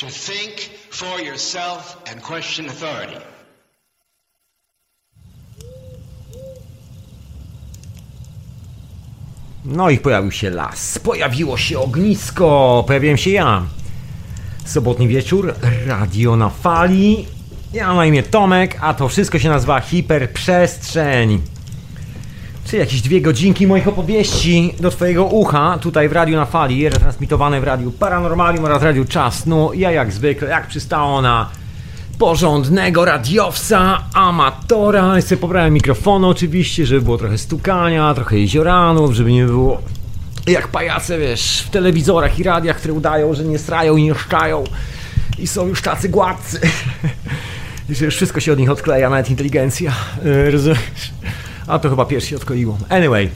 to think for yourself and question authority. No i pojawił się las, pojawiło się ognisko, pojawiłem się ja. Sobotni wieczór, radio na fali. Ja na imię Tomek, a to wszystko się nazywa Hiperprzestrzeń. Czy jakieś dwie godzinki moich opowieści do Twojego ucha, tutaj w Radiu na Fali, retransmitowane w Radiu Paranormalium oraz Radiu Czas. No, ja jak zwykle, jak przystało na porządnego radiowca, amatora. Jeszcze pobrałem mikrofon oczywiście, żeby było trochę stukania, trochę jezioranów, żeby nie było jak pajace, wiesz, w telewizorach i radiach, które udają, że nie strają i nie szczają i są już tacy gładcy. I że już wszystko się od nich odkleja, nawet inteligencja. Yy, rozumiesz? A to chyba pierwszy odkleiło. Anyway,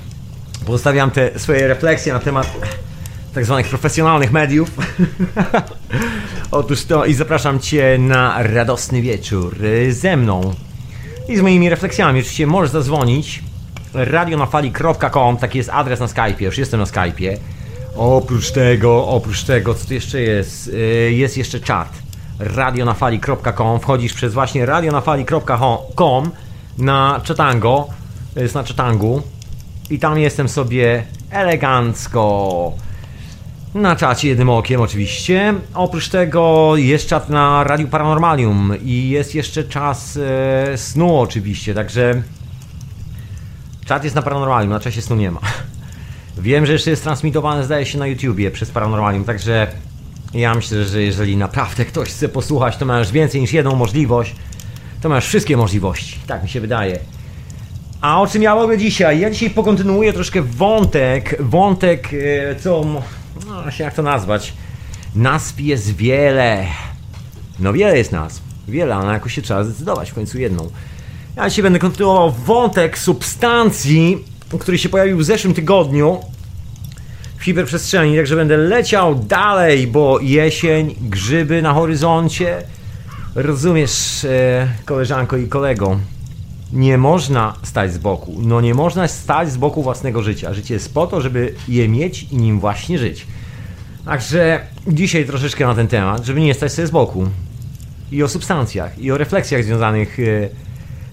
pozostawiam te swoje refleksje na temat tak zwanych profesjonalnych mediów. Otóż to i zapraszam Cię na radosny wieczór ze mną i z moimi refleksjami. Oczywiście możesz zadzwonić radionafali.com, taki jest adres na Skype'ie, już jestem na Skype'ie. Oprócz tego, oprócz tego, co tu jeszcze jest? Jest jeszcze czat radionafali.com, wchodzisz przez właśnie radionafali.com na czatango, jest na czatangu i tam jestem sobie elegancko na czacie jednym okiem oczywiście. Oprócz tego jest czat na Radiu Paranormalium i jest jeszcze czas e, snu oczywiście, także czat jest na Paranormalium, na czasie snu nie ma. Wiem, że jeszcze jest transmitowane zdaje się na YouTubie przez Paranormalium, także ja myślę, że jeżeli naprawdę ktoś chce posłuchać, to masz więcej niż jedną możliwość, to masz wszystkie możliwości, tak mi się wydaje. A o czym ja mówię dzisiaj? Ja dzisiaj pokontynuuję troszkę wątek, wątek, e, co no jak to nazwać? Nazw jest wiele. No wiele jest nazw. Wiele, ale jakoś się trzeba zdecydować w końcu jedną. Ja dzisiaj będę kontynuował wątek substancji, który się pojawił w zeszłym tygodniu w hiperprzestrzeni, także będę leciał dalej, bo jesień, grzyby na horyzoncie. Rozumiesz, e, koleżanko i kolego, nie można stać z boku. No nie można stać z boku własnego życia. Życie jest po to, żeby je mieć i nim właśnie żyć. Także dzisiaj troszeczkę na ten temat, żeby nie stać sobie z boku. I o substancjach, i o refleksjach związanych e,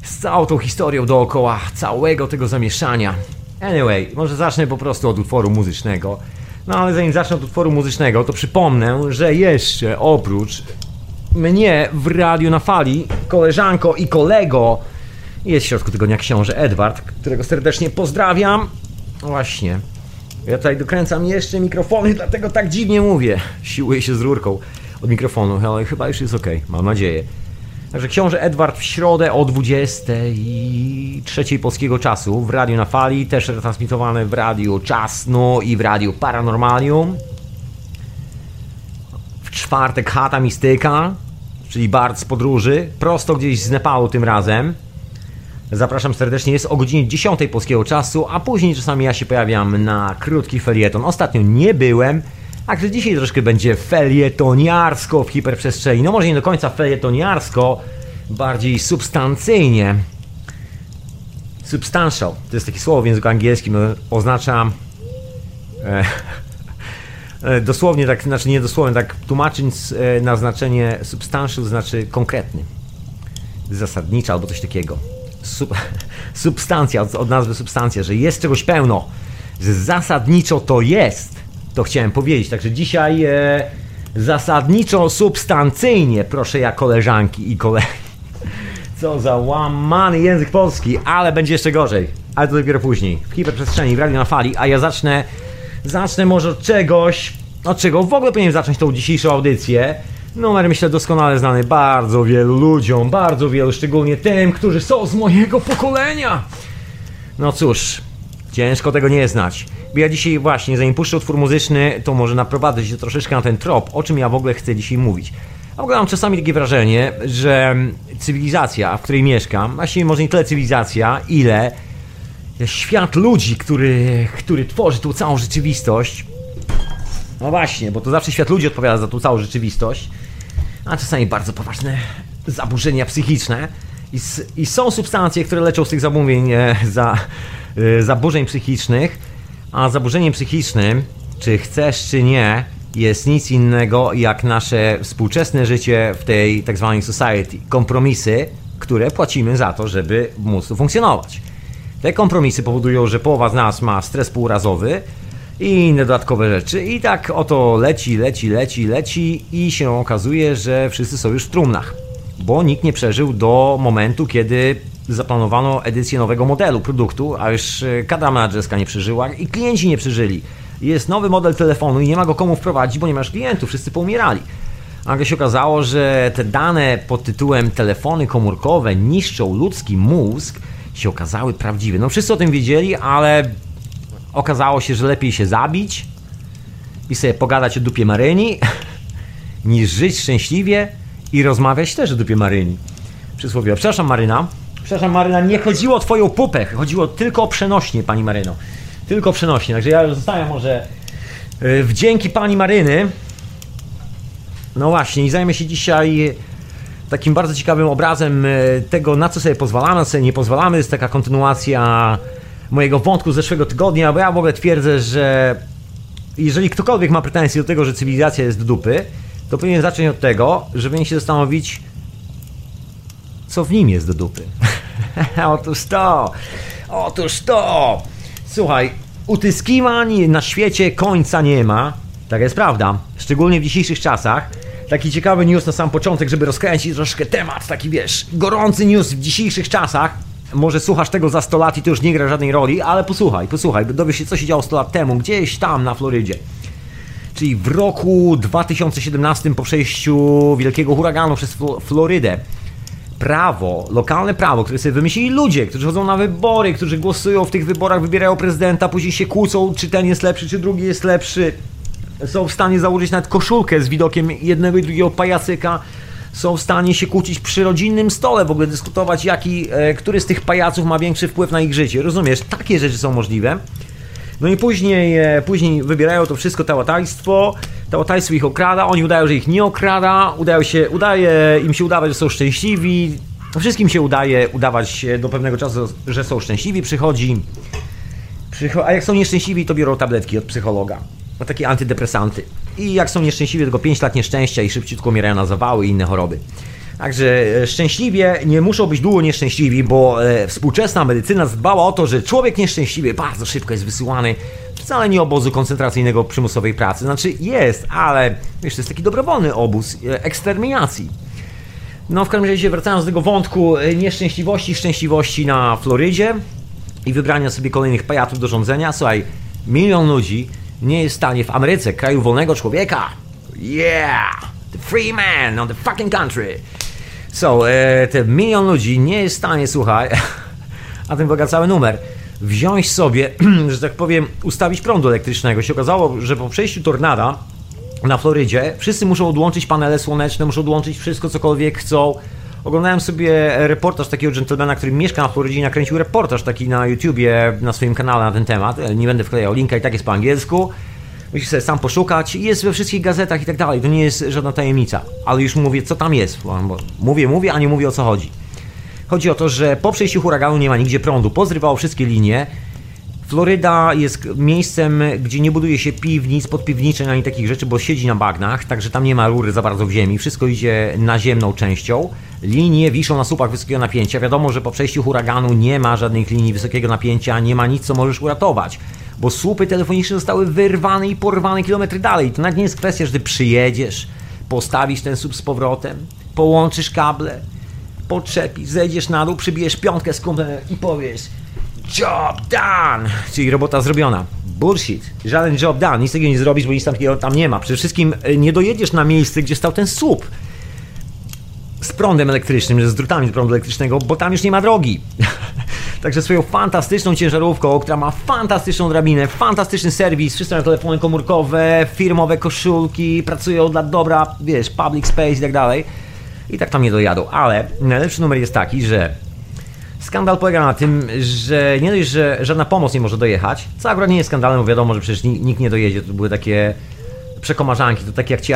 z całą tą historią dookoła całego tego zamieszania. Anyway, może zacznę po prostu od utworu muzycznego. No ale zanim zacznę od utworu muzycznego, to przypomnę, że jeszcze oprócz mnie w radiu na fali, koleżanko i kolego, jest w środku tygodnia książę Edward, którego serdecznie pozdrawiam. Właśnie. Ja tutaj dokręcam jeszcze mikrofony, dlatego tak dziwnie mówię. Siłuję się z rurką od mikrofonu, ale chyba już jest ok, mam nadzieję. Także książę Edward w środę o 23 polskiego czasu w Radiu na Fali, też retransmitowane w Radiu Czasno i w Radiu Paranormalium. W czwartek Chata Mistyka, czyli Bart z podróży, prosto gdzieś z Nepalu tym razem. Zapraszam serdecznie, jest o godzinie 10 polskiego czasu, a później czasami ja się pojawiam na krótki felieton. Ostatnio nie byłem, także dzisiaj troszkę będzie felietoniarsko w hiperprzestrzeni. No może nie do końca felietoniarsko, bardziej substancyjnie. Substantial, to jest takie słowo w języku angielskim, oznacza... E, e, dosłownie tak, znaczy nie dosłownie, tak tłumacząc e, na substantial znaczy konkretny, zasadniczy albo coś takiego sub, substancja, od, od nazwy substancja, że jest czegoś pełno, że zasadniczo to jest, to chciałem powiedzieć. Także dzisiaj e, zasadniczo substancyjnie, proszę ja koleżanki i kolegi. Co za łamany język polski, ale będzie jeszcze gorzej. Ale to dopiero później, w hiperprzestrzeni, w radio na fali, a ja zacznę, zacznę może od czegoś, od czego w ogóle powinienem zacząć tą dzisiejszą audycję. Numer myślę doskonale znany bardzo wielu ludziom, bardzo wielu, szczególnie tym, którzy są z mojego pokolenia. No cóż, ciężko tego nie znać. Bo ja dzisiaj właśnie, zanim puszczę utwór muzyczny, to może naprowadzę się troszeczkę na ten trop, o czym ja w ogóle chcę dzisiaj mówić. A w ogóle mam czasami takie wrażenie, że cywilizacja, w której mieszkam, właściwie może nie tyle cywilizacja, ile świat ludzi, który, który tworzy tą całą rzeczywistość, no właśnie, bo to zawsze świat ludzi odpowiada za tą całą rzeczywistość, a czasami bardzo poważne zaburzenia psychiczne. I, i są substancje, które leczą z tych zamówień e, za, e, zaburzeń psychicznych, a zaburzeniem psychicznym, czy chcesz, czy nie, jest nic innego jak nasze współczesne życie w tej tak zwanej society. Kompromisy, które płacimy za to, żeby móc tu funkcjonować. Te kompromisy powodują, że połowa z nas ma stres półrazowy i inne dodatkowe rzeczy. I tak oto leci, leci, leci, leci i się okazuje, że wszyscy są już w trumnach. Bo nikt nie przeżył do momentu, kiedy zaplanowano edycję nowego modelu produktu, a już e, kadra menadżerska nie przeżyła i klienci nie przeżyli. Jest nowy model telefonu i nie ma go komu wprowadzić, bo nie masz klientów, wszyscy poumierali. Nagle się okazało, że te dane pod tytułem telefony komórkowe niszczą ludzki mózg się okazały prawdziwe. No wszyscy o tym wiedzieli, ale okazało się, że lepiej się zabić i sobie pogadać o dupie Maryni, niż żyć szczęśliwie i rozmawiać też o dupie Maryni. Przysłowie. Przepraszam Maryna. Przepraszam Maryna, nie chodziło o twoją pupę, chodziło tylko o przenośnie, pani Maryno. Tylko przenośnie, także ja zostaję może yy, wdzięki pani Maryny. No właśnie, i zajmę się dzisiaj takim bardzo ciekawym obrazem yy, tego, na co sobie pozwalamy, na co sobie nie pozwalamy. Jest taka kontynuacja mojego wątku z zeszłego tygodnia, bo ja w ogóle twierdzę, że jeżeli ktokolwiek ma pretensje do tego, że cywilizacja jest dupy, to powinien zacząć od tego, że powinien się zastanowić, co w nim jest do dupy. Otóż to! Otóż to! Słuchaj, utyskiwań na świecie końca nie ma. Tak jest prawda. Szczególnie w dzisiejszych czasach. Taki ciekawy news na sam początek, żeby rozkręcić troszkę temat. Taki wiesz, gorący news w dzisiejszych czasach. Może słuchasz tego za 100 lat i to już nie gra żadnej roli, ale posłuchaj, posłuchaj, dowiesz się, co się działo 100 lat temu, gdzieś tam na Florydzie. Czyli w roku 2017 po przejściu wielkiego huraganu przez Florydę prawo, lokalne prawo, które sobie wymyślili ludzie, którzy chodzą na wybory, którzy głosują w tych wyborach, wybierają prezydenta, później się kłócą, czy ten jest lepszy, czy drugi jest lepszy. Są w stanie założyć nawet koszulkę z widokiem jednego i drugiego pajacyka. Są w stanie się kłócić przy rodzinnym stole, w ogóle dyskutować, jaki, e, który z tych pajaców ma większy wpływ na ich życie. Rozumiesz? Takie rzeczy są możliwe. No i później, e, później wybierają to wszystko tałatajstwo, tałatajstwo ich okrada, oni udają, że ich nie okrada, udają się, udaje im się udawać, że są szczęśliwi, wszystkim się udaje udawać do pewnego czasu, że są szczęśliwi, przychodzi, przycho a jak są nieszczęśliwi, to biorą tabletki od psychologa, takie antydepresanty. I jak są nieszczęśliwi, tylko 5 lat nieszczęścia i szybciutko umierają na zawały i inne choroby. Także e, szczęśliwie nie muszą być długo nieszczęśliwi, bo e, współczesna medycyna zadbała o to, że człowiek nieszczęśliwy bardzo szybko jest wysyłany wcale nie obozu koncentracyjnego przymusowej pracy. Znaczy jest, ale wiesz, to jest taki dobrowolny obóz e, eksterminacji. No w każdym razie wracając do tego wątku nieszczęśliwości, szczęśliwości na Florydzie i wybrania sobie kolejnych pajatów do rządzenia. Słuchaj, milion ludzi nie jest w stanie w Ameryce, kraju wolnego człowieka. Yeah! The free man on the fucking country. So, e, te milion ludzi nie jest w stanie, słuchaj, a ten boga cały numer, wziąć sobie, że tak powiem, ustawić prądu elektrycznego. Się okazało, że po przejściu tornada na Florydzie wszyscy muszą odłączyć panele słoneczne, muszą odłączyć wszystko, cokolwiek chcą. Oglądałem sobie reportaż takiego dżentelmena, który mieszka na Florydzie i nakręcił reportaż taki na YouTubie, na swoim kanale na ten temat. Nie będę wklejał linka i tak jest po angielsku. Musisz sobie sam poszukać. Jest we wszystkich gazetach i tak dalej. To nie jest żadna tajemnica. Ale już mówię, co tam jest. Mówię, mówię, a nie mówię o co chodzi. Chodzi o to, że po przejściu huraganu nie ma nigdzie prądu. Pozrywało wszystkie linie. Floryda jest miejscem, gdzie nie buduje się piwnic, podpiwniczeń ani takich rzeczy, bo siedzi na bagnach, także tam nie ma rury za bardzo w ziemi. Wszystko idzie naziemną częścią. Linie wiszą na słupach wysokiego napięcia. Wiadomo, że po przejściu huraganu nie ma żadnych linii wysokiego napięcia, nie ma nic, co możesz uratować bo słupy telefoniczne zostały wyrwane i porwane kilometry dalej. To nawet nie jest kwestia, że ty przyjedziesz, postawisz ten słup z powrotem, połączysz kable, podczepisz, zejdziesz na dół, przybijesz piątkę z kumplem i powiesz Job done! Czyli robota zrobiona. Bullshit. Żaden job done. Nic takiego nie zrobisz, bo nic tam nie ma. Przede wszystkim e, nie dojedziesz na miejsce, gdzie stał ten słup z prądem elektrycznym, z drutami z prądu elektrycznego, bo tam już nie ma drogi. Także swoją fantastyczną ciężarówką, która ma fantastyczną drabinę, fantastyczny serwis, wszyscy mają telefony komórkowe, firmowe koszulki, pracują dla dobra, wiesz, public space i tak dalej. I tak tam nie dojadą. Ale najlepszy numer jest taki, że skandal polega na tym, że nie dość, że żadna pomoc nie może dojechać, co akurat nie jest skandalem, bo wiadomo, że przecież nikt nie dojedzie, to były takie przekomarzanki, to takie jak ci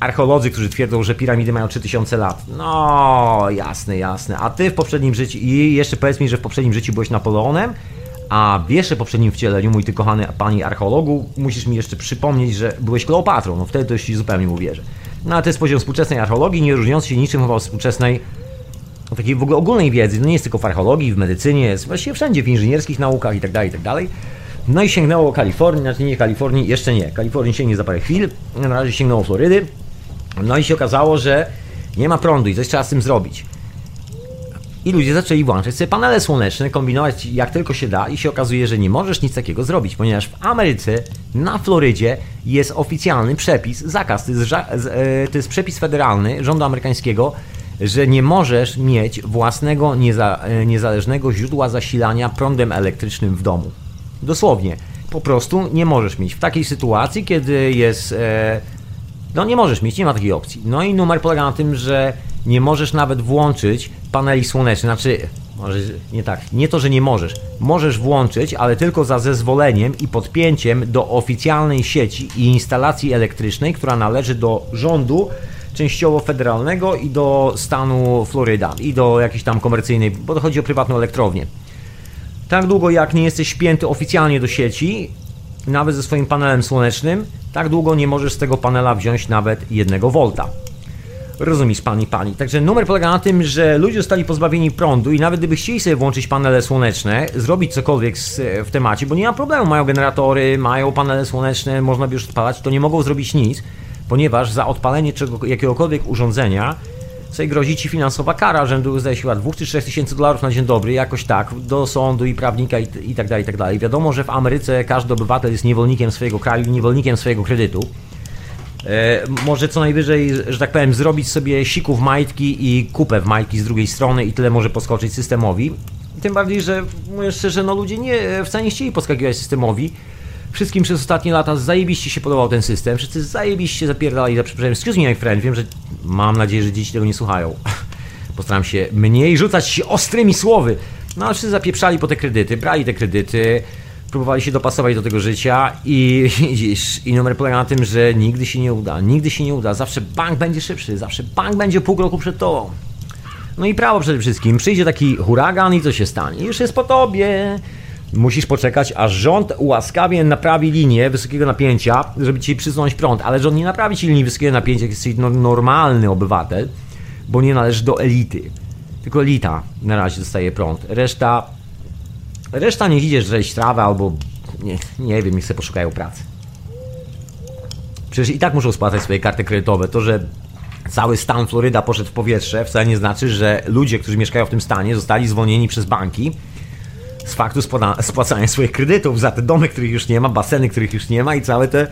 archeolodzy, którzy twierdzą, że piramidy mają 3000 lat. No, jasne, jasne. A ty w poprzednim życiu, i jeszcze powiedz mi, że w poprzednim życiu byłeś Napoleonem, A w jeszcze poprzednim wcieleniu, mój ty kochany pani archeologu, musisz mi jeszcze przypomnieć, że byłeś Kleopatrą. No wtedy to już ci zupełnie uwierzę. No ale to jest poziom współczesnej archeologii, nie różniący się niczym chyba od współczesnej takiej w ogóle ogólnej wiedzy. No nie jest tylko w archeologii, w medycynie, jest właściwie wszędzie, w inżynierskich naukach i tak dalej, i tak. No i sięgnęło Kalifornii, znaczy nie Kalifornii, jeszcze nie. Kalifornii sięgnie za parę chwil, na razie sięgnęło Florydy. No i się okazało, że nie ma prądu i coś trzeba z tym zrobić. I ludzie zaczęli włączać sobie panele słoneczne, kombinować jak tylko się da i się okazuje, że nie możesz nic takiego zrobić, ponieważ w Ameryce, na Florydzie jest oficjalny przepis, zakaz, to jest, e, to jest przepis federalny rządu amerykańskiego, że nie możesz mieć własnego nieza, e, niezależnego źródła zasilania prądem elektrycznym w domu. Dosłownie. Po prostu nie możesz mieć. W takiej sytuacji, kiedy jest... E, no nie możesz mieć, nie ma takiej opcji. No i numer polega na tym, że nie możesz nawet włączyć paneli słonecznych. Znaczy, może nie tak, nie to, że nie możesz. Możesz włączyć, ale tylko za zezwoleniem i podpięciem do oficjalnej sieci i instalacji elektrycznej, która należy do rządu częściowo federalnego i do stanu Floryda i do jakiejś tam komercyjnej, bo to chodzi o prywatną elektrownię. Tak długo jak nie jesteś śpięty oficjalnie do sieci, nawet ze swoim panelem słonecznym, tak długo nie możesz z tego panela wziąć nawet jednego volta. Rozumiesz pani, pani. Także numer polega na tym, że ludzie zostali pozbawieni prądu i nawet gdyby chcieli sobie włączyć panele słoneczne, zrobić cokolwiek z, w temacie, bo nie ma problemu, mają generatory, mają panele słoneczne, można by już odpalać, to nie mogą zrobić nic, ponieważ za odpalenie czego, jakiegokolwiek urządzenia sobie grozi ci finansowa kara rzędu, zdaje się, 2 czy 3 tysięcy dolarów na dzień dobry, jakoś tak, do sądu i prawnika i, i tak dalej, i tak dalej. Wiadomo, że w Ameryce każdy obywatel jest niewolnikiem swojego kraju, niewolnikiem swojego kredytu. E, może co najwyżej, że tak powiem, zrobić sobie siku w majtki i kupę w majtki z drugiej strony i tyle może poskoczyć systemowi. Tym bardziej, że mówię szczerze, no ludzie nie, wcale nie chcieli poskakiwać systemowi. Wszystkim przez ostatnie lata zajebiście się podobał ten system. Wszyscy zajebiście zapierdalali za przeproszeniem. Excuse me, my friend, wiem, że mam nadzieję, że dzieci tego nie słuchają. Postaram się mniej rzucać się ostrymi słowy. No ale wszyscy zapieprzali po te kredyty, brali te kredyty, próbowali się dopasować do tego życia i widzisz, i numer polega na tym, że nigdy się nie uda, nigdy się nie uda, zawsze bank będzie szybszy, zawsze bank będzie pół roku przed tobą. No i prawo przede wszystkim, przyjdzie taki huragan i co się stanie? Już jest po tobie. Musisz poczekać, aż rząd łaskawie naprawi linię wysokiego napięcia, żeby ci przysunąć prąd, ale rząd nie naprawi ci linii wysokiego napięcia, jak jesteś normalny obywatel, bo nie należy do elity. Tylko elita na razie dostaje prąd. Reszta Reszta niech idzie żreć trawę albo nie, nie wiem, niech sobie poszukają pracy. Przecież i tak muszą spłacać swoje karty kredytowe. To, że cały stan Floryda poszedł w powietrze, wcale nie znaczy, że ludzie, którzy mieszkają w tym stanie, zostali zwolnieni przez banki z faktu spłacania swoich kredytów za te domy, których już nie ma, baseny, których już nie ma i cały, te,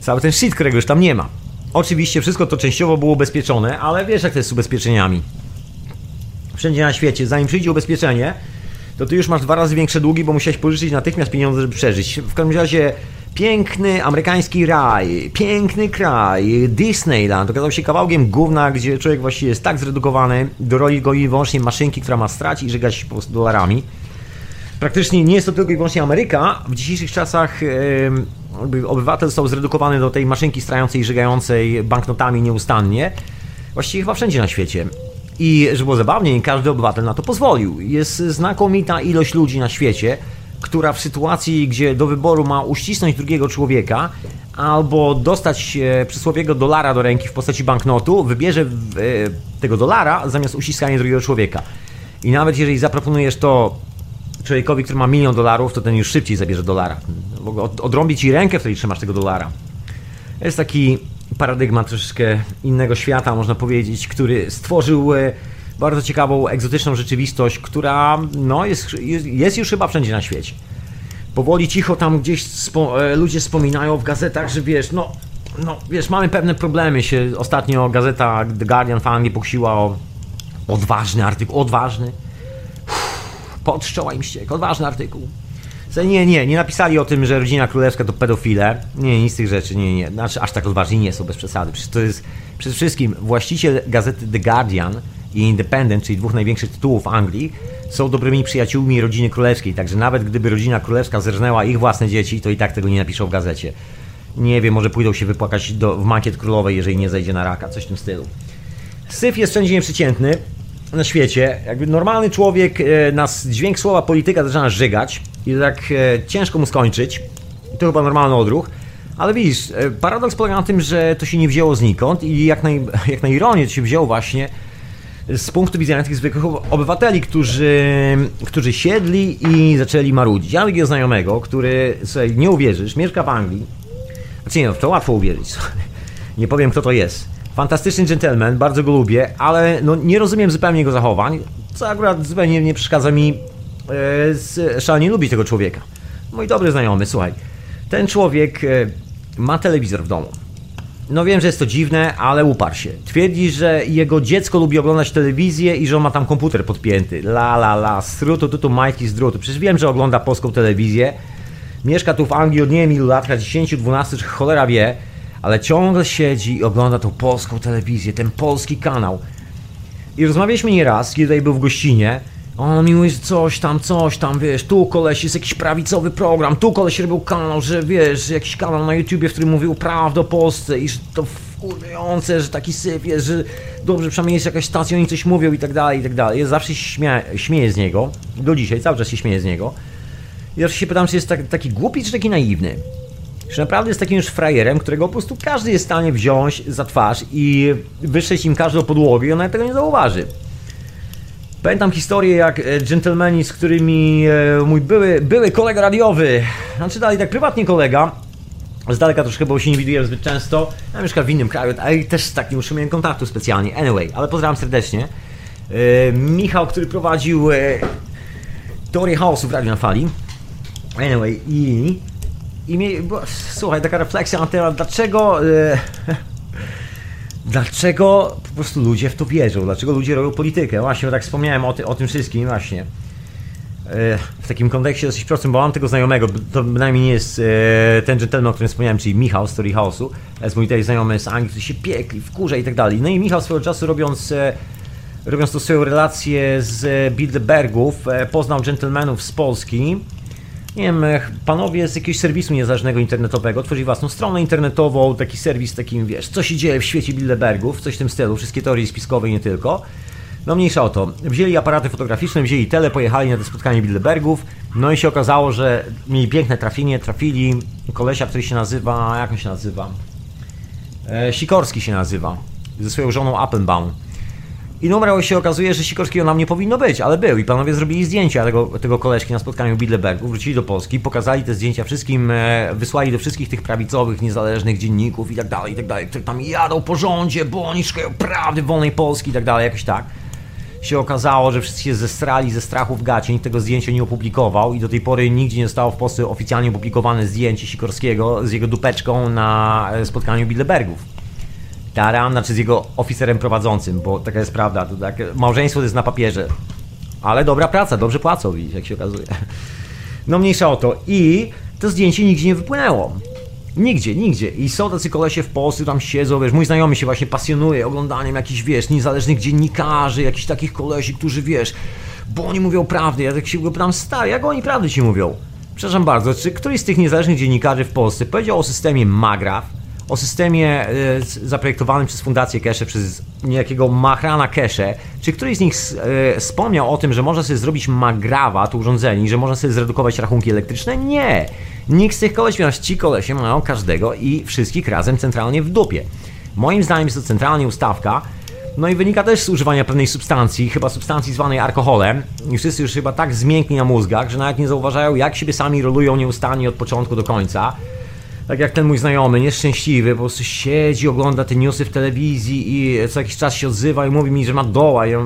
cały ten shit, którego już tam nie ma. Oczywiście wszystko to częściowo było ubezpieczone, ale wiesz jak to jest z ubezpieczeniami. Wszędzie na świecie, zanim przyjdzie ubezpieczenie, to ty już masz dwa razy większe długi, bo musiałeś pożyczyć natychmiast pieniądze, żeby przeżyć. W każdym razie piękny amerykański raj, piękny kraj, Disneyland okazał się kawałkiem gówna, gdzie człowiek właściwie jest tak zredukowany do roli go i wyłącznie maszynki, która ma stracić i żegać po prostu dolarami. Praktycznie nie jest to tylko i wyłącznie Ameryka. W dzisiejszych czasach obywatel został zredukowany do tej maszynki strającej i żegającej banknotami nieustannie. Właściwie chyba wszędzie na świecie. I żeby było zabawniej, każdy obywatel na to pozwolił. Jest znakomita ilość ludzi na świecie, która w sytuacji, gdzie do wyboru ma uścisnąć drugiego człowieka albo dostać przysłowiego dolara do ręki w postaci banknotu, wybierze e, tego dolara zamiast uściskania drugiego człowieka. I nawet jeżeli zaproponujesz to człowiekowi, który ma milion dolarów, to ten już szybciej zabierze dolara. Odrąbi ci rękę, wtedy trzymasz tego dolara. Jest taki paradygmat troszeczkę innego świata, można powiedzieć, który stworzył e, bardzo ciekawą, egzotyczną rzeczywistość, która no, jest, jest już chyba wszędzie na świecie. Powoli, cicho tam gdzieś spo, e, ludzie wspominają w gazetach, że wiesz, no, no, wiesz, mamy pewne problemy. Się ostatnio gazeta The Guardian w Anglii pokusiła o odważny artykuł, odważny. Pod im ściek, odważny artykuł. Nie, nie, nie napisali o tym, że rodzina królewska to pedofile. Nie, nic z tych rzeczy, nie, nie. Znaczy, aż tak odważni nie są, bez przesady. Przecież to jest przede wszystkim właściciel gazety The Guardian i Independent, czyli dwóch największych tytułów Anglii, są dobrymi przyjaciółmi rodziny królewskiej. Także nawet gdyby rodzina królewska zerżnęła ich własne dzieci, to i tak tego nie napiszą w gazecie. Nie wiem, może pójdą się wypłakać do, w makiet królowej, jeżeli nie zejdzie na raka, coś w tym stylu. Syf jest wszędzie nieprzeciętny na świecie. Jakby normalny człowiek, e, nas dźwięk słowa polityka zaczyna żygać i tak e, ciężko mu skończyć. To chyba normalny odruch. Ale widzisz, e, paradoks polega na tym, że to się nie wzięło znikąd i jak na, jak na ironię to się wzięło właśnie z punktu widzenia tych zwykłych obywateli, którzy, którzy siedli i zaczęli marudzić. Ja mam takiego znajomego, który, słuchaj, nie uwierzysz, mieszka w Anglii. Znaczy nie, w to łatwo uwierzyć. Nie powiem, kto to jest. Fantastyczny gentleman, bardzo go lubię, ale no, nie rozumiem zupełnie jego zachowań, co akurat zupełnie nie przeszkadza mi e, szalenie lubić tego człowieka. Mój dobry znajomy, słuchaj, ten człowiek e, ma telewizor w domu. No wiem, że jest to dziwne, ale uparł się. Twierdzi, że jego dziecko lubi oglądać telewizję i że on ma tam komputer podpięty. La la la, strutu tutu majki z drutu. Przecież wiem, że ogląda polską telewizję. Mieszka tu w Anglii od nie wiem ilu lat, 10, 12 czy cholera wie, ale ciągle siedzi i ogląda tą polską telewizję, ten polski kanał. I rozmawialiśmy nieraz, kiedy tutaj był w gościnie. On mi mówi, że coś tam, coś tam, wiesz, tu koleś jest jakiś prawicowy program, tu koleś robił kanał, że wiesz, jakiś kanał na YouTubie, w którym mówił prawdę o Polsce i że to wkurwiające, że taki syf jest, że dobrze, przynajmniej jest jakaś stacja, oni coś mówią i tak dalej, i tak dalej. Ja zawsze śmieję, śmieję z niego, do dzisiaj, cały czas się śmieję z niego. I zawsze się pytam, czy jest tak, taki głupi, czy taki naiwny. Czy naprawdę jest takim już frajerem, którego po prostu każdy jest w stanie wziąć za twarz i wyszczeć im każdą podłogę i on nawet tego nie zauważy. Pamiętam historię, jak e, dżentelmeni, z którymi e, mój były, były kolega radiowy, znaczy dalej tak prywatnie kolega, z daleka troszkę, bo się nie widujemy zbyt często, ja mieszkam w innym kraju, ale też z takim już miałem kontaktu specjalnie. Anyway, ale pozdrawiam serdecznie. E, Michał, który prowadził teorię chaosu w Radiu na Fali. Anyway, i... i mnie, bo, słuchaj, taka refleksja na temat, dlaczego... dlaczego po prostu ludzie w to wierzą, dlaczego ludzie robią politykę. Właśnie, tak wspomniałem o, ty, o tym wszystkim, właśnie. E, w takim kontekście dosyć prostym, bo mam tego znajomego, to bynajmniej nie jest e, ten gentleman, o którym wspomniałem, czyli Michał z Story House'u, jest mój tutaj znajomy z Anglii, którzy się piekli, wkurza i tak dalej. No i Michał swojego czasu robiąc, e, robiąc tą swoją relację z Bilderbergów, poznał gentlemanów z Polski, nie wiem, panowie z jakiegoś serwisu niezależnego internetowego tworzyli własną stronę internetową, taki serwis takim, wiesz, co się dzieje w świecie Bilderbergów, coś w tym stylu, wszystkie teorie spiskowe i nie tylko. No mniejsza o to. Wzięli aparaty fotograficzne, wzięli tele, pojechali na to spotkanie Bilderbergów, no i się okazało, że mieli piękne trafienie, trafili kolesia, który się nazywa, jak on się nazywa? E, Sikorski się nazywa, ze swoją żoną Applebaum. I numer się okazuje, że Sikorskiego nam nie powinno być, ale był. I panowie zrobili zdjęcia tego, tego koleżki na spotkaniu w wrócili do Polski, pokazali te zdjęcia wszystkim, e, wysłali do wszystkich tych prawicowych, niezależnych dzienników i tak dalej, i tak dalej, którzy tam jadą po rządzie, bo oni szukają prawdy wolnej Polski i tak dalej, jakoś tak. Się okazało, że wszyscy się zestrali ze strachu w gacie, nikt tego zdjęcia nie opublikował i do tej pory nigdzie nie zostało w Polsce oficjalnie opublikowane zdjęcie Sikorskiego z jego dupeczką na e, spotkaniu Bilderbergów. Taran, znaczy z jego oficerem prowadzącym, bo taka jest prawda, to tak, małżeństwo to jest na papierze. Ale dobra praca, dobrze płacą, widzisz, jak się okazuje. No mniejsza o to. I to zdjęcie nigdzie nie wypłynęło. Nigdzie, nigdzie. I są tacy kolesie w Polsce, tam siedzą, wiesz, mój znajomy się właśnie pasjonuje oglądaniem jakichś, wiesz, niezależnych dziennikarzy, jakichś takich kolesi, którzy, wiesz, bo oni mówią prawdę. Ja tak się go pytam, stary, jak oni prawdę ci mówią? Przepraszam bardzo, czy któryś z tych niezależnych dziennikarzy w Polsce powiedział o systemie Magraf, o systemie e, zaprojektowanym przez Fundację Kesze, przez niejakiego Mahrana Kesze, czy któryś z nich e, wspomniał o tym, że można sobie zrobić magrawa, to urządzenie, że można sobie zredukować rachunki elektryczne? Nie! Nikt z tych koleś, ponieważ ci kolesie mają każdego i wszystkich razem centralnie w dupie. Moim zdaniem jest to centralnie ustawka, no i wynika też z używania pewnej substancji, chyba substancji zwanej alkoholem. I wszyscy już chyba tak zmiękli na mózgach, że nawet nie zauważają, jak siebie sami rolują nieustannie od początku do końca tak jak ten mój znajomy, nieszczęśliwy, po prostu siedzi, ogląda te newsy w telewizji i co jakiś czas się odzywa i mówi mi, że ma doła. Ja,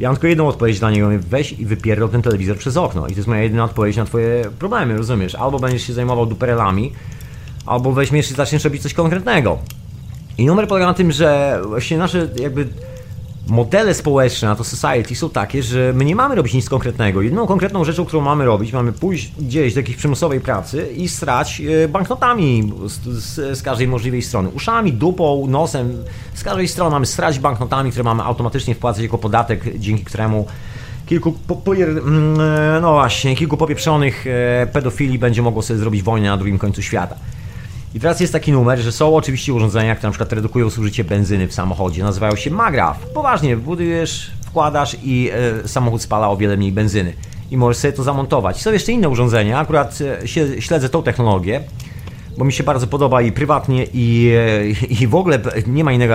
ja mam tylko jedną odpowiedź dla niego, weź i wypierdol ten telewizor przez okno. I to jest moja jedyna odpowiedź na twoje problemy, rozumiesz? Albo będziesz się zajmował duperelami, albo weźmiesz i zaczniesz robić coś konkretnego. I numer polega na tym, że właśnie nasze jakby modele społeczne, a to society są takie, że my nie mamy robić nic konkretnego. Jedną konkretną rzeczą, którą mamy robić, mamy pójść gdzieś do jakiejś przymusowej pracy i strać e, banknotami z, z, z, każdej możliwej strony. Uszami, dupą, nosem, z każdej strony mamy strać banknotami, które mamy automatycznie wpłacać jako podatek, dzięki któremu kilku, po, po, mm, e, no właśnie, kilku popieprzonych e, pedofili będzie mogło sobie zrobić wojnę na drugim końcu świata. I teraz jest taki numer, że są oczywiście urządzenia, które na przykład redukują zużycie benzyny w samochodzie. Nazywają się Magraf. Poważnie, budujesz, wkładasz i e, samochód spala o wiele mniej benzyny. i możesz sobie to zamontować. Są jeszcze inne urządzenia, akurat e, się, śledzę tą technologię, bo mi się bardzo podoba i prywatnie, i, e, i w ogóle nie ma innego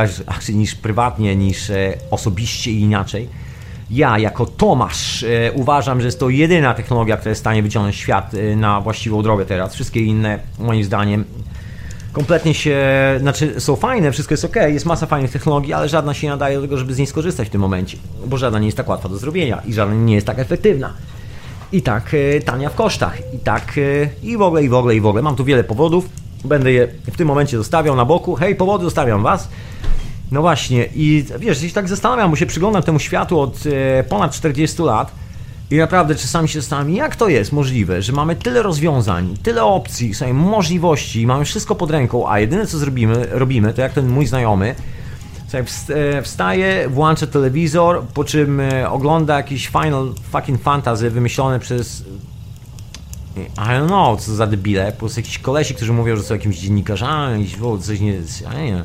niż prywatnie, niż e, osobiście i inaczej. Ja, jako Tomasz, uważam, że jest to jedyna technologia, która jest w stanie wyciągnąć świat na właściwą drogę teraz. Wszystkie inne, moim zdaniem, kompletnie się, znaczy są fajne, wszystko jest ok, jest masa fajnych technologii, ale żadna się nie nadaje do tego, żeby z niej skorzystać w tym momencie, bo żadna nie jest tak łatwa do zrobienia i żadna nie jest tak efektywna. I tak e, tania w kosztach, i tak e, i w ogóle, i w ogóle, i w ogóle. Mam tu wiele powodów, będę je w tym momencie zostawiał na boku. Hej, powody zostawiam Was. No właśnie, i wiesz, jeśli tak zastanawiam, bo się przyglądam temu światu od e, ponad 40 lat, i naprawdę czasami się zastanawiam, jak to jest możliwe, że mamy tyle rozwiązań, tyle opcji, sobie możliwości, mamy wszystko pod ręką, a jedyne co zrobimy, robimy, to jak ten mój znajomy, e, wstaje, włącza telewizor, po czym e, ogląda jakiś Final fucking Fantasy wymyślone przez I don't know, co za debile, po prostu jakiś kolesi, którzy mówią, że są jakimiś dziennikarzami, coś nie, wiem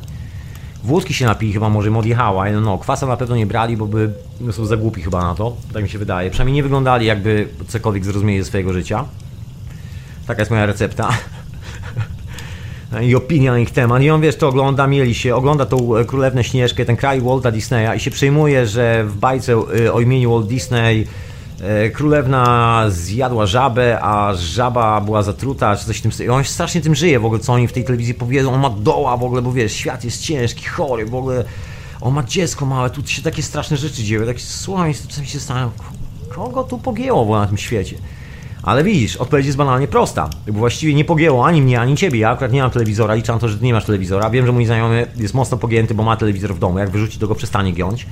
Wódki się napili, chyba może im odjechała, no, no kwasa na pewno nie brali, bo by no, są za głupi chyba na to, tak mi się wydaje. Przynajmniej nie wyglądali jakby cokolwiek zrozumieli ze swojego życia. Taka jest moja recepta. I opinia na ich temat. I on wiesz, to ogląda, mieli się, ogląda tą Królewnę Śnieżkę, ten kraj Walta Disneya i się przejmuje, że w bajce y, o imieniu Walt Disney E, królewna zjadła żabę, a żaba była zatruta, czy coś w tym. I on strasznie tym żyje w ogóle, co oni w tej telewizji powiedzą. On ma doła w ogóle, bo wiesz, świat jest ciężki, chory, w ogóle. On ma dziecko małe, tu się takie straszne rzeczy dzieją. Tak słuchaj, czasami się zastanawiam, kogo tu pogięło na tym świecie? Ale widzisz, odpowiedź jest banalnie prosta. Bo właściwie nie pogięło ani mnie, ani ciebie. Ja akurat nie mam telewizora, liczę na to, że ty nie masz telewizora. Wiem, że mój znajomy jest mocno pogięty, bo ma telewizor w domu. Jak wyrzuci, to go przestanie giąć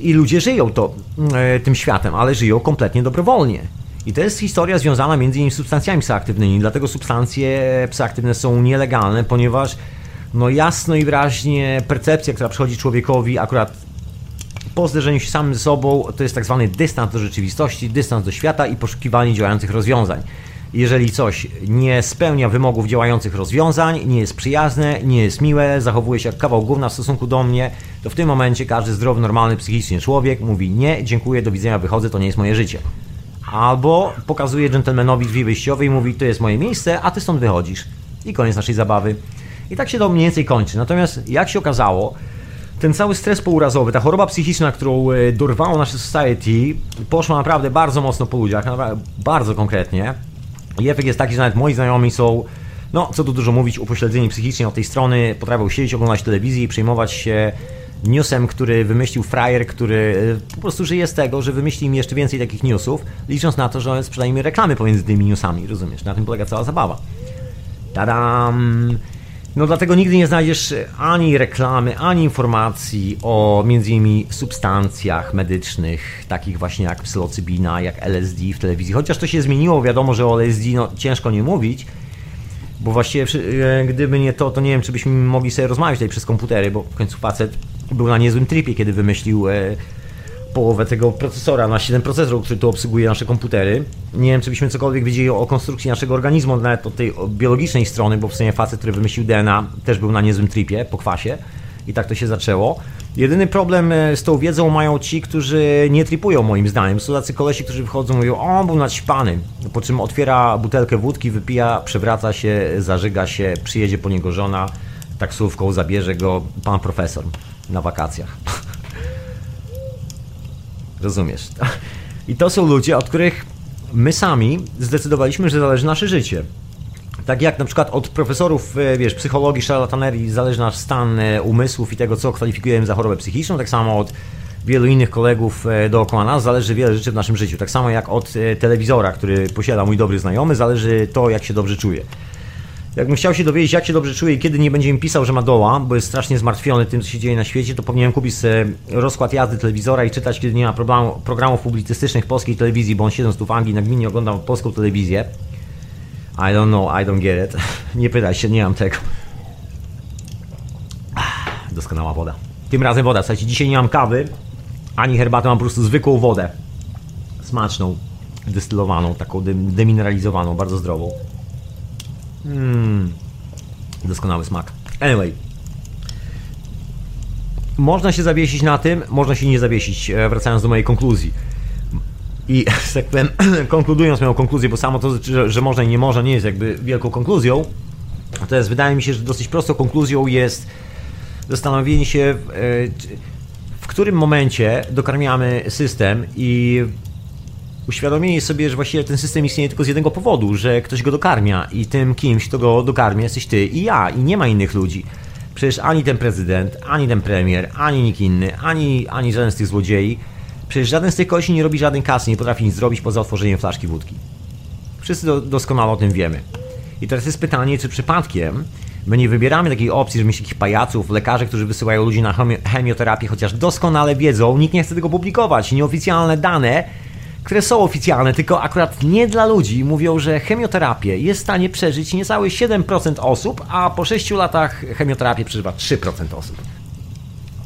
i ludzie żyją to, e, tym światem, ale żyją kompletnie dobrowolnie. I to jest historia związana między innymi z substancjami psychoaktywnymi. Dlatego substancje psychoaktywne są nielegalne, ponieważ no jasno i wyraźnie percepcja, która przychodzi człowiekowi akurat po zderzeniu się samym ze sobą, to jest tak zwany dystans do rzeczywistości, dystans do świata i poszukiwanie działających rozwiązań. Jeżeli coś nie spełnia wymogów działających rozwiązań, nie jest przyjazne, nie jest miłe, zachowuje się jak kawał gówna w stosunku do mnie, to w tym momencie każdy zdrowy, normalny psychicznie człowiek mówi nie, dziękuję, do widzenia, wychodzę, to nie jest moje życie. Albo pokazuje dżentelmenowi drzwi wyjściowe i mówi to jest moje miejsce, a ty stąd wychodzisz. I koniec naszej zabawy. I tak się to mniej więcej kończy. Natomiast jak się okazało, ten cały stres pourazowy, ta choroba psychiczna, którą e, dorwało nasze society, poszła naprawdę bardzo mocno po ludziach, bardzo konkretnie. I efekt jest taki, że nawet moi znajomi są, no co tu dużo mówić, upośledzeni psychicznie od tej strony, potrafią siedzieć, oglądać telewizję i przejmować się newsem, który wymyślił frajer, który e, po prostu żyje z tego, że wymyśli mi jeszcze więcej takich newsów, licząc na to, że sprzedaje mi reklamy pomiędzy tymi newsami, rozumiesz? Na tym polega cała zabawa. Tadam! No dlatego nigdy nie znajdziesz ani reklamy, ani informacji o między innymi substancjach medycznych, takich właśnie jak psylocybina, jak LSD w telewizji. Chociaż to się zmieniło, wiadomo, że o LSD no, ciężko nie mówić, bo właściwie e, gdyby nie to, to nie wiem, czy byśmy mogli sobie rozmawiać tutaj przez komputery, bo w końcu facet był na niezłym tripie, kiedy wymyślił e, połowę tego procesora na 7 procesorów, który tu obsługuje nasze komputery. Nie wiem, czy byśmy cokolwiek wiedzieli o konstrukcji naszego organizmu, nawet od tej biologicznej strony, bo w sumie facet, który wymyślił DNA, też był na niezłym tripie, po kwasie. I tak to się zaczęło. Jedyny problem e, z tą wiedzą mają ci, którzy nie tripują moim zdaniem. Są tacy kolesi, którzy wychodzą i mówią, o, był naćpany. Po czym otwiera butelkę wódki, wypija, przewraca się, zażyga się, przyjedzie po niego żona, taksówką zabierze go pan profesor na wakacjach. Rozumiesz? I to są ludzie, od których my sami zdecydowaliśmy, że zależy nasze życie. Tak jak na przykład od profesorów, e, wiesz, psychologii, szarlatanerii zależy nasz stan e, umysłów i tego, co kwalifikujemy za chorobę psychiczną, tak samo od wielu innych kolegów e, dookoła nas zależy wiele rzeczy w naszym życiu. Tak samo jak od telewizora, który posiada mój dobry znajomy, zależy to, jak się dobrze czuje. Jakbym chciał się dowiedzieć, jak się dobrze czuje i kiedy nie będzie mi pisał, że ma doła, bo jest strasznie zmartwiony tym, co się dzieje na świecie, to powinienem kupić rozkład jazdy telewizora i czytać, kiedy nie ma problemu, programów publicystycznych polskiej telewizji, bo on siedząc tu w Anglii na gminie oglądam polską telewizję. I don't know, I don't get it. Nie pytaj się, nie mam tego. Doskonała woda. Tym razem woda. Słuchajcie, dzisiaj nie mam kawy, ani herbaty, mam po prostu zwykłą wodę. Smaczną, destylowaną, taką demineralizowaną, bardzo zdrową. Mmm. Doskonały smak. Anyway. Można się zawiesić na tym, można się nie zawiesić, e, wracając do mojej konkluzji. I tak powiem, konkludując moją konkluzję, bo samo to, że, że można i nie można, nie jest jakby wielką konkluzją. Natomiast wydaje mi się, że dosyć prostą konkluzją jest zastanowienie się, e, w którym momencie dokarmiamy system i uświadomienie sobie, że właściwie ten system istnieje tylko z jednego powodu, że ktoś go dokarmia i tym kimś, kto go dokarmia jesteś ty i ja i nie ma innych ludzi. Przecież ani ten prezydent, ani ten premier, ani nikt inny, ani, ani żaden z tych złodziei, przecież żaden z tych kości nie robi żadnej kasy, nie potrafi nic zrobić poza otworzeniem flaszki wódki. Wszyscy do, doskonale o tym wiemy. I teraz jest pytanie, czy przypadkiem my nie wybieramy takiej opcji, że mieć takich pajaców, lekarzy, którzy wysyłają ludzi na chemioterapię, chociaż doskonale wiedzą, nikt nie chce tego publikować, nieoficjalne dane, które są oficjalne, tylko akurat nie dla ludzi, mówią, że chemioterapię jest w stanie przeżyć niecałe 7% osób, a po 6 latach chemioterapię przeżywa 3% osób.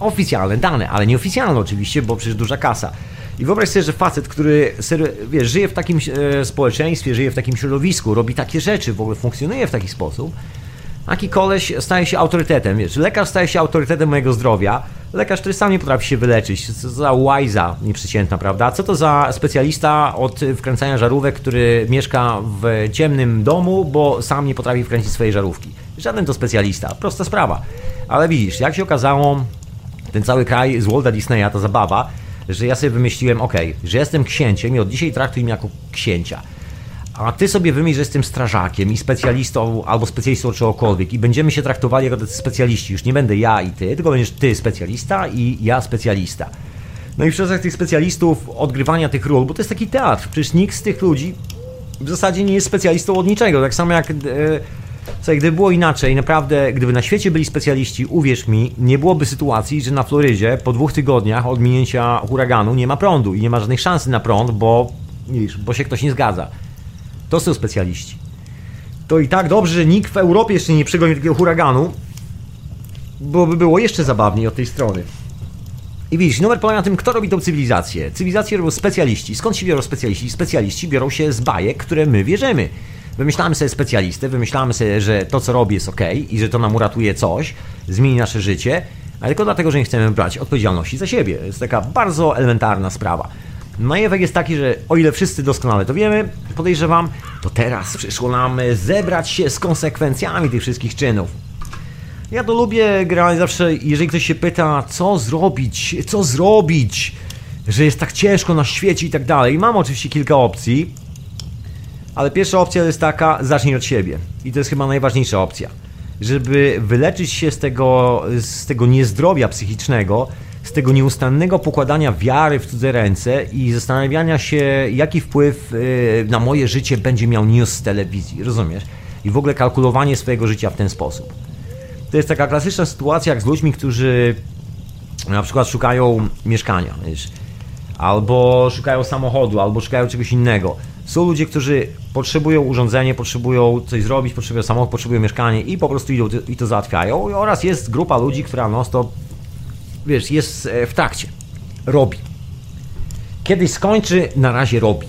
Oficjalne dane, ale nieoficjalne oczywiście, bo przecież duża kasa. I wyobraź sobie, że facet, który żyje w takim e, społeczeństwie, żyje w takim środowisku, robi takie rzeczy, w ogóle funkcjonuje w taki sposób, Taki koleś staje się autorytetem, wiesz, lekarz staje się autorytetem mojego zdrowia, lekarz, który sam nie potrafi się wyleczyć, co za łajza nieprzeciętna, prawda? Co to za specjalista od wkręcania żarówek, który mieszka w ciemnym domu, bo sam nie potrafi wkręcić swojej żarówki. Żaden to specjalista, prosta sprawa. Ale widzisz, jak się okazało, ten cały kraj z Walta Disneya, ta zabawa, że ja sobie wymyśliłem, ok, że jestem księciem i od dzisiaj traktuj mnie jako księcia a ty sobie wymyśl, że jestem strażakiem i specjalistą albo specjalistą czegokolwiek i będziemy się traktowali jako specjaliści. Już nie będę ja i ty, tylko będziesz ty specjalista i ja specjalista. No i w czasach tych specjalistów, odgrywania tych ról, bo to jest taki teatr, przecież nikt z tych ludzi w zasadzie nie jest specjalistą od niczego. Tak samo jak... E, Słuchaj, gdyby było inaczej, naprawdę, gdyby na świecie byli specjaliści, uwierz mi, nie byłoby sytuacji, że na Florydzie po dwóch tygodniach od minięcia huraganu nie ma prądu i nie ma żadnej szansy na prąd, bo, bo się ktoś nie zgadza. To są specjaliści. To i tak dobrze, że nikt w Europie jeszcze nie przegonił takiego huraganu, bo by było jeszcze zabawniej od tej strony. I widzisz, numer polega na tym, kto robi tą cywilizację. Cywilizację robią specjaliści. Skąd się biorą specjaliści? Specjaliści biorą się z bajek, które my wierzymy. Wymyślamy sobie specjalistę, wymyślamy sobie, że to co robi jest ok i że to nam uratuje coś, zmieni nasze życie, ale tylko dlatego, że nie chcemy brać odpowiedzialności za siebie. To jest taka bardzo elementarna sprawa. No i efekt jest taki, że o ile wszyscy doskonale to wiemy, podejrzewam, to teraz przyszło nam zebrać się z konsekwencjami tych wszystkich czynów. Ja to lubię grać zawsze, jeżeli ktoś się pyta, co zrobić, co zrobić, że jest tak ciężko na świecie i tak dalej. Mam oczywiście kilka opcji, ale pierwsza opcja jest taka, zacznij od siebie. I to jest chyba najważniejsza opcja. Żeby wyleczyć się z tego, z tego niezdrowia psychicznego, z tego nieustannego pokładania wiary w cudze ręce i zastanawiania się, jaki wpływ y, na moje życie będzie miał news z telewizji, rozumiesz? I w ogóle kalkulowanie swojego życia w ten sposób. To jest taka klasyczna sytuacja jak z ludźmi, którzy na przykład szukają mieszkania, wiesz, albo szukają samochodu, albo szukają czegoś innego. Są ludzie, którzy potrzebują urządzenie, potrzebują coś zrobić, potrzebują samochód, potrzebują mieszkanie i po prostu idą i to załatwiają. Oraz jest grupa ludzi, która no stop wiesz, jest e, w trakcie. Robi. Kiedyś skończy, na razie robi.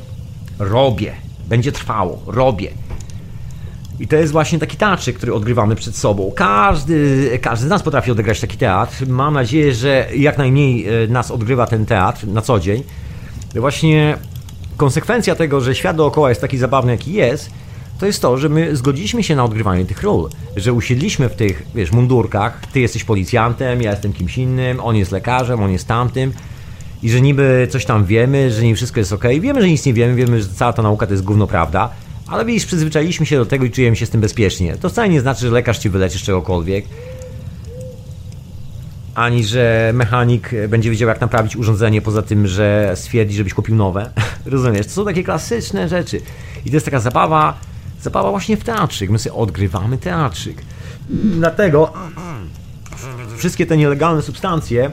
Robię. Będzie trwało. Robię. I to jest właśnie taki teatr, który odgrywamy przed sobą. Każdy, każdy z nas potrafi odegrać taki teatr. Mam nadzieję, że jak najmniej e, nas odgrywa ten teatr na co dzień. Właśnie konsekwencja tego, że świat dookoła jest taki zabawny, jaki jest, to jest to, że my zgodziliśmy się na odgrywanie tych ról, że usiedliśmy w tych, wiesz, mundurkach, ty jesteś policjantem, ja jestem kimś innym, on jest lekarzem, on jest tamtym i że niby coś tam wiemy, że nie wszystko jest ok, wiemy, że nic nie wiemy, wiemy, że cała ta nauka to jest gówno prawda, ale widzisz, przyzwyczailiśmy się do tego i czujemy się z tym bezpiecznie. To wcale nie znaczy, że lekarz ci wyleczy z czegokolwiek, ani że mechanik będzie wiedział, jak naprawić urządzenie, poza tym, że stwierdzi, żebyś kupił nowe. Rozumiesz? To są takie klasyczne rzeczy. I to jest taka zabawa, zabawa właśnie w teatrzyk. My sobie odgrywamy teatrzyk. Dlatego wszystkie te nielegalne substancje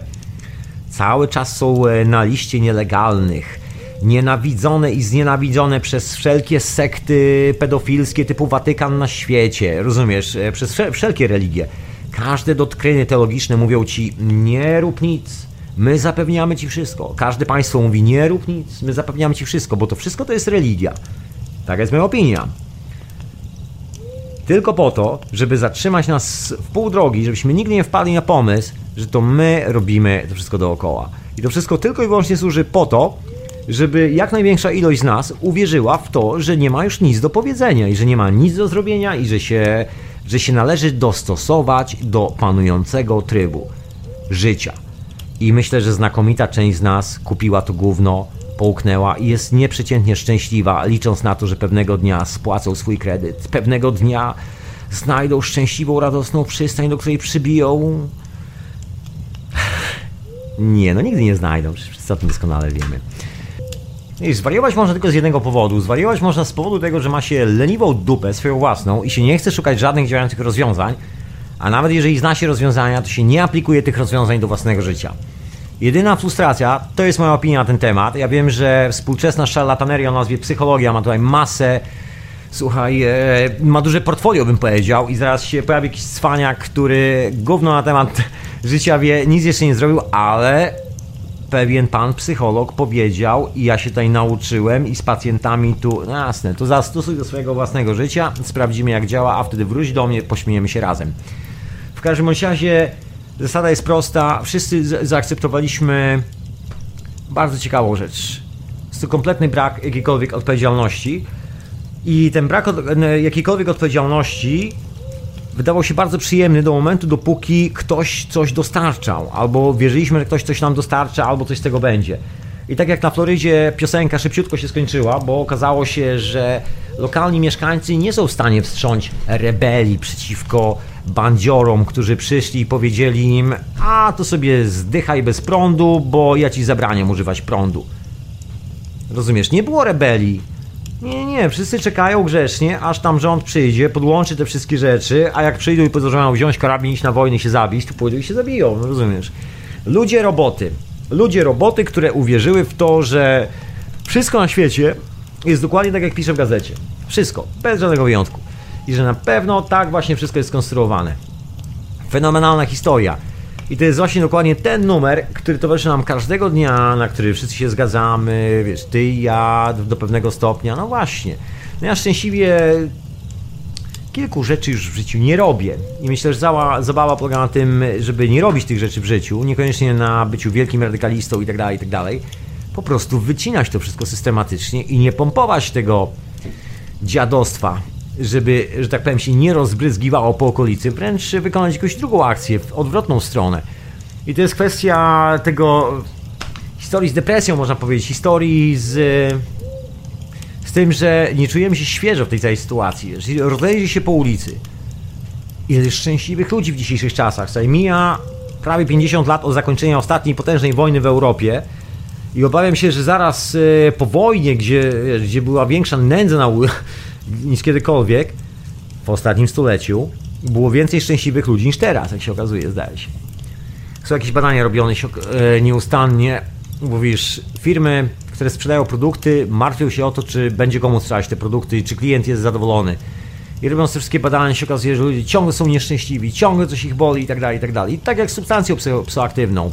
cały czas są e, na liście nielegalnych. Nienawidzone i znienawidzone przez wszelkie sekty pedofilskie typu Watykan na świecie. Rozumiesz? E, przez wszelkie religie. Każde doktryny teologiczne mówią ci: nie rób nic. My zapewniamy ci wszystko. Każde państwo mówi: nie rób nic. My zapewniamy ci wszystko, bo to wszystko to jest religia. Taka jest moja opinia tylko po to, żeby zatrzymać nas w pół drogi, żebyśmy nigdy nie wpadli na pomysł, że to my robimy to wszystko dookoła. I to wszystko tylko i wyłącznie służy po to, żeby jak największa ilość z nas uwierzyła w to, że nie ma już nic do powiedzenia i że nie ma nic do zrobienia i że się, że się należy dostosować do panującego trybu życia. I myślę, że znakomita część z nas kupiła to gówno, połknęła i jest nieprzeciętnie szczęśliwa, licząc na to, że pewnego dnia spłacą swój kredyt, pewnego dnia znajdą szczęśliwą, radosną przystań, do której przybiją. Nie, no nigdy nie znajdą, wszyscy o tym doskonale wiemy. I zwariować można tylko z jednego powodu. Zwariować można z powodu tego, że ma się leniwą dupę swoją własną i się nie chce szukać żadnych działających rozwiązań, a nawet jeżeli zna się rozwiązania, to się nie aplikuje tych rozwiązań do własnego życia. Jedyna frustracja, to jest moja opinia na ten temat. Ja wiem, że współczesna szarlataneria o nazwie psychologia ma tutaj masę, słuchaj, e, ma duże portfolio, bym powiedział, i zaraz się pojawi jakiś cwaniak, który gówno na temat życia wie, nic jeszcze nie zrobił, ale pewien pan psycholog powiedział i ja się tutaj nauczyłem i z pacjentami tu, no jasne, to zastosuj do swojego własnego życia, sprawdzimy jak działa, a wtedy wróć do mnie, pośmiejemy się razem. W każdym razie zasada jest prosta, wszyscy zaakceptowaliśmy bardzo ciekawą rzecz. Jest to kompletny brak jakiejkolwiek odpowiedzialności i ten brak od, jakiejkolwiek odpowiedzialności wydawał się bardzo przyjemny do momentu, dopóki ktoś coś dostarczał, albo wierzyliśmy, że ktoś coś nam dostarcza, albo coś z tego będzie. I tak jak na Florydzie piosenka szybciutko się skończyła, bo okazało się, że lokalni mieszkańcy nie są w stanie wstrząć rebelii przeciwko bandziorom, którzy przyszli i powiedzieli im: A to sobie zdychaj bez prądu, bo ja ci zabraniam używać prądu. Rozumiesz, nie było rebelii nie, nie, wszyscy czekają grzecznie, aż tam rząd przyjdzie, podłączy te wszystkie rzeczy, a jak przyjdą i pozwolą wziąć karabin, iść na wojnę i się zabić, to pójdą i się zabiją, no rozumiesz? Ludzie roboty. Ludzie roboty, które uwierzyły w to, że wszystko na świecie jest dokładnie tak, jak pisze w gazecie. Wszystko, bez żadnego wyjątku. I że na pewno tak właśnie wszystko jest skonstruowane. Fenomenalna historia. I to jest właśnie dokładnie ten numer, który towarzyszy nam każdego dnia, na który wszyscy się zgadzamy, wiesz, ty i ja do pewnego stopnia. No właśnie. No ja szczęśliwie kilku rzeczy już w życiu nie robię. I myślę, że cała zabawa polega na tym, żeby nie robić tych rzeczy w życiu, niekoniecznie na byciu wielkim radykalistą i tak Po prostu wycinać to wszystko systematycznie i nie pompować tego dziadostwa żeby, że tak powiem, się nie rozbryzgiwało po okolicy, wręcz wykonać jakąś drugą akcję w odwrotną stronę. I to jest kwestia tego historii z depresją, można powiedzieć, historii z, z tym, że nie czujemy się świeżo w tej całej sytuacji. Rozejrzy się po ulicy. Ile szczęśliwych ludzi w dzisiejszych czasach. Słuchaj, mija prawie 50 lat od zakończenia ostatniej potężnej wojny w Europie. I obawiam się, że zaraz e, po wojnie, gdzie, gdzie była większa nędza niż kiedykolwiek w ostatnim stuleciu było więcej szczęśliwych ludzi niż teraz, jak się okazuje, zdaje się. Są jakieś badania robione e, nieustannie. Mówisz, firmy, które sprzedają produkty, martwią się o to, czy będzie komu sprzedać te produkty, czy klient jest zadowolony. I robiąc te wszystkie badania się okazuje, że ludzie ciągle są nieszczęśliwi, ciągle coś ich boli i tak dalej, i tak dalej. Tak jak substancją psychoaktywną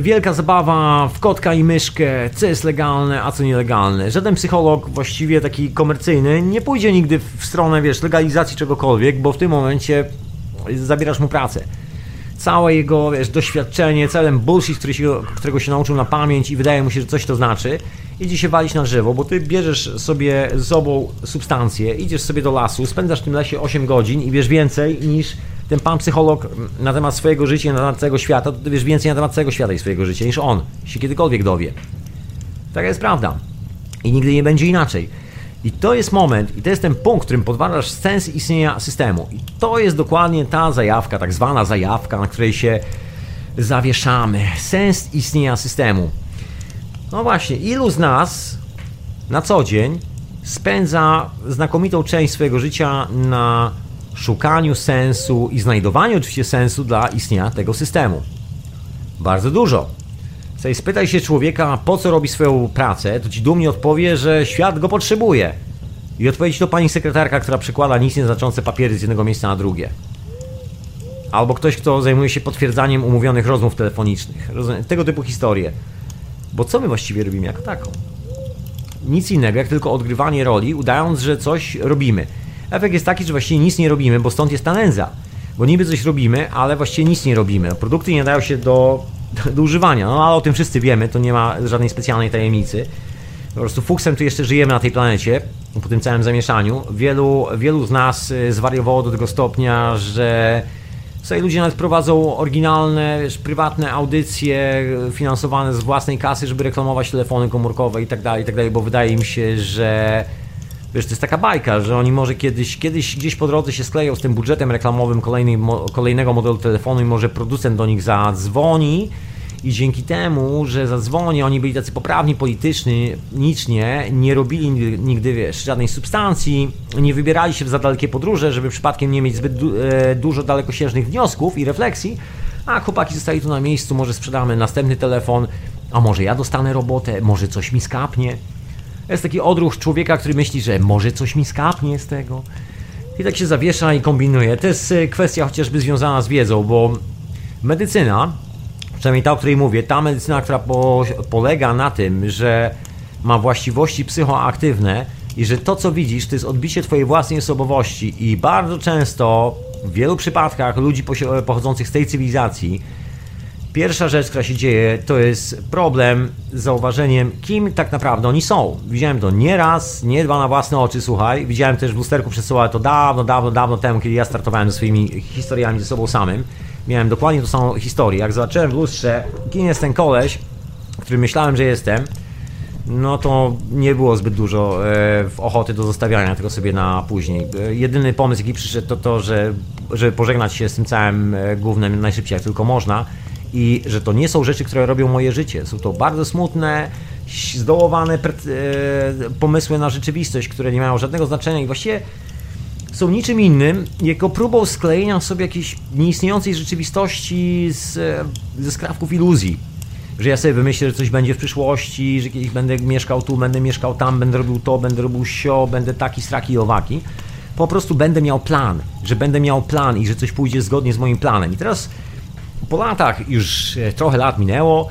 wielka zabawa w kotka i myszkę, co jest legalne, a co nielegalne. Żaden psycholog właściwie taki komercyjny nie pójdzie nigdy w stronę, wiesz, legalizacji czegokolwiek, bo w tym momencie zabierasz mu pracę. Całe jego, wiesz, doświadczenie, cały ten bullshit, który się, którego się nauczył na pamięć i wydaje mu się, że coś to znaczy, idzie się walić na drzewo, bo ty bierzesz sobie z sobą substancję, idziesz sobie do lasu, spędzasz w tym lesie 8 godzin i wiesz więcej niż ten pan psycholog na temat swojego życia, na temat całego świata, to ty wiesz więcej na temat całego świata i swojego życia niż on się kiedykolwiek dowie. Taka jest prawda. I nigdy nie będzie inaczej. I to jest moment, i to jest ten punkt, w którym podważasz sens istnienia systemu. I to jest dokładnie ta zajawka, tak zwana zajawka, na której się zawieszamy. Sens istnienia systemu. No właśnie, ilu z nas na co dzień spędza znakomitą część swojego życia na szukaniu sensu i znajdowaniu oczywiście sensu dla istnienia tego systemu. Bardzo dużo. Słuchaj, spytaj się człowieka, po co robi swoją pracę, to ci dumnie odpowie, że świat go potrzebuje. I odpowiedź to pani sekretarka, która przekłada nic nieznaczące papiery z jednego miejsca na drugie. Albo ktoś, kto zajmuje się potwierdzaniem umówionych rozmów telefonicznych. Tego typu historie. Bo co my właściwie robimy jako taką? Nic innego, jak tylko odgrywanie roli, udając, że coś robimy. Efekt jest taki, że właściwie nic nie robimy, bo stąd jest ta nędza. Bo niby coś robimy, ale właściwie nic nie robimy. Produkty nie nadają się do do używania. No ale o tym wszyscy wiemy, to nie ma żadnej specjalnej tajemnicy. Po prostu fuksem tu jeszcze żyjemy na tej planecie, po tym całym zamieszaniu. Wielu, wielu z nas y, zwariowało do tego stopnia, że Tutaj ludzie nawet prowadzą oryginalne, prywatne audycje y, finansowane z własnej kasy, żeby reklamować telefony komórkowe i tak dalej, i tak dalej, bo wydaje mi się, że wiesz, to jest taka bajka, że oni może kiedyś, kiedyś gdzieś po drodze się skleją z tym budżetem reklamowym kolejnej, kolejnego modelu telefonu i może producent do nich zadzwoni i dzięki temu, że zadzwoni, oni byli tacy poprawni politycznie, nicznie, nie robili nigdy, wiesz, żadnej substancji, nie wybierali się w za dalekie podróże, żeby przypadkiem nie mieć zbyt du e, dużo dalekosiężnych wniosków i refleksji, a chłopaki zostali tu na miejscu, może sprzedamy następny telefon, a może ja dostanę robotę, może coś mi skapnie. Jest taki odruch człowieka, który myśli, że może coś mi skapnie z tego. I tak się zawiesza i kombinuje. To jest e, kwestia chociażby związana z wiedzą, bo medycyna przynajmniej ta, o której mówię, ta medycyna, która po, polega na tym, że ma właściwości psychoaktywne i że to, co widzisz, to jest odbicie Twojej własnej osobowości i bardzo często, w wielu przypadkach ludzi pochodzących z tej cywilizacji, pierwsza rzecz, która się dzieje, to jest problem z zauważeniem, kim tak naprawdę oni są. Widziałem to nie raz, nie dwa na własne oczy, słuchaj. Widziałem też w lusterku przesyłałem to dawno, dawno, dawno temu, kiedy ja startowałem ze swoimi historiami ze sobą samym miałem dokładnie tą samą historię. Jak zobaczyłem w lustrze, kim jest ten koleś, który myślałem, że jestem, no to nie było zbyt dużo e, ochoty do zostawiania tego sobie na później. E, jedyny pomysł, jaki przyszedł, to to, że, żeby pożegnać się z tym całym e, głównym najszybciej jak tylko można i że to nie są rzeczy, które robią moje życie. Są to bardzo smutne, zdołowane e, pomysły na rzeczywistość, które nie mają żadnego znaczenia i właściwie są niczym innym, jako próbą sklejenia sobie jakiejś nieistniejącej rzeczywistości z, ze skrawków iluzji. Że ja sobie wymyślę, że coś będzie w przyszłości, że kiedyś będę mieszkał tu, będę mieszkał tam, będę robił to, będę robił sio, będę taki, straki i owaki. Po prostu będę miał plan, że będę miał plan i że coś pójdzie zgodnie z moim planem. I teraz po latach, już e, trochę lat minęło,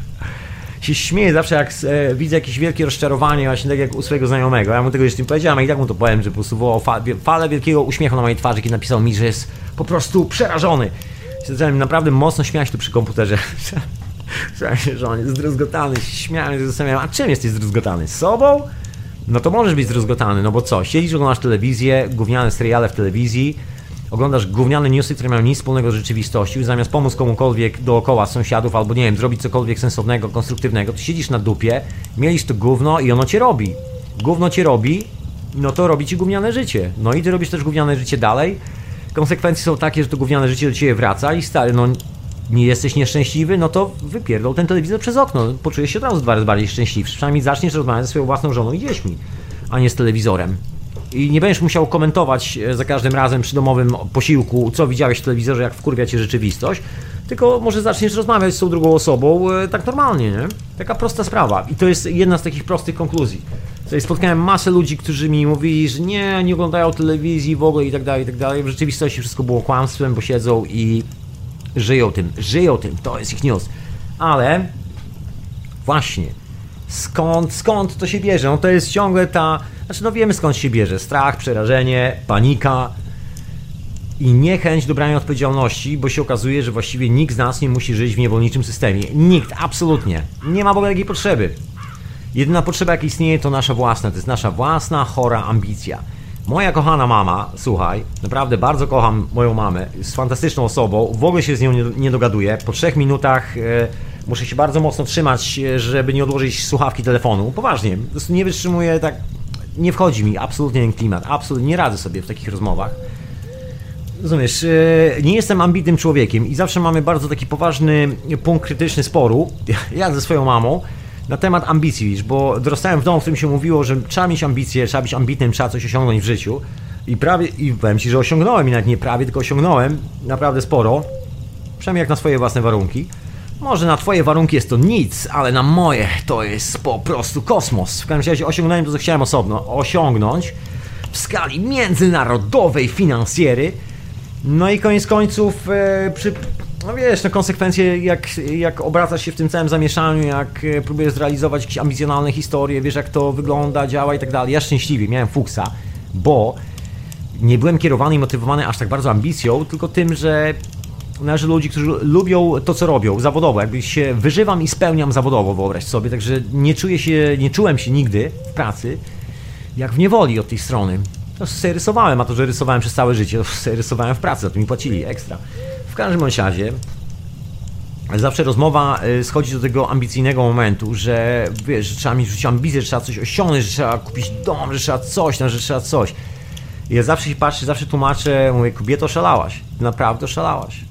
się śmieję zawsze, jak e, widzę jakieś wielkie rozczarowanie, właśnie tak jak u swojego znajomego. Ja mu tego jeszcze nie powiedziałem, a i tak mu to powiem, że po prostu falę wielkiego uśmiechu na mojej twarzy, kiedy napisał mi, że jest po prostu przerażony. Się zacząłem naprawdę mocno śmiać tu przy komputerze. Słyszałem się, że on jest zdruzgotany, śmiałem się, zastanawiałem, a czym jesteś zdruzgotany? Z sobą? No to możesz być zdruzgotany, no bo co? Siedzisz, oglądasz telewizję, gówniane seriale w telewizji, oglądasz gówniane newsy, które mają nic wspólnego z rzeczywistością zamiast pomóc komukolwiek dookoła sąsiadów albo nie wiem, zrobić cokolwiek sensownego, konstruktywnego, to siedzisz na dupie, mielisz to gówno i ono cię robi. Gówno cię robi, no to robi ci gówniane życie. No i ty robisz też gówniane życie dalej. Konsekwencje są takie, że to gówniane życie do ciebie wraca i stary, no nie jesteś nieszczęśliwy, no to wypierdol ten telewizor przez okno. Poczujesz się od razu dwa razy bardziej szczęśliwy. Przynajmniej zaczniesz rozmawiać ze swoją własną żoną i dziećmi, a nie z telewizorem i nie będziesz musiał komentować e, za każdym razem przy domowym posiłku, co widziałeś w telewizorze, jak wkurwia cię rzeczywistość, tylko może zaczniesz rozmawiać z tą drugą osobą e, tak normalnie, nie? Taka prosta sprawa. I to jest jedna z takich prostych konkluzji. Tutaj spotkałem masę ludzi, którzy mi mówili, że nie, nie oglądają telewizji w ogóle i tak dalej, i tak dalej. W rzeczywistości wszystko było kłamstwem, bo siedzą i żyją tym, żyją tym, to jest ich news. Ale właśnie, skąd, skąd to się bierze? No to jest ciągle ta znaczy, no wiemy skąd się bierze strach, przerażenie, panika i niechęć do brania odpowiedzialności, bo się okazuje, że właściwie nikt z nas nie musi żyć w niewolniczym systemie. Nikt, absolutnie. Nie ma w ogóle takiej potrzeby. Jedyna potrzeba, jaka istnieje, to nasza własna. To jest nasza własna, chora ambicja. Moja kochana mama, słuchaj, naprawdę bardzo kocham moją mamę, jest fantastyczną osobą, w ogóle się z nią nie, dogaduję. Po trzech minutach e, muszę się bardzo mocno trzymać, e, żeby nie odłożyć słuchawki telefonu. Poważnie, po prostu nie wytrzymuję tak nie wchodzi mi absolutnie ten klimat, absolutnie nie radzę sobie w takich rozmowach. Rozumiesz, e, nie jestem ambitnym człowiekiem i zawsze mamy bardzo taki poważny punkt krytyczny sporu, ja ze swoją mamą, na temat ambicji, bo dorastałem w domu, w którym się mówiło, że trzeba mieć ambicje, trzeba być ambitnym, trzeba coś osiągnąć w życiu. I prawie, i powiem Ci, że osiągnąłem, i nawet nie prawie, tylko osiągnąłem naprawdę sporo, przynajmniej jak na swoje własne warunki. Może na twoje warunki jest to nic, ale na moje to jest po prostu kosmos. W każdym razie osiągnąłem to, co chciałem osobno osiągnąć w skali międzynarodowej finansjery. No i koniec końców e, przy, no wiesz, no konsekwencje jak, jak obracasz się w tym całym zamieszaniu, jak e, próbujesz zrealizować jakieś ambicjonalne historie, wiesz jak to wygląda, działa i tak dalej. Ja szczęśliwie miałem fuksa, bo nie byłem kierowany i motywowany aż tak bardzo ambicją, tylko tym, że należy do ludzi, którzy lubią to, co robią zawodowo. Jakby się wyżywam i spełniam zawodowo, wyobraź sobie. Także nie czuję się, nie czułem się nigdy w pracy jak w niewoli od tej strony. To sobie rysowałem, a to, że rysowałem przez całe życie, to sobie rysowałem w pracy, za to mi płacili ekstra. W każdym razie, zawsze rozmowa y, schodzi do tego ambicyjnego momentu, że wiesz, że trzeba mieć w życiu że trzeba coś osiągnąć, że trzeba kupić dom, że trzeba coś, no, że trzeba coś. I ja zawsze się patrzę, zawsze tłumaczę, mówię, kobieto szalałaś, naprawdę szalałaś.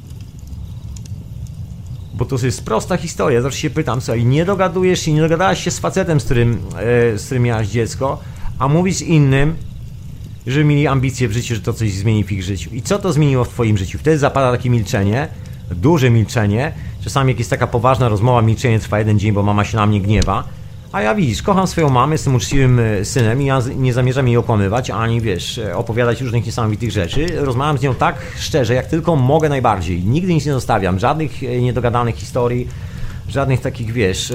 Bo to jest prosta historia, zawsze się pytam, co i nie dogadujesz się, nie dogadałaś się z facetem, z którym, e, z którym miałaś dziecko, a mówisz innym, że mieli ambicje w życiu, że to coś zmieni w ich życiu. I co to zmieniło w twoim życiu? Wtedy zapada takie milczenie, duże milczenie, czasami jak jest taka poważna rozmowa, milczenie trwa jeden dzień, bo mama się na mnie gniewa, a ja widzisz, kocham swoją mamę, jestem uczciwym e, synem i ja nie zamierzam jej okłamywać, ani wiesz, e, opowiadać różnych niesamowitych rzeczy. Rozmawiam z nią tak szczerze, jak tylko mogę najbardziej. Nigdy nic nie zostawiam, żadnych e, niedogadanych historii, żadnych takich, wiesz,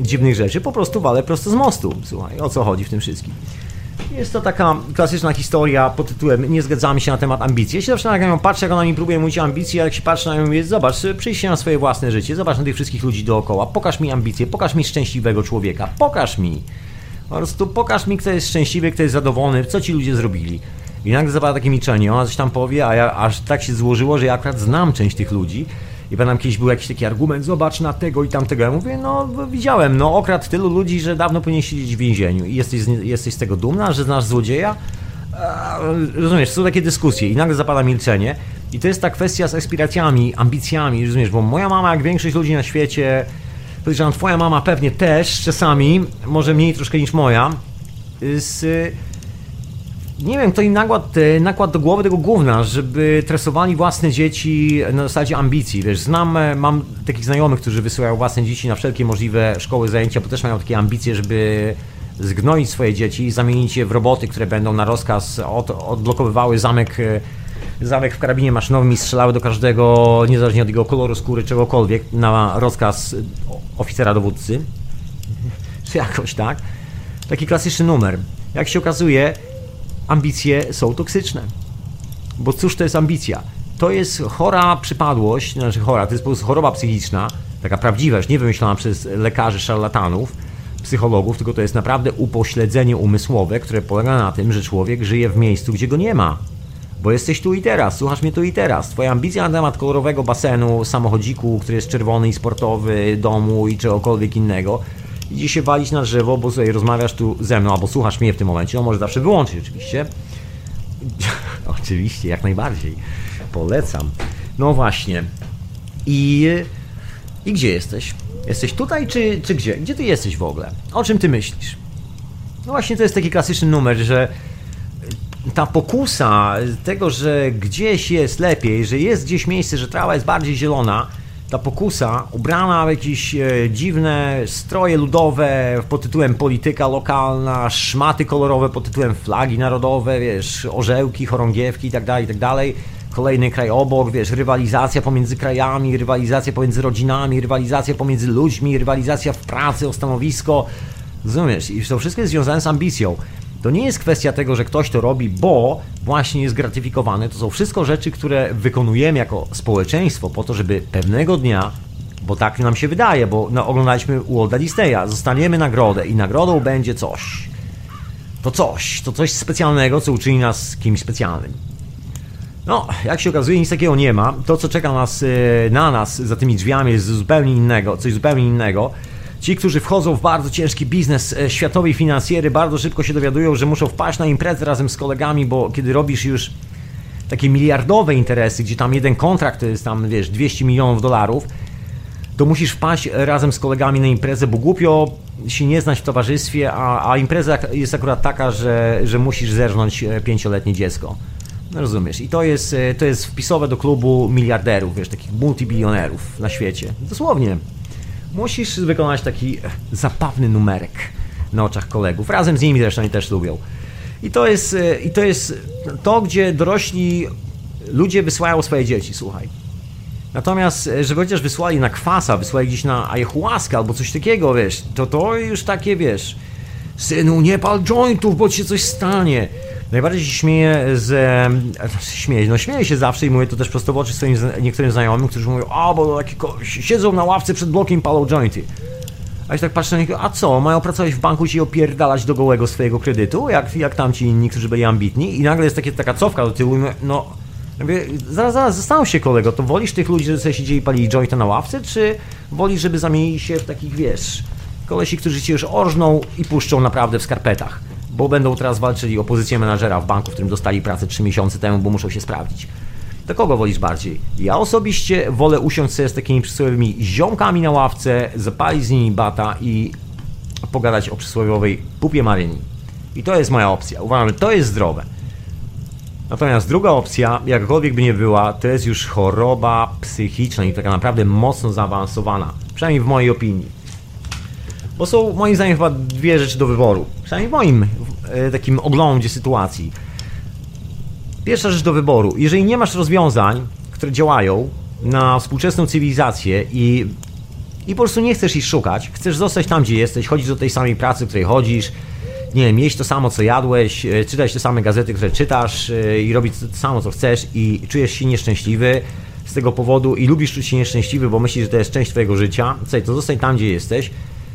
dziwnych rzeczy. Po prostu walę prosto z mostu. Słuchaj, o co chodzi w tym wszystkim. Jest to taka klasyczna historia pod tytułem Nie zgadzamy się na temat ambicji. Ja się zawsze na nią patrzę, jak ona mi próbuje mówić o ambicji, a jak się patrzy na nią, mówię, zobacz, przyjść się na swoje własne życie, zobacz na tych wszystkich ludzi dookoła, pokaż mi ambicje, pokaż mi szczęśliwego człowieka, pokaż mi. Po prostu pokaż mi, kto jest szczęśliwy, kto jest zadowolony, co ci ludzie zrobili. I nagle zapada takie milczenie, ona coś tam powie, a ja aż tak się złożyło, że ja akurat znam część tych ludzi i pamiętam kiedyś był jakiś taki argument, zobacz na tego i tamtego. Ja mówię, no widziałem, no okradł tylu ludzi, że dawno powinien siedzieć w więzieniu. I jesteś, jesteś z tego dumna, że znasz złodzieja? Rozumiesz, są takie dyskusje i nagle zapada milczenie. I to jest ta kwestia z aspiracjami, ambicjami, rozumiesz, bo moja mama, jak większość ludzi na świecie, podejrzewam, twoja mama pewnie też czasami, może mniej troszkę niż moja, z nie wiem, kto im nakładł, nakładł do głowy tego gówna, żeby tresowali własne dzieci na zasadzie ambicji. Wiesz, znam, e, mam takich znajomych, którzy wysyłają własne dzieci na wszelkie możliwe szkoły zajęcia, bo też mają takie ambicje, żeby zgnoić swoje dzieci i zamienić je w roboty, które będą na rozkaz od, odblokowywały zamek, e, zamek w karabinie maszynowym i strzelały do każdego, niezależnie od jego koloru skóry, czegokolwiek, na rozkaz oficera dowódcy. Czy jakoś tak. Taki klasyczny numer. Jak się okazuje, ambicje są toksyczne. Bo cóż to jest ambicja? To jest chora przypadłość, znaczy chora, to jest po prostu choroba psychiczna, taka prawdziwa, już nie wymyślona przez lekarzy, szarlatanów, psychologów, tylko to jest naprawdę upośledzenie umysłowe, które polega na tym, że człowiek żyje w miejscu, gdzie go nie ma. Bo jesteś tu i teraz, słuchasz mnie tu i teraz. Twoja ambicja na temat kolorowego basenu, samochodziku, który jest czerwony i sportowy, domu i czegokolwiek innego, idzie się walić na drzewo, bo sobie rozmawiasz tu ze mną, albo słuchasz mnie w tym momencie, on może zawsze wyłączyć oczywiście. oczywiście, jak najbardziej. Polecam. No właśnie. I, I gdzie jesteś? Jesteś tutaj, czy, czy gdzie? Gdzie ty jesteś w ogóle? O czym ty myślisz? No właśnie, to jest taki klasyczny numer, że ta pokusa tego, że gdzieś jest lepiej, że jest gdzieś miejsce, że trawa jest bardziej zielona, ta pokusa, ubrana w jakieś e, dziwne stroje ludowe pod tytułem polityka lokalna, szmaty kolorowe pod tytułem flagi narodowe, wiesz, orzełki, chorągiewki itd., tak itd., tak kolejny kraj obok, wiesz, rywalizacja pomiędzy krajami, rywalizacja pomiędzy rodzinami, rywalizacja pomiędzy ludźmi, rywalizacja w pracy o stanowisko, rozumiesz? I to wszystko jest związane z ambicją. To nie jest kwestia tego, że ktoś to robi, bo właśnie jest gratyfikowany. To są wszystko rzeczy, które wykonujemy jako społeczeństwo po to, żeby pewnego dnia, bo tak nam się wydaje, bo no, oglądaliśmy Walda Disneya, zostaniemy nagrodę i nagrodą będzie coś. To coś, to coś specjalnego, co uczyni nas kimś specjalnym. No, jak się okazuje, nic takiego nie ma. To, co czeka nas, e, na nas za tymi drzwiami, jest zupełnie innego, coś zupełnie innego. Ci, którzy wchodzą w bardzo ciężki biznes e, światowy i finansjery, bardzo szybko się dowiadują, że muszą wpaść na imprezę razem z kolegami, bo kiedy robisz już takie miliardowe interesy, gdzie tam jeden kontrakt to jest tam, wiesz, 200 milionów dolarów, to musisz wpaść razem z kolegami na imprezę, bo głupio się nie znać w towarzystwie, a, a impreza jest akurat taka, że, że musisz zerżnąć e, pięcioletnie dziecko. No rozumiesz. I to jest, e, to jest wpisowe do klubu miliarderów, wiesz, takich multibilionerów na świecie. Dosłownie musisz wykonać taki zabawny numerek na oczach kolegów. Razem z nimi zresztą oni też lubią. I to jest, e, i to, jest to, gdzie dorośli ludzie wysyłają swoje dzieci, słuchaj. Natomiast, e, żeby chociaż wysłali na kwasa, wysłali gdzieś na ayahuasca albo coś takiego, wiesz, to to już takie, wiesz, synu, nie pal jointów, bo ci się coś stanie. Najbardziej się śmieję z... Znaczy śmieję, no śmieję się zawsze i mówię to też prosto w oczy swoim niektórym znajomym, którzy mówią, a bo takie siedzą na ławce przed blokiem palą jointy. A ja tak patrzę na nich, a co, mają pracować w banku i się opierdalać do gołego swojego kredytu, jak, jak tamci inni, którzy byli ambitni i nagle jest takie, taka cofka do tyłu i mówię, no... Mówię, zaraz, zaraz, zastanów się kolego, to wolisz tych ludzi, że sobie siedzieli palili jointa na ławce, czy wolisz, żeby zamienili się w takich, wiesz, kolesi, którzy cię już orżną i puszczą naprawdę w skarpetach? Bo będą teraz walczyli o pozycję menadżera w banku, w którym dostali pracę 3 miesiące temu, bo muszą się sprawdzić. Do kogo wolisz bardziej? Ja osobiście wolę usiąść sobie z takimi przysłowiowymi ziomkami na ławce, zapalić z nimi bata i pogadać o przysłowiowej pupie Maryni. I to jest moja opcja. Uważam, że to jest zdrowe. Natomiast druga opcja, jakkolwiek by nie była, to jest już choroba psychiczna i taka naprawdę mocno zaawansowana. Przynajmniej w mojej opinii. Bo są moim zdaniem chyba dwie rzeczy do wyboru. Przynajmniej w moim e, takim oglądzie sytuacji. Pierwsza rzecz do wyboru. Jeżeli nie masz rozwiązań, które działają na współczesną cywilizację i, i po prostu nie chcesz ich szukać, chcesz zostać tam, gdzie jesteś, chodzić do tej samej pracy, w której chodzisz, nie wiem, jeść to samo, co jadłeś, e, czytać te same gazety, które czytasz e, i robić to samo, co chcesz i czujesz się nieszczęśliwy z tego powodu i lubisz czuć się nieszczęśliwy, bo myślisz, że to jest część twojego życia, co to zostań tam, gdzie jesteś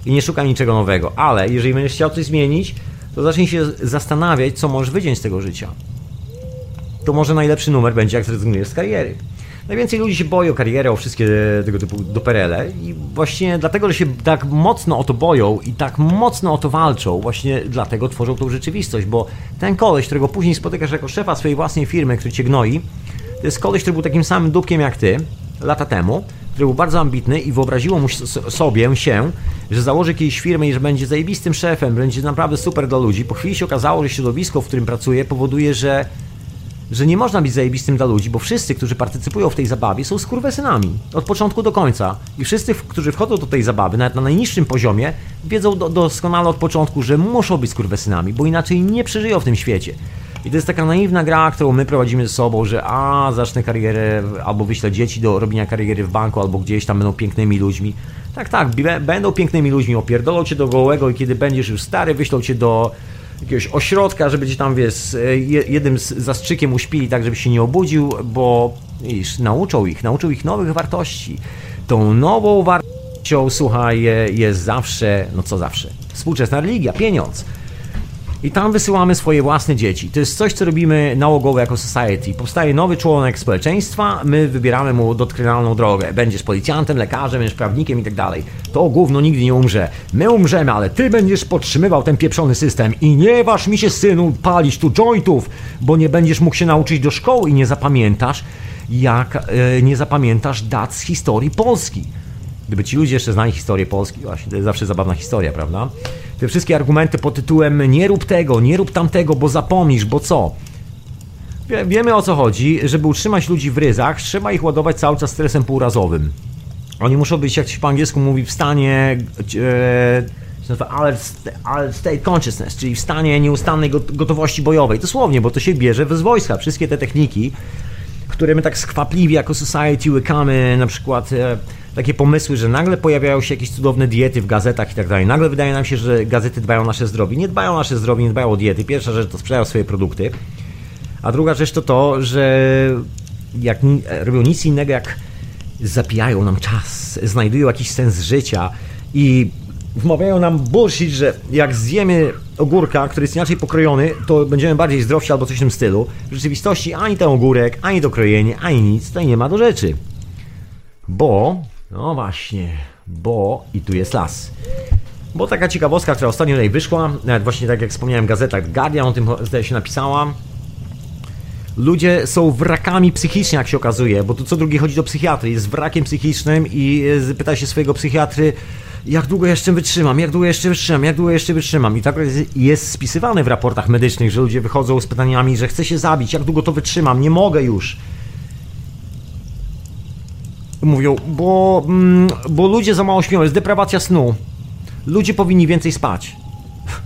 i nie szukaj niczego nowego. Ale jeżeli będziesz chciał coś zmienić, to zacznij się zastanawiać, co możesz wyciąć z tego życia. To może najlepszy numer będzie, jak zrezygnujesz z kariery. Najwięcej ludzi się boi o karierę, o wszystkie tego typu doperele i właśnie dlatego, że się tak mocno o to boją i tak mocno o to walczą, właśnie dlatego tworzą tą rzeczywistość, bo ten koleś, którego później spotykasz jako szefa swojej własnej firmy, który cię gnoi, to jest koleś, który był takim samym dupkiem jak ty lata temu, który był bardzo ambitny i wyobraziło mu sobie się, że założy kiedyś firmę i że będzie zajebistym szefem, będzie naprawdę super dla ludzi. Po chwili się okazało, że środowisko, w którym pracuje, powoduje, że że nie można być zajebistym dla ludzi, bo wszyscy, którzy partycypują w tej zabawie, są skurwesynami. Od początku do końca. I wszyscy, którzy wchodzą do tej zabawy, nawet na najniższym poziomie, wiedzą do, doskonale od początku, że muszą być skurwesynami, bo inaczej nie przeżyją w tym świecie. I to jest taka naiwna gra, którą my prowadzimy ze sobą, że a, zacznę karierę, albo wyślę dzieci do robienia kariery w banku, albo gdzieś tam będą pięknymi ludźmi. Tak, tak, będą pięknymi ludźmi, opierdolą cię do gołego i kiedy będziesz już stary, wyślą cię do jakiegoś ośrodka, żeby cię tam, wiesz, jednym z zastrzykiem uśpili tak, żebyś się nie obudził, bo wiesz, nauczą ich, nauczą ich nowych wartości. Tą nową wartością, słuchaj, jest zawsze, no co zawsze, współczesna religia, pieniądz. I tam wysyłamy swoje własne dzieci. To jest coś, co robimy nałogowo jako society. Powstaje nowy członek społeczeństwa, my wybieramy mu doktrinalną drogę. Będziesz policjantem, lekarzem, będziesz prawnikiem i tak dalej. To gówno nigdy nie umrze. My umrzemy, ale ty będziesz podtrzymywał ten pieprzony system i nie waż mi się, synu, palić tu jointów, bo nie będziesz mógł się nauczyć do szkoły i nie zapamiętasz, jak e, nie zapamiętasz dat z historii Polski. Gdyby ci ludzie jeszcze znali historię Polski, właśnie, to jest zawsze zabawna historia, prawda? Te wszystkie argumenty pod tytułem nie rób tego, nie rób tamtego, bo zapomnisz, bo co? Wie, wiemy o co chodzi, żeby utrzymać ludzi w ryzach, trzeba ich ładować cały czas stresem półrazowym. Oni muszą być, jak się po angielsku mówi, w stanie e, alert state consciousness, czyli w stanie nieustannej gotowości bojowej. Dosłownie, bo to się bierze z wojska. Wszystkie te techniki, które my tak skwapliwie jako society łykamy, na przykład e, takie pomysły, że nagle pojawiają się jakieś cudowne diety w gazetach i tak dalej. Nagle wydaje nam się, że gazety dbają o nasze zdrowie. Nie dbają o nasze zdrowie, nie dbają o diety. Pierwsza rzecz to sprzedają swoje produkty, a druga rzecz to to, że jak robią nic innego jak zapijają nam czas, znajdują jakiś sens życia i wmawiają nam bullshit, że jak zjemy ogórka, który jest inaczej pokrojony, to będziemy bardziej zdrowsi albo coś w tym stylu. W rzeczywistości ani ten ogórek, ani dokrojenie, ani nic tutaj nie ma do rzeczy. Bo no właśnie, bo i tu jest las. Bo taka ciekawostka, która ostatnio tutaj wyszła, nawet właśnie tak jak wspomniałem, gazeta Guardian o tym zdaje się napisała. Ludzie są wrakami psychicznie, jak się okazuje, bo tu co drugi chodzi do psychiatry, jest wrakiem psychicznym i e, pyta się swojego psychiatry, jak długo jeszcze wytrzymam, jak długo jeszcze wytrzymam, jak długo jeszcze wytrzymam. I tak jest spisywane w raportach medycznych, że ludzie wychodzą z pytaniami, że chcę się zabić, jak długo to wytrzymam, nie mogę już mówią, bo, mm, bo ludzie za mało śpią, jest deprawacja snu. Ludzie powinni więcej spać.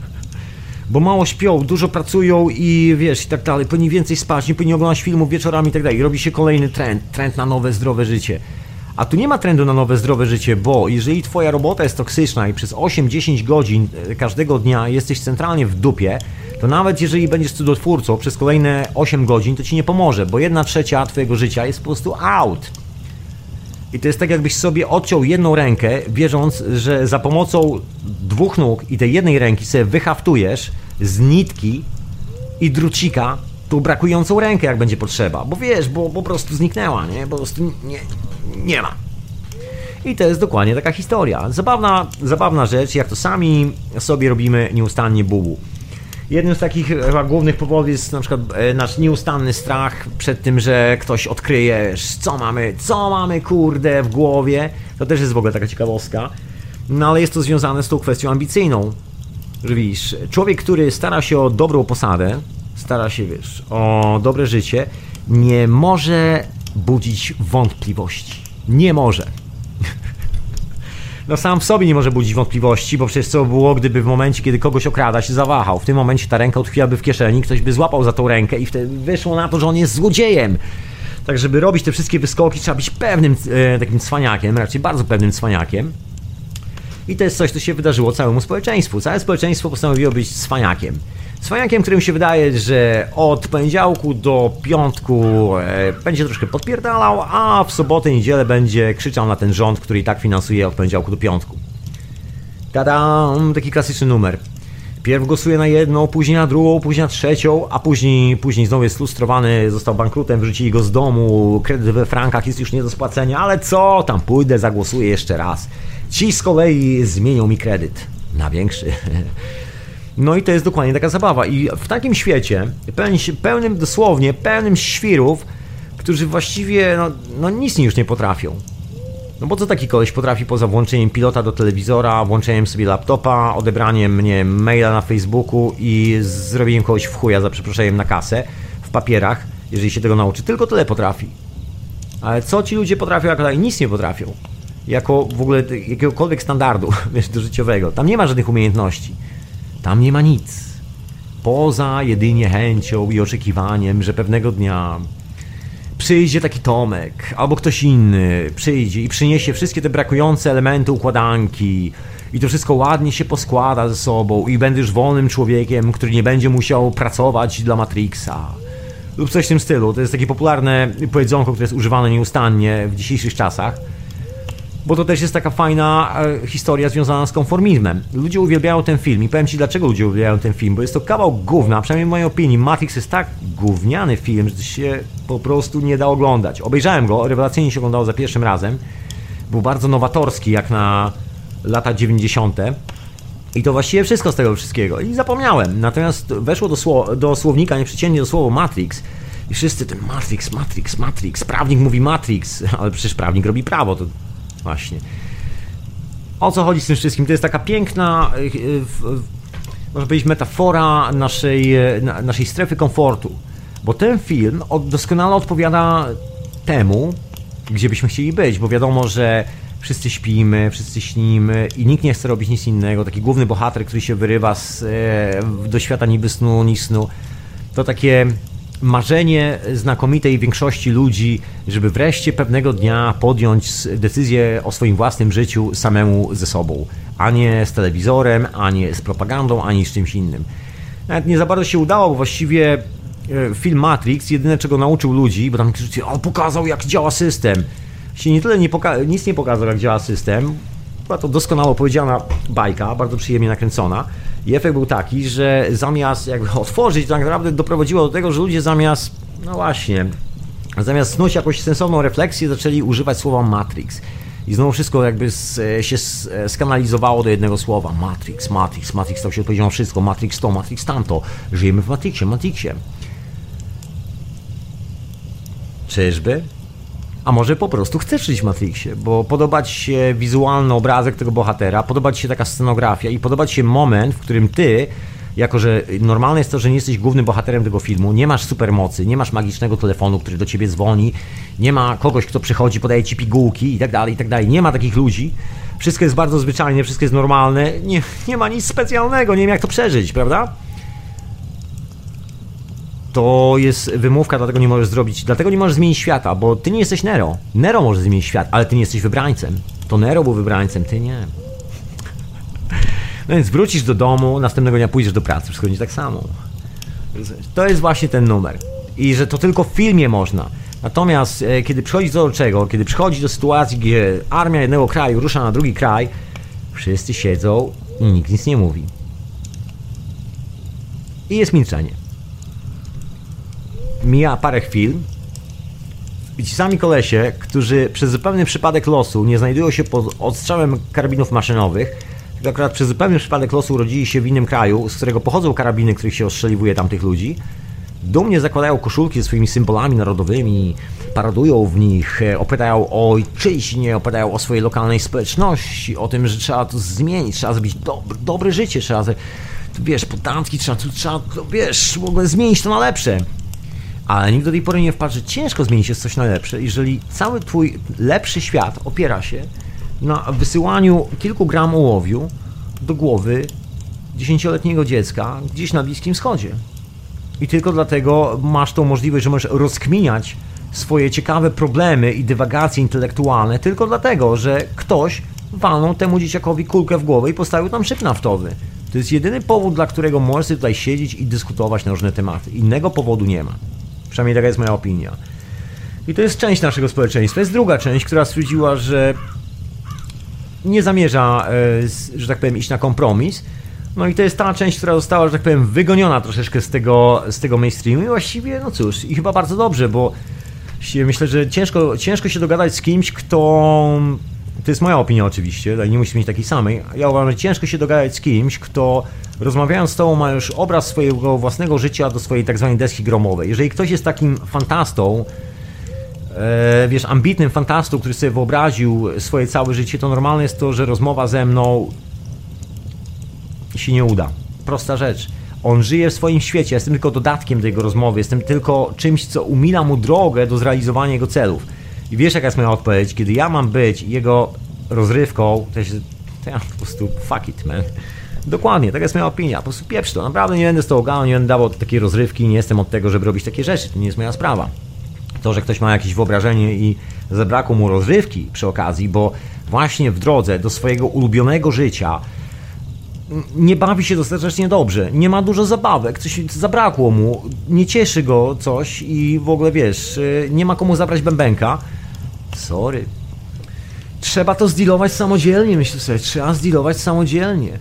Bo mało śpią, dużo pracują i wiesz, i tak dalej. Powinni więcej spać, nie powinni oglądać filmów wieczorami i tak dalej. Robi się kolejny trend, trend na nowe, zdrowe życie. A tu nie ma trendu na nowe, zdrowe życie, bo jeżeli twoja robota jest toksyczna i przez 8-10 godzin e, każdego dnia jesteś centralnie w dupie, to nawet jeżeli będziesz cudotwórcą przez kolejne 8 godzin, to ci nie pomoże, bo jedna trzecia twojego życia jest po prostu out. I to jest tak, jakbyś sobie odciął jedną rękę, wierząc, że za pomocą dwóch nóg i tej jednej ręki sobie wyhaftujesz z nitki i drucika tą brakującą rękę, jak będzie potrzeba. Bo wiesz, bo po prostu zniknęła, nie? Po prostu nie, nie ma. I to jest dokładnie taka historia. Zabawna, zabawna rzecz, jak to sami sobie robimy nieustannie bubu. Jednym z takich chyba głównych powodów jest na przykład e, nasz nieustanny strach przed tym, że ktoś odkryje, co mamy, co mamy kurde w głowie. To też jest w ogóle taka ciekawostka. No ale jest to związane z tą kwestią ambicyjną. Że widzisz, człowiek, który stara się o dobrą posadę, stara się, wiesz, o dobre życie, nie może budzić wątpliwości. Nie może. No sam w sobie nie może budzić wątpliwości, bo przecież co było, gdyby w momencie, kiedy kogoś okrada, się zawahał. W tym momencie ta ręka utkwiłaby w kieszeni, ktoś by złapał za tą rękę i wtedy wyszło na to, że on jest złodziejem. Tak, żeby robić te wszystkie wyskoki, trzeba być pewnym e, takim cwaniakiem, raczej bardzo pewnym cwaniakiem. I to jest coś, co się wydarzyło całemu społeczeństwu. Całe społeczeństwo postanowiło być cwaniakiem. Cwaniakiem, którym się wydaje, że od poniedziałku do piątku e, będzie troszkę podpierdalał, a w sobotę, niedzielę będzie krzyczał na ten rząd, który i tak finansuje od poniedziałku do piątku. Tada, taki klasyczny numer. Pierw głosuje na jedną, później na drugą, później na trzecią, a później, później znowu jest lustrowany, został bankrutem, wyrzucili go z domu, kredyt we frankach jest już nie do spłacenia, ale co tam, pójdę, zagłosuję jeszcze raz. Ci z kolei zmienią mi kredyt na większy. No i to jest dokładnie taka zabawa. I w takim świecie, pełnym dosłownie, pełnym świrów, którzy właściwie no, no nic już nie potrafią. No bo co taki koleś potrafi poza włączeniem pilota do telewizora, włączeniem sobie laptopa, odebraniem mnie maila na Facebooku i zrobieniem kogoś w chuja za przeproszeniem na kasę w papierach, jeżeli się tego nauczy. Tylko tyle potrafi. Ale co ci ludzie potrafią, jak nic nie potrafią? Jako w ogóle jakiegokolwiek standardu wiesz, życiowego. Tam nie ma żadnych umiejętności. Tam nie ma nic. Poza jedynie chęcią i oczekiwaniem, że pewnego dnia przyjdzie taki Tomek albo ktoś inny, przyjdzie i przyniesie wszystkie te brakujące elementy układanki i to wszystko ładnie się poskłada ze sobą i będziesz wolnym człowiekiem, który nie będzie musiał pracować dla Matrixa. Lub coś w tym stylu. To jest takie popularne powiedzonko, które jest używane nieustannie w dzisiejszych czasach bo to też jest taka fajna e, historia związana z konformizmem. Ludzie uwielbiają ten film i powiem Ci dlaczego ludzie uwielbiają ten film, bo jest to kawał gówna, przynajmniej w mojej opinii. Matrix jest tak gówniany film, że się po prostu nie da oglądać. Obejrzałem go, rewelacyjnie się oglądało za pierwszym razem. Był bardzo nowatorski jak na lata 90. I to właściwie wszystko z tego wszystkiego. I zapomniałem. Natomiast weszło do, sło do słownika nieprzeciętnie do słowa Matrix. I wszyscy ten Matrix, Matrix, Matrix. Prawnik mówi Matrix, ale przecież prawnik robi prawo. To Właśnie. O co chodzi z tym wszystkim? To jest taka piękna, e, można powiedzieć, metafora naszej, e, naszej strefy komfortu. Bo ten film doskonale odpowiada temu, gdzie byśmy chcieli być, bo wiadomo, że wszyscy śpimy, wszyscy śnimy i nikt nie chce robić nic innego. Taki główny bohater, który się wyrywa z, e, do świata niby snu, ni snu. To takie marzenie znakomitej większości ludzi, żeby wreszcie pewnego dnia podjąć decyzję o swoim własnym życiu samemu ze sobą, a nie z telewizorem, a nie z propagandą, ani z czymś innym. Nawet nie za bardzo się udało, bo właściwie e, film Matrix jedyne czego nauczył ludzi, bo tam krzyczy, on pokazał jak działa system. Się nie tyle nie poka- nic nie pokazał jak działa system, była to doskonale opowiedziana bajka, bardzo przyjemnie nakręcona, i efekt był taki, że zamiast jakby otworzyć, tak naprawdę doprowadziło do tego, że ludzie zamiast, no właśnie, zamiast snuć jakąś sensowną refleksję, zaczęli używać słowa Matrix. I znowu wszystko jakby się skanalizowało do jednego słowa. Matrix, Matrix, Matrix stał się odpowiedzią na wszystko. Matrix to, Matrix tamto. Żyjemy w Matrixie, Matrixie. Czyżby? A może po prostu chcesz żyć w Matrixie, bo podoba ci się wizualny obrazek tego bohatera, podoba ci się taka scenografia i podoba ci się moment, w którym ty, jako że normalne jest to, że nie jesteś głównym bohaterem tego filmu, nie masz supermocy, nie masz magicznego telefonu, który do ciebie dzwoni, nie ma kogoś, kto przychodzi, podaje ci pigułki i tak dalej, i tak dalej. Nie ma takich ludzi. Wszystko jest bardzo zwyczajne, wszystko jest normalne, nie, nie ma nic specjalnego, nie wiem jak to przeżyć, prawda? To jest wymówka, dlatego nie możesz zrobić, dlatego nie możesz zmienić świata, bo ty nie jesteś Nero. Nero może zmienić świat, ale ty nie jesteś wybrańcem. To Nero był wybrańcem, ty nie. No więc wrócisz do domu, następnego dnia pójdziesz do pracy, wszystko będzie tak samo. To jest właśnie ten numer. I że to tylko w filmie można. Natomiast e, kiedy przychodzi do czego, kiedy przychodzi do sytuacji, gdzie armia jednego kraju rusza na drugi kraj, wszyscy siedzą i nikt nic nie mówi. I jest milczenie. Mija parę chwil i ci sami kolesie, którzy przez zupełny przypadek losu nie znajdują się pod odstrzałem karabinów maszynowych, tylko akurat przez zupełny przypadek losu urodzili się w innym kraju, z którego pochodzą karabiny, których się ostrzeliwuje tamtych ludzi, dumnie zakładają koszulki ze swoimi symbolami narodowymi, paradują w nich, e, opowiadają o ojczyźnie, opowiadają o swojej lokalnej społeczności, o tym, że trzeba to zmienić, trzeba zrobić dobre, dobre życie, trzeba, wiesz, podatki, trzeba, trzeba, wiesz, w ogóle zmienić to na lepsze. Ale nikt do tej pory nie wpadł, że ciężko zmienić jest coś na lepsze, jeżeli cały twój lepszy świat opiera się na wysyłaniu kilku gram ołowiu do głowy dziesięcioletniego dziecka gdzieś na Bliskim Wschodzie. I tylko dlatego masz tą możliwość, że możesz rozkminiać swoje ciekawe problemy i dywagacje intelektualne tylko dlatego, że ktoś walnął temu dzieciakowi kulkę w głowę i postawił tam szyb naftowy. To jest jedyny powód, dla którego możesz tutaj siedzieć i dyskutować na różne tematy. Innego powodu nie ma. Przynajmniej taka jest moja opinia. I to jest część naszego społeczeństwa. Jest druga część, która stwierdziła, że nie zamierza, e, że tak powiem, iść na kompromis. No i to jest ta część, która została, że tak powiem, wygoniona troszeczkę z tego, z tego mainstreamu i właściwie, no cóż, i chyba bardzo dobrze, bo myślę, że ciężko, ciężko się dogadać z kimś, kto... To jest moja opinia oczywiście, nie musi mieć takiej samej. Ja uważam, że ciężko się dogadać z kimś, kto rozmawiając z tobą ma już obraz swojego własnego życia do swojej tak zwanej deski gromowej. Jeżeli ktoś jest takim fantastą, e, wiesz, ambitnym fantastą, który sobie wyobraził swoje całe życie, to normalne jest to, że rozmowa ze mną się nie uda. Prosta rzecz. On żyje w swoim świecie, jestem tylko dodatkiem do jego rozmowy, jestem tylko czymś, co umila mu drogę do zrealizowania jego celów. I wiesz, jaka jest moja odpowiedź? Kiedy ja mam być jego rozrywką, to, się, to ja po prostu fuck it, man. Dokładnie, taka jest moja opinia. Po prostu pieprz to. Naprawdę nie będę z tego gadał, nie będę dawał takiej rozrywki, nie jestem od tego, żeby robić takie rzeczy. To nie jest moja sprawa. To, że ktoś ma jakieś wyobrażenie i zabrakło mu rozrywki przy okazji, bo właśnie w drodze do swojego ulubionego życia nie bawi się dostatecznie dobrze, nie ma dużo zabawek, coś zabrakło mu, nie cieszy go coś i w ogóle wiesz, y, nie ma komu zabrać bębenka. Sorry. Trzeba to zdealować samodzielnie, myślę sobie, trzeba zdealować samodzielnie.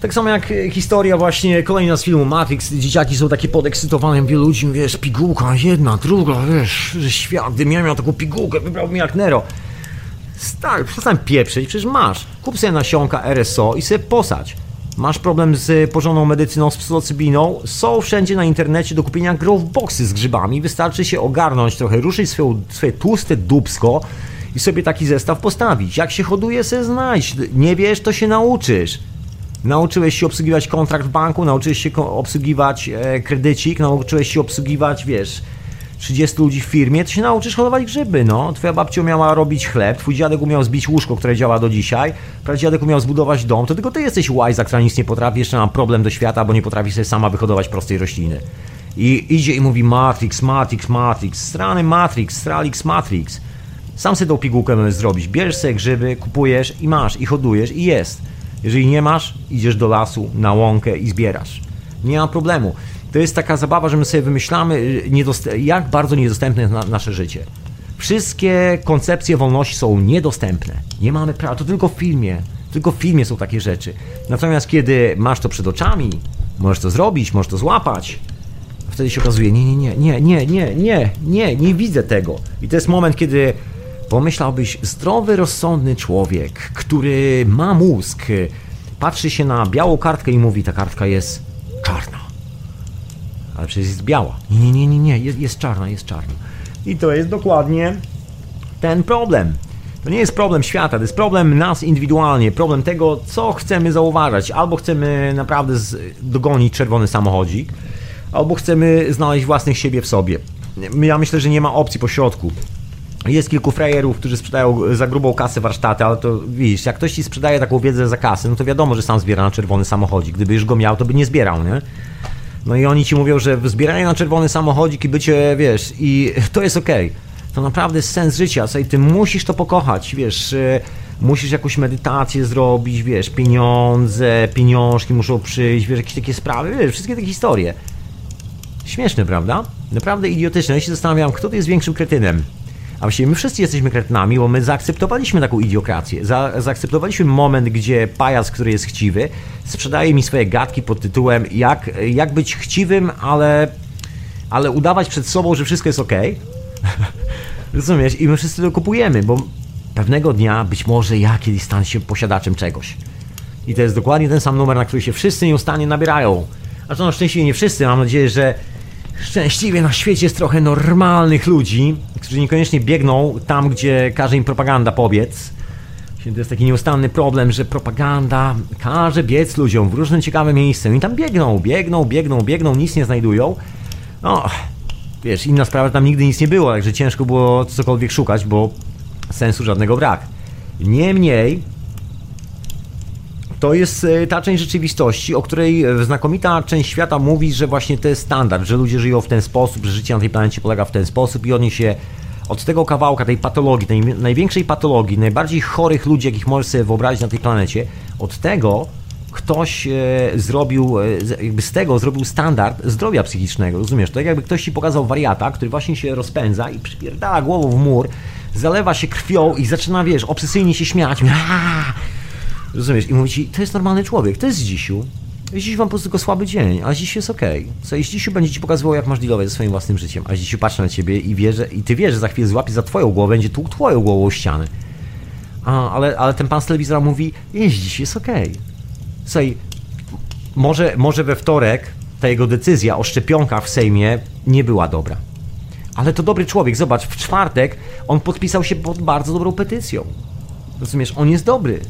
Tak samo jak historia właśnie kolejna z filmu Matrix, dzieciaki są takie podekscytowane, wielu ludzi, wiesz, pigułka, jedna, druga, wiesz, świat, gdybym ja miał taką pigułkę, wybrałbym jak Nero. Stary, przestań pieprzyć, przecież masz. Kup sobie nasionka RSO i sobie posadź. Masz problem z porządną medycyną, z psylocybiną? Są wszędzie na internecie do kupienia growboxy z grzybami. Wystarczy się ogarnąć trochę, ruszyć swoje, swoje tłuste dubsko i sobie taki zestaw postawić. Jak się hoduje, sobie znajdź. Nie wiesz, to się nauczysz. Nauczyłeś się obsługiwać kontrakt w banku, nauczyłeś się obsługiwać e, kredycik, nauczyłeś się obsługiwać, wiesz, 30 ludzi w firmie, to się nauczysz hodować grzyby, no. Twoja babcia umiała robić chleb, twój dziadek umiał zbić łóżko, które działa do dzisiaj, pradziadek umiał zbudować dom, to tylko ty jesteś łajza, która nic nie potrafi, jeszcze mam problem do świata, bo nie potrafi sobie sama wyhodować prostej rośliny. I idzie i mówi Matrix, Matrix, Matrix, strany Matrix, Stralix, Matrix. Sam sobie tą pigułkę możesz zrobić. Bierzesz sobie grzyby, kupujesz i masz, i hodujesz i jest. Jeżeli nie masz, idziesz do lasu, na łąkę i zbierasz. Nie ma problemu to jest taka zabawa, że my sobie wymyślamy, y, jak bardzo niedostępne jest na, nasze życie. Wszystkie koncepcje wolności są niedostępne. Nie mamy prawa, to tylko w filmie. Tylko w filmie są takie rzeczy. Natomiast kiedy masz to przed oczami, możesz to zrobić, możesz to złapać, wtedy się okazuje, nie, nie, nie, nie, nie, nie, nie, nie, nie widzę tego. I to jest moment, kiedy pomyślałbyś, zdrowy, rozsądny człowiek, który ma mózg, patrzy się na białą kartkę i mówi, ta kartka jest czarna ale przecież jest biała. Nie, nie, nie, nie, jest, jest czarna, jest czarna. I to jest dokładnie ten problem. To nie jest problem świata, to jest problem nas indywidualnie, problem tego, co chcemy zauważać. Albo chcemy naprawdę dogonić czerwony samochodzik, albo chcemy znaleźć własnych siebie w sobie. Ja myślę, że nie ma opcji po środku. Jest kilku frajerów, którzy sprzedają za grubą kasę warsztaty, ale to widzisz, jak ktoś ci sprzedaje taką wiedzę za kasę, no to wiadomo, że sam zbiera na czerwony samochodzik. Gdyby już go miał, to by nie zbierał, nie? No i oni ci mówią, że zbieranie na czerwony samochodzik i bycie, wiesz, i to jest okej. To naprawdę sens życia. Słuchaj, ty musisz to pokochać, wiesz, e, musisz jakąś medytację zrobić, wiesz, pieniądze, pieniążki muszą przyjść, wiesz, jakieś takie sprawy, wiesz, wszystkie takie historie. Śmieszne, prawda? Naprawdę idiotyczne. Ja się zastanawiam, kto tu jest większym kretynem. A właściwie my wszyscy jesteśmy kretynami, bo my zaakceptowaliśmy taką idiokrację. Za, zaakceptowaliśmy moment, gdzie pajac, który jest chciwy, sprzedaje mi swoje gadki pod tytułem jak, jak być chciwym, ale, ale udawać przed sobą, że wszystko jest ok. Rozumiesz? I my wszyscy to kupujemy, bo pewnego dnia być może ja kiedyś stanę się posiadaczem czegoś. I to jest dokładnie ten sam numer, na który się wszyscy nieustannie nabierają. A to na szczęście nie wszyscy, mam nadzieję, że szczęśliwie na świecie jest trochę normalnych ludzi, którzy niekoniecznie biegną tam, gdzie każe im propaganda pobiec. To jest taki nieustanny problem, że propaganda każe biec ludziom w różne ciekawe miejsca. I tam biegną, biegną, biegną, biegną, nic nie znajdują. No, wiesz, inna sprawa, że tam nigdy nic nie było, także ciężko było cokolwiek szukać, bo sensu żadnego brak. Niemniej, to jest e, ta część rzeczywistości, o której e, znakomita część świata mówi, że właśnie to jest standard, że ludzie żyją w ten sposób, że życie na tej planecie polega w ten sposób i oni się od tego kawałka, tej patologii, tej największej patologii, najbardziej chorych ludzi, jakich możesz sobie wyobrazić na tej planecie, od tego ktoś e, zrobił, jakby z tego zrobił standard zdrowia psychicznego, rozumiesz? To jakby ktoś ci pokazał wariata, który właśnie się rozpędza i przypierdala głową w mur, zalewa się krwią i zaczyna, wiesz, obsesyjnie się śmiać. Aaaa! Rozumiesz? I mówi ci, to jest normalny człowiek, to jest dzisiu. Dziś wam po prostu tylko słaby dzień, a dziś jest okej. Okay. Co jeśli dzisiu będzie ci pokazywał, jak masz dealować ze swoim własnym życiem, a dzisiu patrzy na ciebie i wie, że, i ty wiesz, że za chwilę złapie za twoją głowę, będzie tłukł twoją głową o ścianę. A, ale, ale ten pan z telewizora mówi, jeźdź, dziś jest okej. Okay. Słuchaj, może, może we wtorek ta jego decyzja o szczepionkach w Sejmie nie była dobra. Ale to dobry człowiek, zobacz, w czwartek on podpisał się pod bardzo dobrą petycją. Rozumiesz, on jest dobry.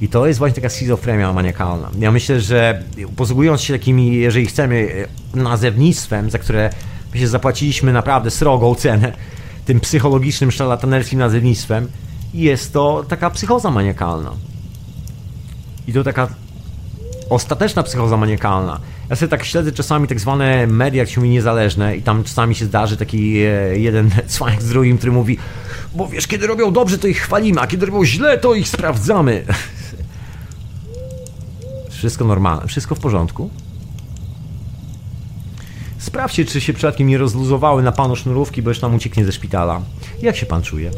I to jest właśnie taka schizofrenia maniakalna. Ja myślę, że posługując się takimi, jeżeli chcemy, nazewnictwem, za które my się zapłaciliśmy naprawdę srogą cenę, tym psychologicznym, szalatanerskim nazewnictwem, jest to taka psychoza maniakalna. I to taka ostateczna psychoza maniakalna. Ja sobie tak śledzę czasami tak zwane media, jak się mówi, niezależne i tam czasami się zdarzy taki e, jeden cwanek z drugim, który mówi bo wiesz, kiedy robią dobrze, to ich chwalimy, a kiedy robią źle, to ich sprawdzamy. Wszystko normalne, wszystko w porządku. Sprawdźcie, czy się przypadkiem nie rozluzowały na panu sznurówki, bo już tam ucieknie ze szpitala. Jak się pan czuje?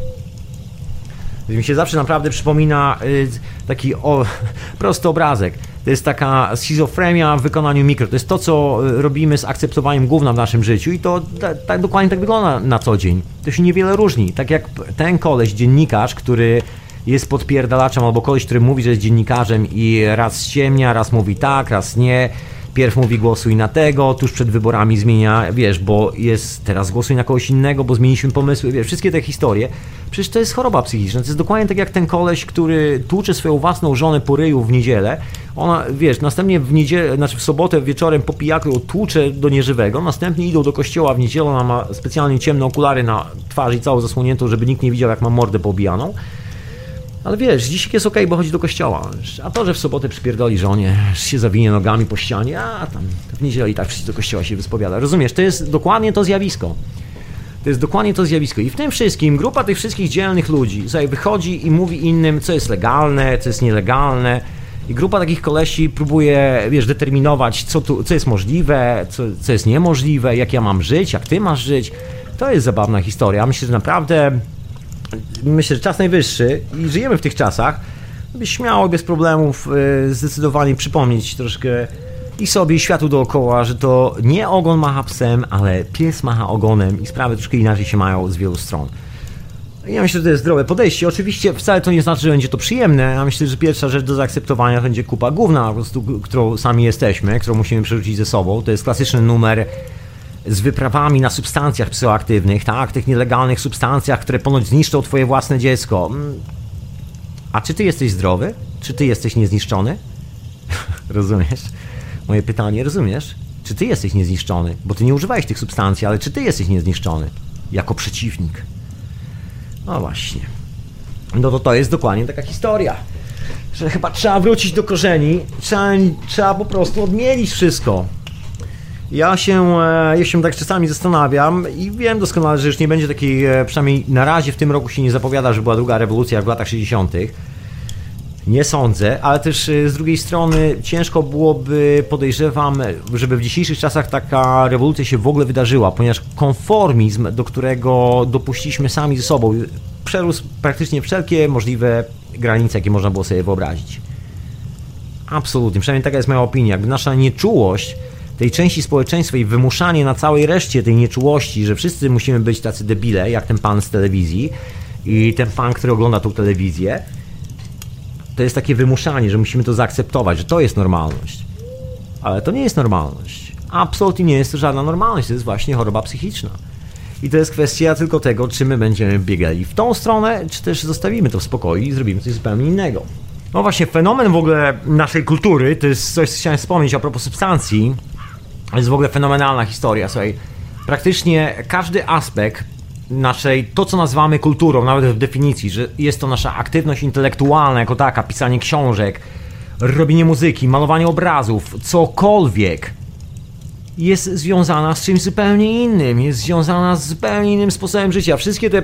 Mi się zawsze naprawdę przypomina y, taki o, prosty obrazek. To jest taka schizofrenia w wykonaniu mikro. To jest to, co y, robimy z akceptowaniem gówna w naszym życiu i to tak, dokładnie tak wygląda na co dzień. To się niewiele różni. Tak jak ten koleś, dziennikarz, który jest podpierdalaczem, albo koleś, który mówi, że jest dziennikarzem i raz ściemnia, raz mówi tak, raz nie. Pierw mówi głosuj na tego, tuż przed wyborami zmienia, wiesz, bo jest teraz głosuj na kogoś innego, bo zmieniliśmy pomysły, wiesz, wszystkie te historie. Przecież to jest choroba psychiczna. To jest dokładnie tak jak ten koleś, który tłucze swoją własną żonę po ryju w niedzielę. Ona, wiesz, następnie w niedzielę, znaczy w sobotę wieczorem po pijaku tłucze do nieżywego, następnie idą do kościoła w niedzielę, ona ma specjalnie ciemne okulary na twarzy i całą zasłoniętą, żeby nikt nie widział, jak ma mordę pobijaną. Ale wiesz, dzisiaj jest ok, bo chodzi do kościoła. A to, że w sobotę przypierdoli żonie, się zawinie nogami po ścianie, a tam w niedzielę i tak wszyscy do kościoła się wyspowiada. Rozumiesz, to jest dokładnie to zjawisko. To jest dokładnie to zjawisko. I w tym wszystkim grupa tych wszystkich dzielnych ludzi sobie wychodzi i mówi innym, co jest legalne, co jest nielegalne. I grupa takich kolesi próbuje, wiesz, determinować, co, tu, co jest możliwe, co, co jest niemożliwe, jak ja mam żyć, jak ty masz żyć. To jest zabawna historia. Myślę, że naprawdę myślę, że czas najwyższy i żyjemy w tych czasach, by śmiało, bez problemów e, zdecydowanie przypomnieć troszkę i sobie, i światu dookoła, że to nie ogon macha psem, ale pies macha ogonem i sprawy troszkę inaczej się mają z wielu stron. Ja myślę, że to jest zdrowe podejście. Oczywiście wcale to nie znaczy, że będzie to przyjemne. Ja myślę, że pierwsza rzecz do zaakceptowania będzie kupa główna, po prostu, którą sami jesteśmy, którą musimy przerzucić ze sobą. To jest klasyczny numer z wyprawami na substancjach psychoaktywnych, tak, tych nielegalnych substancjach, które ponoć zniszczą twoje własne dziecko. Mm. A czy ty jesteś zdrowy? Czy ty jesteś niezniszczony? rozumiesz? Moje pytanie, rozumiesz? Czy ty jesteś niezniszczony? Bo ty nie używałeś tych substancji, ale czy ty jesteś niezniszczony? Jako przeciwnik. No właśnie. No to to jest dokładnie taka historia. Że chyba trzeba wrócić do korzeni, trzeba, trzeba po prostu odmienić wszystko Ja się, e, się tak czasami zastanawiam i wiem doskonale, że już nie będzie takiej, e, przynajmniej na razie w tym roku się nie zapowiada, że była druga rewolucja jak w latach 60. Nie sądzę, ale też e, z drugiej strony ciężko byłoby, podejrzewam, żeby w dzisiejszych czasach taka rewolucja się w ogóle wydarzyła, ponieważ konformizm, do którego dopuściliśmy sami ze sobą, przerósł praktycznie wszelkie możliwe granice, jakie można było sobie wyobrazić. Absolutnie, przynajmniej taka jest moja opinia. Jakby nasza nieczułość tej części społeczeństwa i wymuszanie na całej reszcie tej nieczułości, że wszyscy musimy być tacy debile, jak ten pan z telewizji i ten pan, który ogląda tą telewizję, to jest takie wymuszanie, że musimy to zaakceptować, że to jest normalność. Ale to nie jest normalność. Absolutnie nie jest to żadna normalność, to jest właśnie choroba psychiczna. I to jest kwestia tylko tego, czy my będziemy biegali w tą stronę, czy też zostawimy to w spokoju i zrobimy coś zupełnie innego. No właśnie, fenomen w ogóle naszej kultury, to jest coś, co chciałem wspomnieć a propos substancji, jest w ogóle fenomenalna historia, słuchaj. Praktycznie każdy aspekt naszej, to co nazywamy kulturą, nawet w definicji, że jest to nasza aktywność intelektualna jako taka, pisanie książek, robienie muzyki, malowanie obrazów, cokolwiek, jest związana z czymś zupełnie innym, jest związana z zupełnie innym sposobem życia. Wszystkie te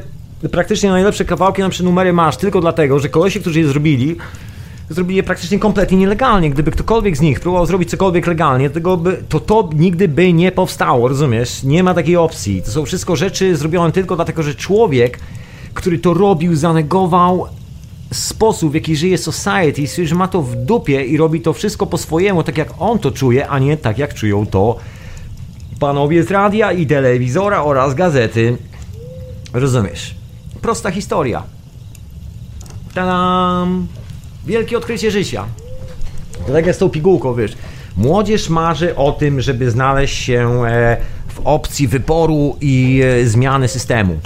praktycznie najlepsze kawałki, na numery masz tylko dlatego, że kolesie, którzy je zrobili, zrobili je praktycznie kompletnie nielegalnie. Gdyby ktokolwiek z nich próbował zrobić cokolwiek legalnie, tego by, to to nigdy by nie powstało, rozumiesz? Nie ma takiej opcji. To są wszystko rzeczy zrobione tylko dlatego, że człowiek, który to robił, zanegował sposób, w jaki żyje society, że ma to w dupie i robi to wszystko po swojemu, tak jak on to czuje, a nie tak jak czują to panowie z radia i telewizora oraz gazety. Rozumiesz? Prosta historia. Tadam! Wielkie odkrycie życia. To tak jak z tą pigułką, wiesz. Młodzież marzy o tym, żeby znaleźć się e, w opcji wyboru i e, zmiany systemu.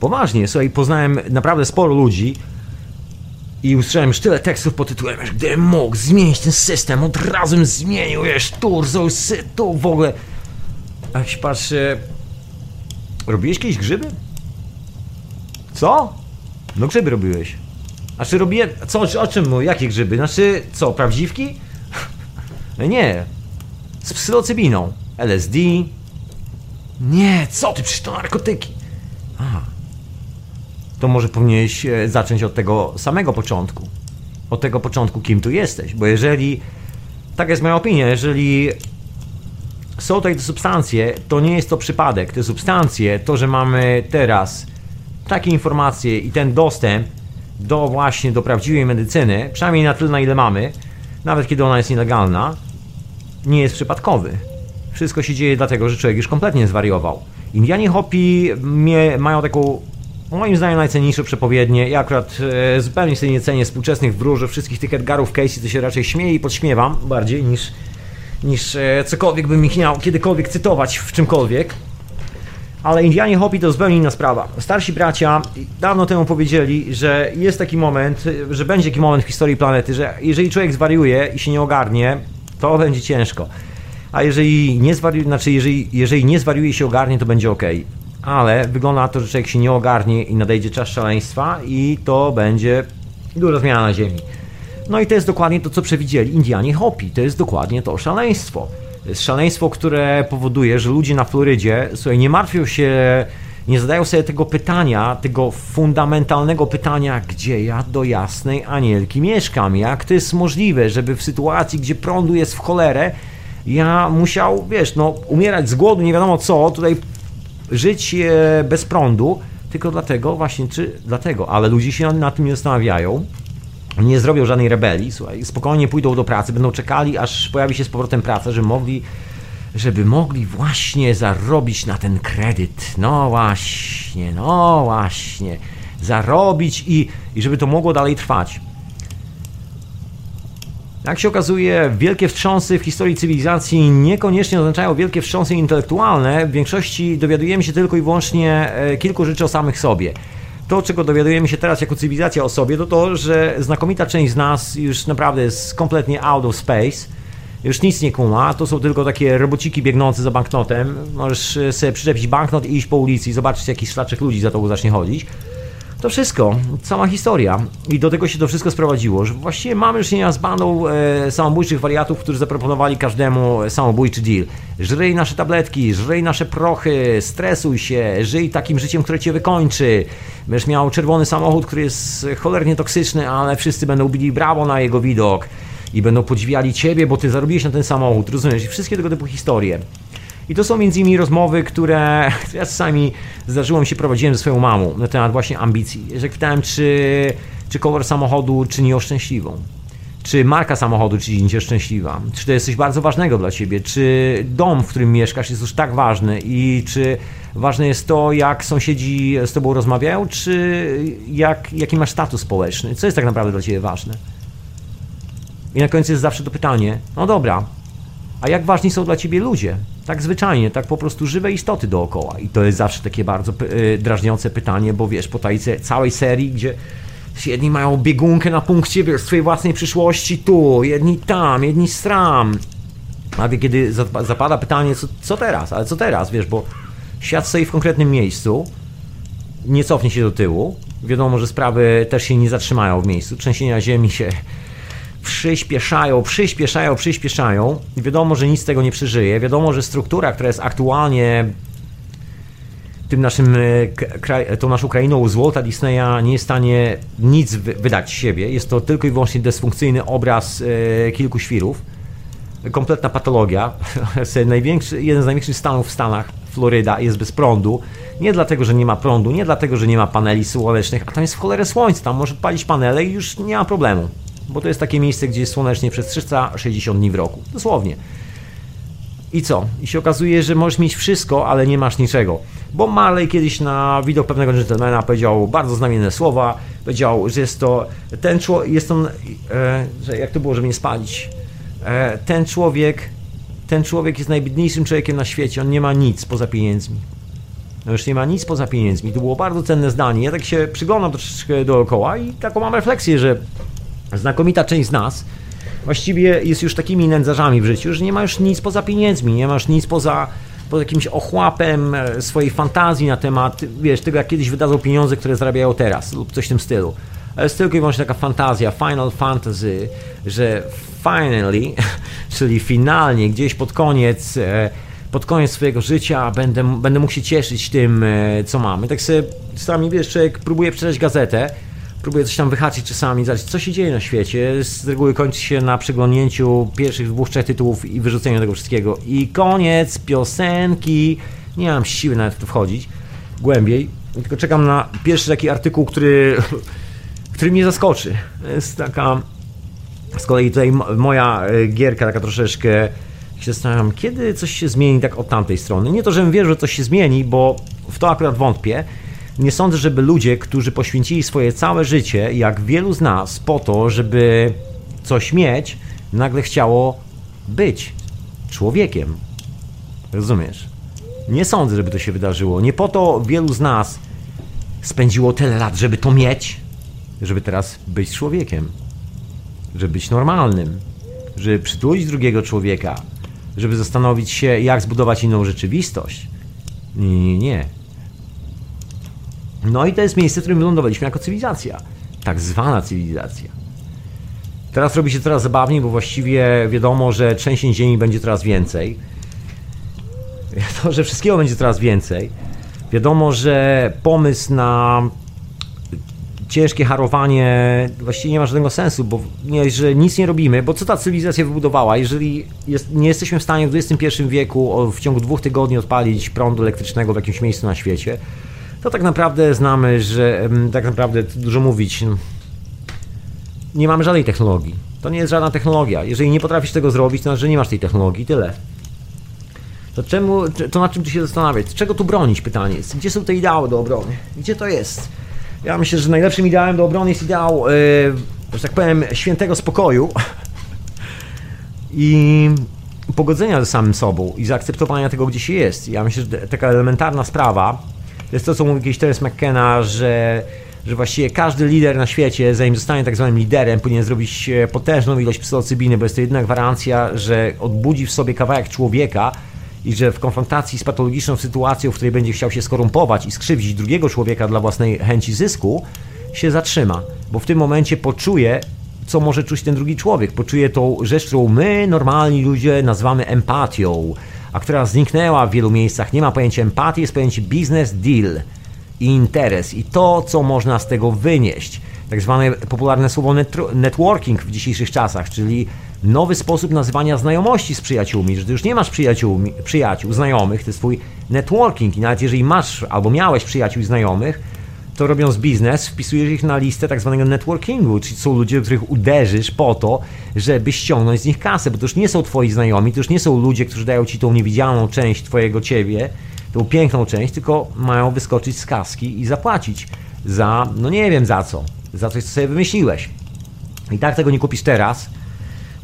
Poważnie, słuchaj, poznałem naprawdę sporo ludzi i usłyszałem już tyle tekstów pod tytułem, że gdybym mógł zmienić ten system, od razu zmienił, wiesz, Turzo, to w ogóle. A jak się patrzy... Robiłeś kiedyś grzyby? Co? No grzyby robiłeś. Znaczy robiłem... Co, o czym mówię? Jakie grzyby? Znaczy, co, prawdziwki? nie. Z psylocybiną. LSD. Nie, co ty, przecież to narkotyki. Aha. To może powinieneś e, zacząć od tego samego początku. Od tego początku, kim tu jesteś. Bo jeżeli... Tak jest moja opinia, jeżeli są tutaj te substancje, to nie jest to przypadek. Te substancje, to, że mamy teraz takie informacje i ten dostęp, do właśnie do prawdziwej medycyny, przynajmniej na tyle na ile mamy, nawet kiedy ona jest nielegalna, nie jest przypadkowy. Wszystko się dzieje dlatego, że człowiek już kompletnie zwariował. Indianie Hopi mają taką, moim zdaniem, najcenniejszą przepowiednię. Ja akurat e, zupełnie sobie nie cenię współczesnych wróży, wszystkich tych Edgarów Casey, to się raczej śmieję i podśmiewam bardziej niż, niż e, cokolwiek bym ich miał kiedykolwiek cytować w czymkolwiek. Ale Indianie Hopi to zupełnie inna sprawa. Starsi bracia dawno temu powiedzieli, że jest taki moment, że będzie taki moment w historii planety, że jeżeli człowiek zwariuje i się nie ogarnie, to będzie ciężko. A jeżeli nie zwariuje, znaczy jeżeli, jeżeli nie zwariuje i się ogarnie, to będzie ok. Ale wygląda na to, że człowiek się nie ogarnie i nadejdzie czas szaleństwa i to będzie duża zmiana na Ziemi. No i to jest dokładnie to, co przewidzieli Indianie Hopi. To jest dokładnie to szaleństwo szaleństwo, które powoduje, że ludzie na Florydzie, słuchaj, nie martwią się, nie zadają sobie tego pytania, tego fundamentalnego pytania, gdzie ja do jasnej anielki mieszkam, jak to jest możliwe, żeby w sytuacji, gdzie prądu jest w cholerę, ja musiał, wiesz, no, umierać z głodu, nie wiadomo co, tutaj żyć e, bez prądu, tylko dlatego, właśnie, czy dlatego, ale ludzie się na tym nie zastanawiają, nie zrobią żadnej rebelii, słuchaj, spokojnie pójdą do pracy, będą czekali, aż pojawi się z powrotem praca, żeby mogli, żeby mogli właśnie zarobić na ten kredyt. No właśnie, no właśnie, zarobić i, i żeby to mogło dalej trwać. Jak się okazuje, wielkie wstrząsy w historii cywilizacji niekoniecznie oznaczają wielkie wstrząsy intelektualne. W większości dowiadujemy się tylko i wyłącznie e, kilku rzeczy o samych sobie to, czego dowiadujemy się teraz jako cywilizacja o sobie, to to, że znakomita część z nas już naprawdę jest kompletnie out of space. Już nic nie kuma, to są tylko takie robociki biegnące za banknotem. Możesz sobie przyczepić banknot i iść po ulicy i zobaczyć, jakiś szlaczek ludzi za tobą zacznie chodzić. To wszystko, cała historia. I do tego się to wszystko sprowadziło, że właściwie mamy już czynienia z bandą e, samobójczych wariatów, którzy zaproponowali każdemu samobójczy deal. Żryj nasze tabletki, żryj nasze prochy, stresuj się, żyj takim życiem, które cię wykończy. Będziesz miał czerwony samochód, który jest cholernie toksyczny, ale wszyscy będą bili brawo na jego widok i będą podziwiali ciebie, bo ty zarobiłeś na ten samochód, rozumiesz? I wszystkie tego typu historie. I to są między innymi rozmowy, które ja czasami zdarzyło mi się prowadziłem ze swoją mamą na temat właśnie ambicji. Że pytałem, czy, czy kolor samochodu czyni ją szczęśliwą. Czy marka samochodu czyni cię szczęśliwa? Czy to jest coś bardzo ważnego dla ciebie? Czy dom, w którym mieszkasz jest już tak ważny? I czy ważne jest to, jak sąsiedzi z tobą rozmawiają? Czy jak, jaki masz status społeczny? Co jest tak naprawdę dla ciebie ważne? I na końcu jest zawsze to pytanie, no dobra, a jak ważni są dla ciebie ludzie? Tak zwyczajnie, tak po prostu żywe istoty dookoła. I to jest zawsze takie bardzo y, drażniące pytanie, bo wiesz, po tej całej serii, gdzie jedni mają biegunkę na punkcie, wiesz, swojej własnej przyszłości tu, jedni tam, jedni stram. A wie, kiedy zapada pytanie, co, co teraz, ale co teraz, wiesz, bo świat stoi w konkretnym miejscu, nie cofnie się do tyłu. Wiadomo, że sprawy też się nie zatrzymają w miejscu. Trzęsienia ziemi się przyspieszają, przyspieszają, przyspieszają. Wiadomo, że nic z tego nie przeżyje. Wiadomo, że struktura, która jest aktualnie tym naszym, e, tą naszą krainą z Walta Disneya nie jest w stanie nic wydać z siebie. Jest to tylko i wyłącznie dysfunkcyjny obraz e, kilku świrów. Kompletna patologia. Największy, jeden z największych stanów w Stanach, Floryda, jest bez prądu. Nie dlatego, że nie ma prądu, nie dlatego, że nie ma paneli słonecznych, a tam jest w cholerę słońca. Tam może palić panele i już nie ma problemu bo to jest takie miejsce, gdzie jest słonecznie przez 360 dni w roku. Dosłownie. I co? I się okazuje, że możesz mieć wszystko, ale nie masz niczego. Bo Marley kiedyś na widok pewnego gentlemana powiedział bardzo znamienne słowa. Powiedział, że jest to ten człowiek, jest on, e, że jak to było, żeby nie spalić. E, ten człowiek, ten człowiek jest najbiedniejszym człowiekiem na świecie. On nie ma nic poza pieniędzmi. No już nie ma nic poza pieniędzmi. To było bardzo cenne zdanie. Ja tak się przyglądam troszeczkę dookoła i taką mam refleksję, że znakomita część z nas właściwie jest już takimi nędzarzami w życiu, że nie ma już nic poza pieniędzmi, nie masz nic poza, poza jakimś ochłapem e, swojej fantazji na temat, wiesz, tego jak kiedyś wydadzą pieniądze, które zarabiają teraz lub coś w tym stylu. Ale jest tylko i wyłącznie taka fantazja, final fantasy, że finally, czyli finalnie, gdzieś pod koniec, e, pod koniec swojego życia będę, będę mógł się cieszyć tym, e, co mamy. Tak sobie czasami, wiesz, człowiek próbuje przeczytać gazetę, próbuję coś tam wyhaczyć czasami, zobaczyć co się dzieje na świecie. Z reguły kończy się na przeglądnięciu pierwszych dwóch, trzech tytułów i wyrzuceniu tego wszystkiego. I koniec piosenki. Nie mam siły nawet w to wchodzić głębiej, tylko czekam na pierwszy taki artykuł, który, który mnie zaskoczy. Jest taka z kolei tutaj moja e, gierka taka troszeczkę się zastanawiam, kiedy coś się zmieni tak od tamtej strony. Nie to, żebym wierzył, że coś się zmieni, bo w to akurat wątpię, nie sądzę, żeby ludzie, którzy poświęcili swoje całe życie, jak wielu z nas, po to, żeby coś mieć, nagle chciało być człowiekiem. Rozumiesz? Nie sądzę, żeby to się wydarzyło. Nie po to wielu z nas spędziło tyle lat, żeby to mieć, żeby teraz być człowiekiem, żeby być normalnym, żeby przytulić drugiego człowieka, żeby zastanowić się, jak zbudować inną rzeczywistość. Nie, nie, nie. No i to jest miejsce, w którym wylądowaliśmy jako cywilizacja. Tak zwana cywilizacja. Teraz robi się coraz zabawniej, bo właściwie wiadomo, że trzęsień ziemi będzie coraz więcej. Wiadomo, że wszystkiego będzie coraz więcej. Wiadomo, że pomysł na ciężkie harowanie właściwie nie ma żadnego sensu, bo nie, że nic nie robimy, bo co ta cywilizacja wybudowała? Jeżeli jest, nie jesteśmy w stanie w XXI wieku w ciągu dwóch tygodni odpalić prądu elektrycznego w jakimś miejscu na świecie, to tak naprawdę znamy, że tak naprawdę dużo mówić. Nie mamy żadnej technologii. To nie jest żadna technologia. Jeżeli nie potrafisz tego zrobić, to znaczy, że nie masz tej technologii. Tyle. To czemu, to na czym tu się zastanawiać? Czego tu bronić? Pytanie jest. Gdzie są te ideały do obrony? Gdzie to jest? Ja myślę, że najlepszym ideałem do obrony jest ideał, yy, że tak powiem, świętego spokoju i pogodzenia ze samym sobą i zaakceptowania tego, gdzie się jest. Ja myślę, że taka elementarna sprawa, jest to, co mówił kiedyś Terence McKenna, że, że właściwie każdy lider na świecie, zanim zostanie tak zwanym liderem, powinien zrobić potężną ilość psylocybiny, bo jest to jedna gwarancja, że odbudzi w sobie kawałek człowieka i że w konfrontacji z patologiczną sytuacją, w której będzie chciał się skorumpować i skrzywdzić drugiego człowieka dla własnej chęci zysku, się zatrzyma, bo w tym momencie poczuje, co może czuć ten drugi człowiek. Poczuje tą rzecz, którą my, normalni ludzie, nazywamy empatią, a która zniknęła w wielu miejscach. Nie ma pojęcia empatii, jest pojęcie business deal i interes i to, co można z tego wynieść. Tak zwane popularne słowo networking w dzisiejszych czasach, czyli nowy sposób nazywania znajomości z przyjaciółmi, że ty już nie masz przyjaciół, przyjaciół znajomych, to jest twój networking i nawet jeżeli masz albo miałeś przyjaciół i znajomych, to robiąc biznes, wpisujesz ich na listę tak zwanego networkingu, czyli są ludzie, których uderzysz po to, żeby ściągnąć z nich kasę, bo to już nie są twoi znajomi, to już nie są ludzie, którzy dają ci tą niewidzialną część twojego ciebie, tą piękną część, tylko mają wyskoczyć z kaski i zapłacić za, no nie wiem za co, za coś, co sobie wymyśliłeś. I tak tego nie kupisz teraz,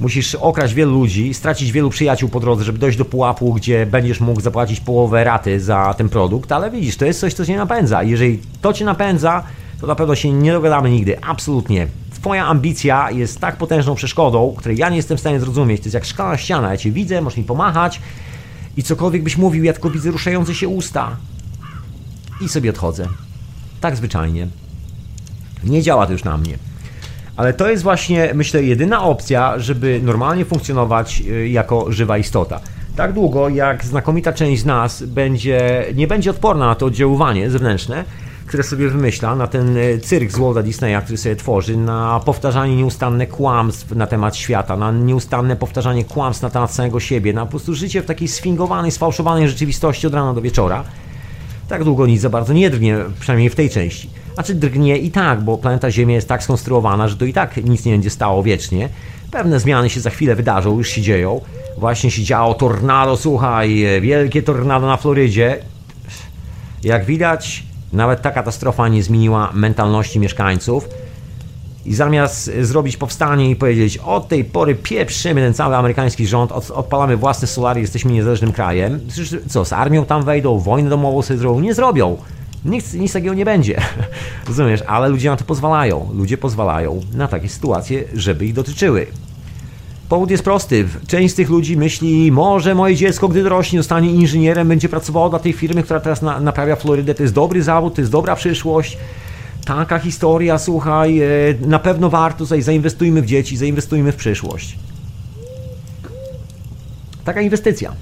musisz okraść wielu ludzi, stracić wielu przyjaciół po drodze, żeby dojść do pułapu, gdzie będziesz mógł zapłacić połowę raty za ten produkt, ale widzisz, to jest coś, co cię napędza. Jeżeli to cię napędza, to na pewno się nie dogadamy nigdy. Absolutnie. Twoja ambicja jest tak potężną przeszkodą, której ja nie jestem w stanie zrozumieć. To jest jak szklana ściana. Ja cię widzę, możesz mi pomachać i cokolwiek byś mówił, ja tylko widzę ruszające się usta. I sobie odchodzę. Tak zwyczajnie. Nie działa to już na mnie. Ale to jest właśnie, myślę, jedyna opcja, żeby normalnie funkcjonować y, jako żywa istota. Tak długo, jak znakomita część z nas będzie, nie będzie odporna na to oddziaływanie zewnętrzne, które sobie wymyśla, na ten y, cyrk z Walta Disneya, który sobie tworzy, na powtarzanie nieustanne kłamstw na temat świata, na nieustanne powtarzanie kłamstw na temat samego siebie, na po prostu życie w takiej sfingowanej, sfałszowanej rzeczywistości od rana do wieczora, tak długo nic za bardzo nie drgnie, przynajmniej w tej części. Znaczy drgnie i tak, bo planeta Ziemia jest tak skonstruowana, że to i tak nic nie będzie stało wiecznie. Pewne zmiany się za chwilę wydarzą, już się dzieją. Właśnie się działo tornado, słuchaj, wielkie tornado na Florydzie. Jak widać, nawet ta katastrofa nie zmieniła mentalności mieszkańców. I zamiast zrobić powstanie i powiedzieć, od tej pory pieprzymy ten cały amerykański rząd, od, odpalamy własne solary, jesteśmy niezależnym krajem, co, z armią tam wejdą, wojnę domową sobie zrobią? Nie zrobią. Nic, nic takiego nie będzie. Rozumiesz? Ale ludzie na to pozwalają. Ludzie pozwalają na takie sytuacje, żeby ich dotyczyły. Powód jest prosty. Część z tych ludzi myśli, może moje dziecko, gdy dorośnie, zostanie inżynierem, będzie pracowało dla tej firmy, która teraz na, naprawia Florydę. To jest dobry zawód, to jest dobra przyszłość. Taka historia, słuchaj, e, na pewno warto, tutaj zainwestujmy w dzieci, zainwestujmy w przyszłość. Taka inwestycja.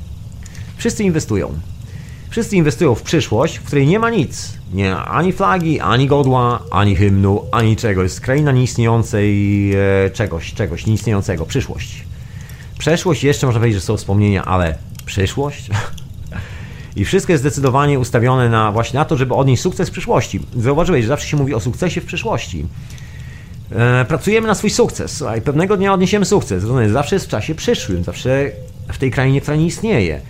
Wszyscy inwestują. Wszyscy inwestują w przyszłość, w której nie ma nic. Nie ma ani flagi, ani godła, ani hymnu, ani czegoś. Jest kraina nieistniejącej e, czegoś, czegoś nieistniejącego. Przyszłość. Przeszłość jeszcze można powiedzieć, że są wspomnienia, ale przyszłość? I wszystko jest zdecydowanie ustawione na właśnie na to, żeby odnieść sukces w przyszłości. Zauważyłeś, że zawsze się mówi o sukcesie w przyszłości. E, pracujemy na swój sukces, a pewnego dnia odniesiemy sukces. Zawsze jest w czasie przyszłym, zawsze w tej krainie, która nie istnieje.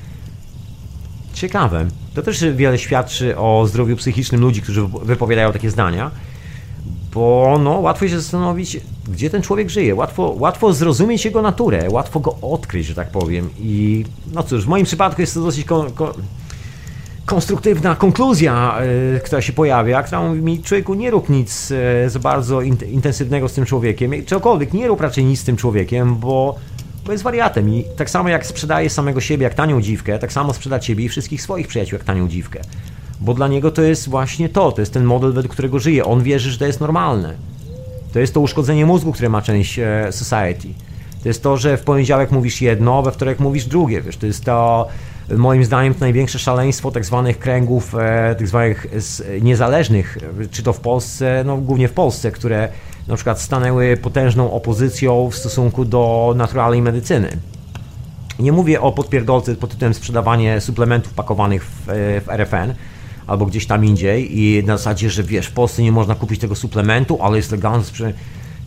Ciekawe. To też wiele świadczy o zdrowiu psychicznym ludzi, którzy wypowiadają takie zdania, bo no, łatwo się zastanowić, gdzie ten człowiek żyje. Łatwo, łatwo zrozumieć jego naturę, łatwo go odkryć, że tak powiem. I no cóż, w moim przypadku jest to dosyć kon, kon, konstruktywna konkluzja, yy, która się pojawia, która mówi mi, człowieku, nie rób nic yy, za bardzo in, intensywnego z tym człowiekiem, czegokolwiek, nie rób raczej nic z tym człowiekiem, bo bo jest wariatem i tak samo jak sprzedaje samego siebie jak tanią dziwkę, tak samo sprzeda ciebie i wszystkich swoich przyjaciół jak tanią dziwkę. Bo dla niego to jest właśnie to, to jest ten model, według którego żyje. On wierzy, że to jest normalne. To jest to uszkodzenie mózgu, które ma część e, society. To jest to, że w poniedziałek mówisz jedno, we wtorek mówisz drugie. Wiesz, to jest to, moim zdaniem, to największe szaleństwo tak zwanych kręgów, e, tak zwanych niezależnych, czy to w Polsce, no głównie w Polsce, które na przykład stanęły potężną opozycją w stosunku do naturalnej medycyny. Nie mówię o podpierdolce pod tytułem sprzedawanie suplementów pakowanych w, w RFN albo gdzieś tam indziej i na zasadzie, że wiesz, w Polsce nie można kupić tego suplementu, ale jest legalny.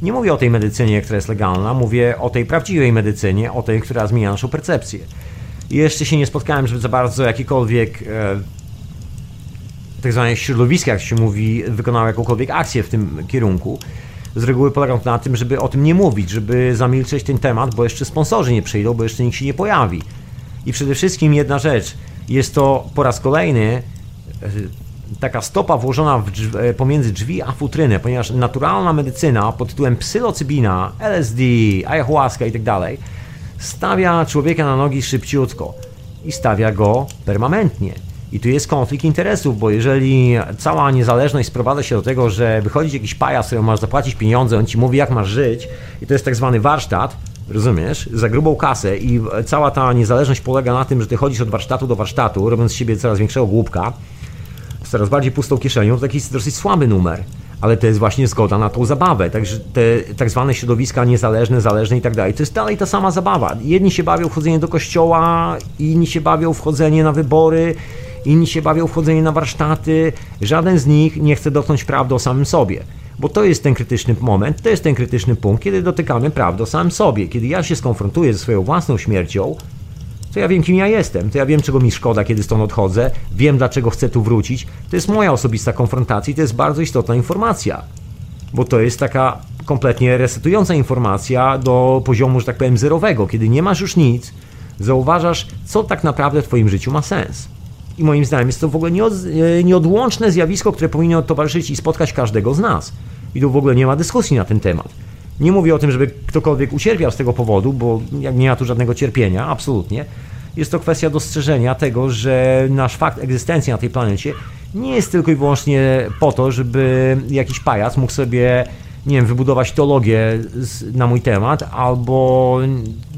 Nie mówię o tej medycynie, która jest legalna, mówię o tej prawdziwej medycynie, o tej, która zmienia naszą percepcję. I jeszcze się nie spotkałem, żeby za bardzo jakikolwiek e, tak zwane środowiska, jak się mówi, wykonało jakąkolwiek akcję w tym kierunku z reguły polegał na tym, żeby o tym nie mówić, żeby zamilczeć ten temat, bo jeszcze sponsorzy nie przyjdą, bo jeszcze nikt się nie pojawi. I przede wszystkim jedna rzecz, jest to po raz kolejny e, taka stopa włożona drzew, e, pomiędzy drzwi a futrynę, ponieważ naturalna medycyna pod tytułem psylocybina, LSD, ayahuasca i tak stawia człowieka na nogi szybciutko. i stawia go permanentnie. I tu jest konflikt interesów, bo jeżeli cała niezależność sprowadza się do tego, że wychodzi jakiś pajac, któremu masz zapłacić pieniądze, on ci mówi jak masz żyć i to jest tak zwany warsztat, rozumiesz, za grubą kasę i cała ta niezależność polega na tym, że ty chodzisz od warsztatu do warsztatu, robiąc z siebie coraz większego głupka, z coraz bardziej pustą kieszenią, to taki jest dosyć słaby numer. Ale to jest właśnie zgoda na tą zabawę. Także te tak zwane środowiska niezależne, zależne i tak dalej. To jest dalej ta sama zabawa. Jedni się bawią wchodzenie do kościoła, inni się bawią wchodzenie na wybory, inni się bawią wchodzenie na warsztaty. Żaden z nich nie chce dotknąć prawdy o samym sobie. Bo to jest ten krytyczny moment, to jest ten krytyczny punkt, kiedy dotykamy prawdy o samym sobie. Kiedy ja się skonfrontuję ze swoją własną śmiercią, to ja wiem, kim ja jestem, to ja wiem, czego mi szkoda, kiedy stąd odchodzę, wiem, dlaczego chcę tu wrócić. To jest moja osobista konfrontacja i to jest bardzo istotna informacja, bo to jest taka kompletnie resetująca informacja do poziomu, że tak powiem, zerowego. Kiedy nie masz już nic, zauważasz, co tak naprawdę w Twoim życiu ma sens. I moim zdaniem jest to w ogóle e, nieodłączne zjawisko, które powinno towarzyszyć i spotkać każdego z nas. I tu w ogóle nie ma dyskusji na ten temat. Nie mówię o tym, żeby ktokolwiek ucierpiał z tego powodu, bo nie ma tu żadnego cierpienia, absolutnie. Jest to kwestia dostrzeżenia tego, że nasz fakt egzystencji na tej planecie nie jest tylko i wyłącznie po to, żeby jakiś pajac mógł sobie, nie wiem, wybudować teologię na mój temat, albo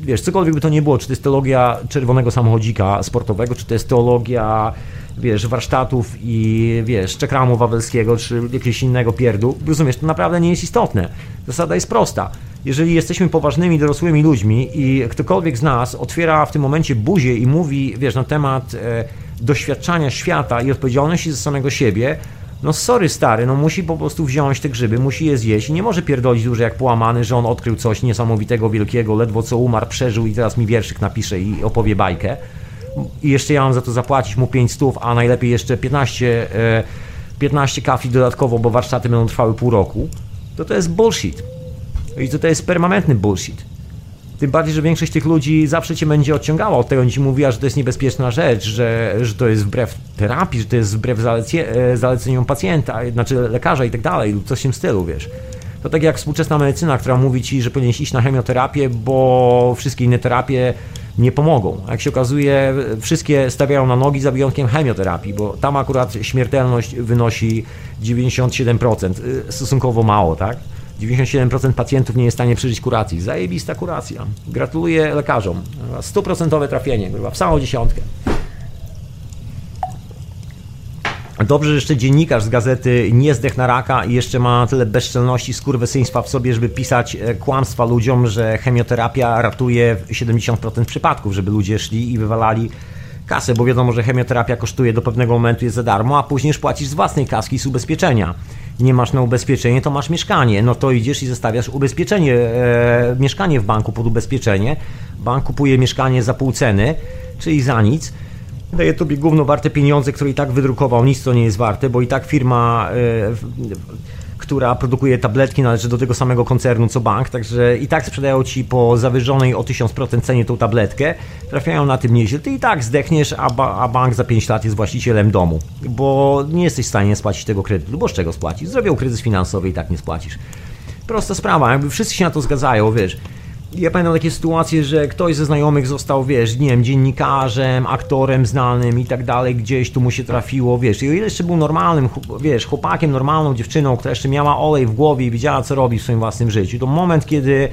wiesz, cokolwiek by to nie było, czy to jest teologia czerwonego samochodzika sportowego, czy to jest teologia wiesz, warsztatów i wiesz, czekramu wawelskiego, czy jakiegoś innego pierdu, rozumiesz, to naprawdę nie jest istotne. Zasada jest prosta. Jeżeli jesteśmy poważnymi, dorosłymi ludźmi i ktokolwiek z nas otwiera w tym momencie buzię i mówi, wiesz, na temat e, doświadczania świata i odpowiedzialności za samego siebie, no sorry stary, no musi po prostu wziąć te grzyby, musi je zjeść i nie może pierdolić dużo jak połamany, że on odkrył coś niesamowitego, wielkiego, ledwo co umarł, przeżył i teraz mi wierszyk napisze i opowie bajkę i jeszcze ja mam za to zapłacić mu 5 stów, a najlepiej jeszcze 15, 15 e, kafli dodatkowo, bo warsztaty będą trwały pół roku, to to jest bullshit. I to, to jest permanentny bullshit. Tym bardziej, że większość tych ludzi zawsze cię będzie odciągała od tego, ci mówiła, że to jest niebezpieczna rzecz, że, że to jest wbrew terapii, że to jest wbrew e, zaleceniom pacjenta, znaczy lekarza i tak dalej, lub coś w tym stylu, wiesz. To tak jak współczesna medycyna, która mówi ci, że powinieneś iść na chemioterapię, bo wszystkie inne terapie nie pomogą. Jak się okazuje, wszystkie stawiają na nogi za wyjątkiem chemioterapii, bo tam akurat śmiertelność wynosi 97%, y, stosunkowo mało, tak? 97% pacjentów nie jest w stanie przeżyć kuracji. Zajebista kuracja. Gratuluję lekarzom. 100% trafienie, w samą dziesiątkę. Dobrze, że jeszcze dziennikarz z gazety nie zdech na raka i jeszcze ma tyle bezczelności, skurwysyństwa w sobie, żeby pisać e, kłamstwa ludziom, że chemioterapia ratuje 70% przypadków, żeby ludzie szli i wywalali kasę, bo wiadomo, że chemioterapia kosztuje do pewnego momentu jest za darmo, a później płacisz z własnej kaski, z ubezpieczenia. Nie masz na ubezpieczenie, to masz mieszkanie. No to idziesz i zostawiasz ubezpieczenie, e, mieszkanie w banku pod ubezpieczenie. Bank kupuje mieszkanie za pół ceny, czyli za nic daje tobie gówno warte pieniądze, które i tak wydrukował, nic to nie jest warte, bo i tak firma, y, która produkuje tabletki należy do tego samego koncernu co bank, także i tak sprzedają ci po zawyżonej o 1000% cenie tą tabletkę, trafiają na tym nieźle, ty i tak zdechniesz, a, ba a bank za 5 lat jest właścicielem domu, bo nie jesteś w stanie spłacić tego kredytu, bo z czego spłacić? Zrobią kryzys finansowy i tak nie spłacisz. Prosta sprawa, jakby wszyscy się na to zgadzają, wiesz, ja pamiętam takie sytuacje, że ktoś ze znajomych został, wiesz, nie wiem, dziennikarzem, aktorem znanym i tak dalej, gdzieś tu mu się trafiło, wiesz, i o ile jeszcze był normalnym, wiesz, chłopakiem, normalną dziewczyną, która jeszcze miała olej w głowie i wiedziała, co robi w swoim własnym życiu, to moment, kiedy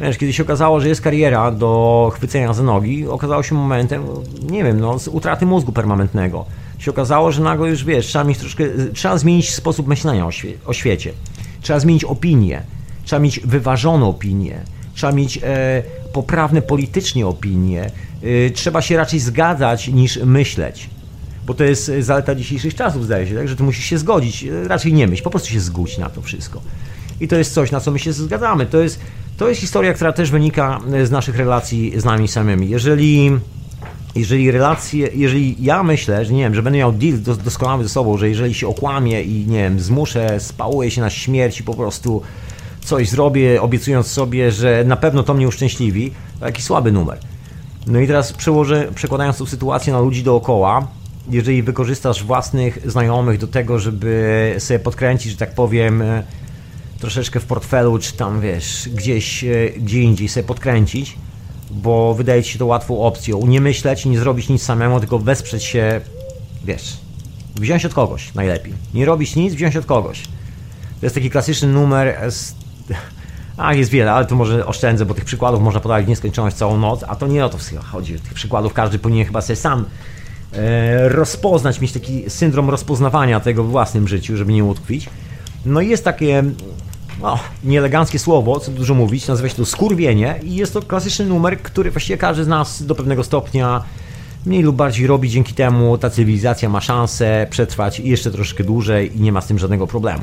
Wiesz, kiedy się okazało, że jest kariera do chwycenia za nogi, okazało się momentem, nie wiem, no, utraty mózgu permanentnego. Się okazało, że nagle już, wiesz, trzeba mieć troszkę, trzeba zmienić sposób myślenia o, świe o świecie. Trzeba zmienić opinię. Trzeba mieć wyważoną opinię trzeba mieć e, poprawne politycznie opinie, e, trzeba się raczej zgadzać niż myśleć. Bo to jest zaleta dzisiejszych czasów, zdaje się, tak? że ty musisz się zgodzić, e, raczej nie myśl, po prostu się zgódź na to wszystko. I to jest coś, na co my się zgadzamy. To jest, to jest historia, która też wynika z naszych relacji z nami samymi. Jeżeli jeżeli relacje, jeżeli ja myślę, że nie wiem, że będę miał deal doskonały ze sobą, że jeżeli się okłamię i nie wiem, zmuszę, spałuję się na śmierć i po prostu coś zrobię, obiecując sobie, że na pewno to mnie uszczęśliwi, to jaki słaby numer. No i teraz przełożę, przekładając tą sytuację na ludzi dookoła, jeżeli wykorzystasz własnych znajomych do tego, żeby sobie podkręcić, że tak powiem, e, troszeczkę w portfelu, czy tam wiesz, gdzieś, e, gdzie indziej sobie podkręcić, bo wydaje ci się to łatwą opcją. Nie myśleć, nie zrobić nic samemu, tylko wesprzeć się, wiesz, wziąć od kogoś najlepiej. Nie robić nic, wziąć od kogoś. To jest taki klasyczny numer z... Ach, jest wiele, ale to może oszczędzę, bo tych przykładów można podawać w nieskończoność całą noc, a to nie o to chodzi. Tych przykładów każdy powinien chyba sobie sam e, rozpoznać, mieć taki syndrom rozpoznawania tego w własnym życiu, żeby nie utkwić. No i jest takie no, nieeleganckie słowo, co dużo mówić, nazywa się to skurwienie i jest to klasyczny numer, który właściwie każdy z nas do pewnego stopnia mniej lub bardziej robi, dzięki temu ta cywilizacja ma szansę przetrwać jeszcze troszkę dłużej i nie ma z tym żadnego problemu.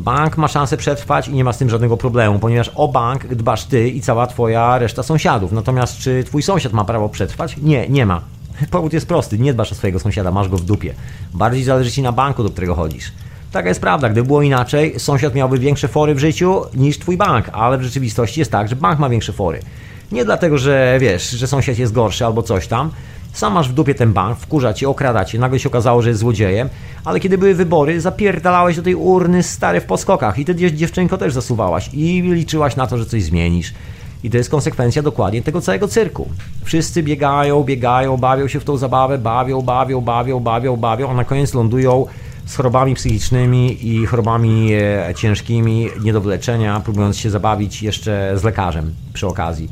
Bank ma szansę przetrwać i nie ma z tym żadnego problemu, ponieważ o bank dbasz ty i cała twoja reszta sąsiadów. Natomiast czy twój sąsiad ma prawo przetrwać? Nie, nie ma. Powód jest prosty, nie dbasz o swojego sąsiada, masz go w dupie. Bardziej zależy ci na banku, do którego chodzisz. Taka jest prawda, gdyby było inaczej, sąsiad miałby większe fory w życiu niż twój bank, ale w rzeczywistości jest tak, że bank ma większe fory. Nie dlatego, że wiesz, że sąsiad jest gorszy albo coś tam, sam masz w dupie ten bank, wkurza cię, okrada cię, nagle się okazało, że jest złodziejem, ale kiedy były wybory, zapierdalałeś do tej urny stary w podskokach. I ty dziewczynko też zasuwałaś. I liczyłaś na to, że coś zmienisz. I to jest konsekwencja dokładnie tego całego cyrku. Wszyscy biegają, biegają, bawią się w tą zabawę, bawią, bawią, bawią, bawią, bawią, a na koniec lądują z chorobami psychicznymi i chorobami e, ciężkimi, nie do wyleczenia, próbując się zabawić jeszcze z lekarzem przy okazji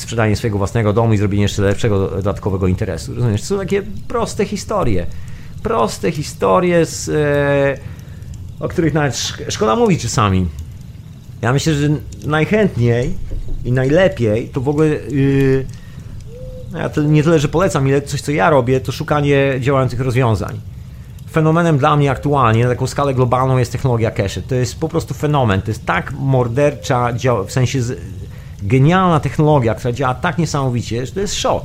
sprzedanie swojego własnego domu i zrobienie jeszcze lepszego dodatkowego interesu. Rozumiesz? To są takie proste historie. Proste historie, z, e, o których nawet szkoda mówić czasami. Ja myślę, że najchętniej i najlepiej to w ogóle. Yy, ja to nie tyle, że polecam, ile coś, co ja robię, to szukanie działających rozwiązań. Fenomenem dla mnie aktualnie, na taką skalę globalną, jest technologia cache. To jest po prostu fenomen. To jest tak mordercza, w sensie genialna technologia, która działa tak niesamowicie, że to jest szok.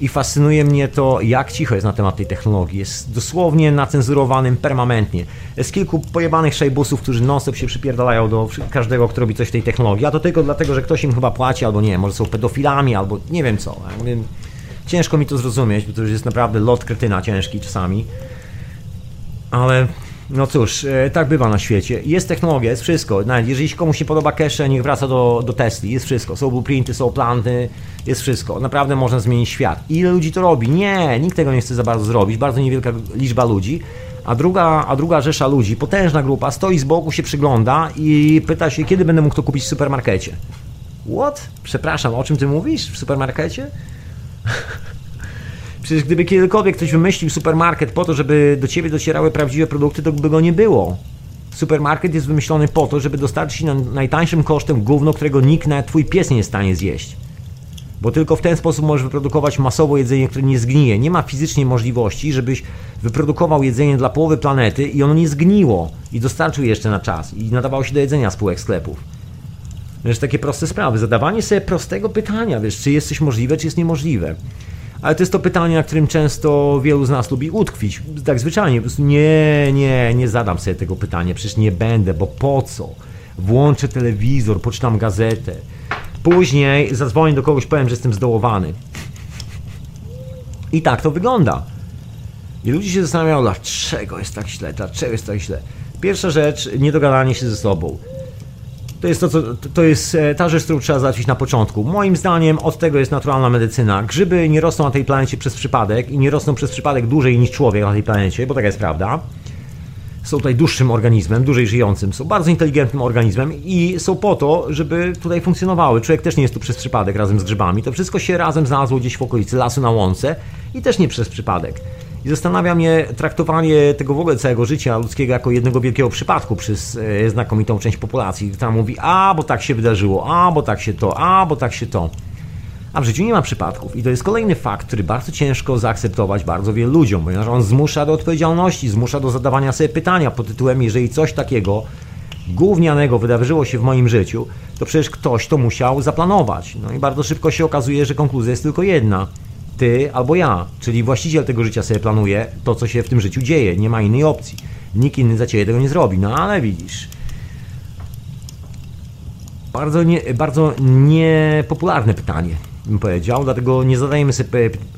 I fascynuje mnie to, jak cicho jest na temat tej technologii. Jest dosłownie nacenzurowanym permanentnie. Jest kilku pojebanych szajbusów, którzy non-stop się przypierdalają do każdego, kto robi coś w tej technologii, a to tylko dlatego, że ktoś im chyba płaci, albo nie, może są pedofilami, albo nie wiem co. Ciężko mi to zrozumieć, bo to już jest naprawdę lot kretyna ciężki czasami. Ale no cóż, e, tak bywa na świecie. Jest technologia, jest wszystko. Nawet jeżeli się komuś podoba cache, niech wraca do, do Tesli. Jest wszystko. Są blueprinty, są planty, jest wszystko. Naprawdę można zmienić świat. Ile ludzi to robi? Nie, nikt tego nie chce za bardzo zrobić. Bardzo niewielka liczba ludzi. A druga, a druga rzesza ludzi, potężna grupa, stoi z boku, się przygląda i pyta się, kiedy będę mógł to kupić w supermarkecie. What? Przepraszam, o czym ty mówisz w supermarkecie? Przecież gdyby kiedykolwiek ktoś wymyślił supermarket po to, żeby do ciebie docierały prawdziwe produkty, to by go nie było. Supermarket jest wymyślony po to, żeby dostarczyć na najtańszym kosztem gówno, którego nikt, nawet twój pies nie jest w stanie zjeść. Bo tylko w ten sposób możesz wyprodukować masowo jedzenie, które nie zgnije. Nie ma fizycznie możliwości, żebyś wyprodukował jedzenie dla połowy planety i ono nie zgniło i dostarczył jeszcze na czas i nadawało się do jedzenia spółek sklepów. Wiesz, takie proste sprawy. Zadawanie sobie prostego pytania, wiesz, czy jest coś możliwe, czy jest niemożliwe. Ale to jest to pytanie, na którym często wielu z nas lubi utkwić. Tak zwyczajnie, po prostu nie, nie, nie zadam sobie tego pytania, przecież nie będę, bo po co? Włączę telewizor, poczytam gazetę. Później zadzwonię do kogoś, powiem, że jestem zdołowany. I tak to wygląda. I ludzie się zastanawiają, dlaczego jest tak źle, dlaczego jest tak źle. Pierwsza rzecz, niedogadanie się ze sobą. To jest, to, to jest e, ta rzecz, którą trzeba załatwić na początku. Moim zdaniem od tego jest naturalna medycyna. Grzyby nie rosną na tej planecie przez przypadek i nie rosną przez przypadek dłużej niż człowiek na tej planecie, bo taka jest prawda. Są tutaj dłuższym organizmem, dłużej żyjącym, są bardzo inteligentnym organizmem i są po to, żeby tutaj funkcjonowały. Człowiek też nie jest tu przez przypadek razem z grzybami. To wszystko się razem znalazło gdzieś w okolicy lasu na łące i też nie przez przypadek. I zastanawia mnie traktowanie tego w ogóle całego życia ludzkiego jako jednego wielkiego przypadku przez e, znakomitą część populacji, która mówi, a bo tak się wydarzyło, a bo tak się to, a bo tak się to. A w życiu nie ma przypadków. I to jest kolejny fakt, który bardzo ciężko zaakceptować bardzo wielu ludziom, ponieważ on zmusza do odpowiedzialności, zmusza do zadawania sobie pytania pod tytułem, jeżeli coś takiego gównianego wydarzyło się w moim życiu, to przecież ktoś to musiał zaplanować. No i bardzo szybko się okazuje, że konkluzja jest tylko jedna ty albo ja, czyli właściciel tego życia sobie planuje to, co się w tym życiu dzieje. Nie ma innej opcji. Nikt inny za ciebie tego nie zrobi. No ale widzisz. Bardzo, nie, bardzo niepopularne pytanie, bym powiedział, dlatego nie zadajemy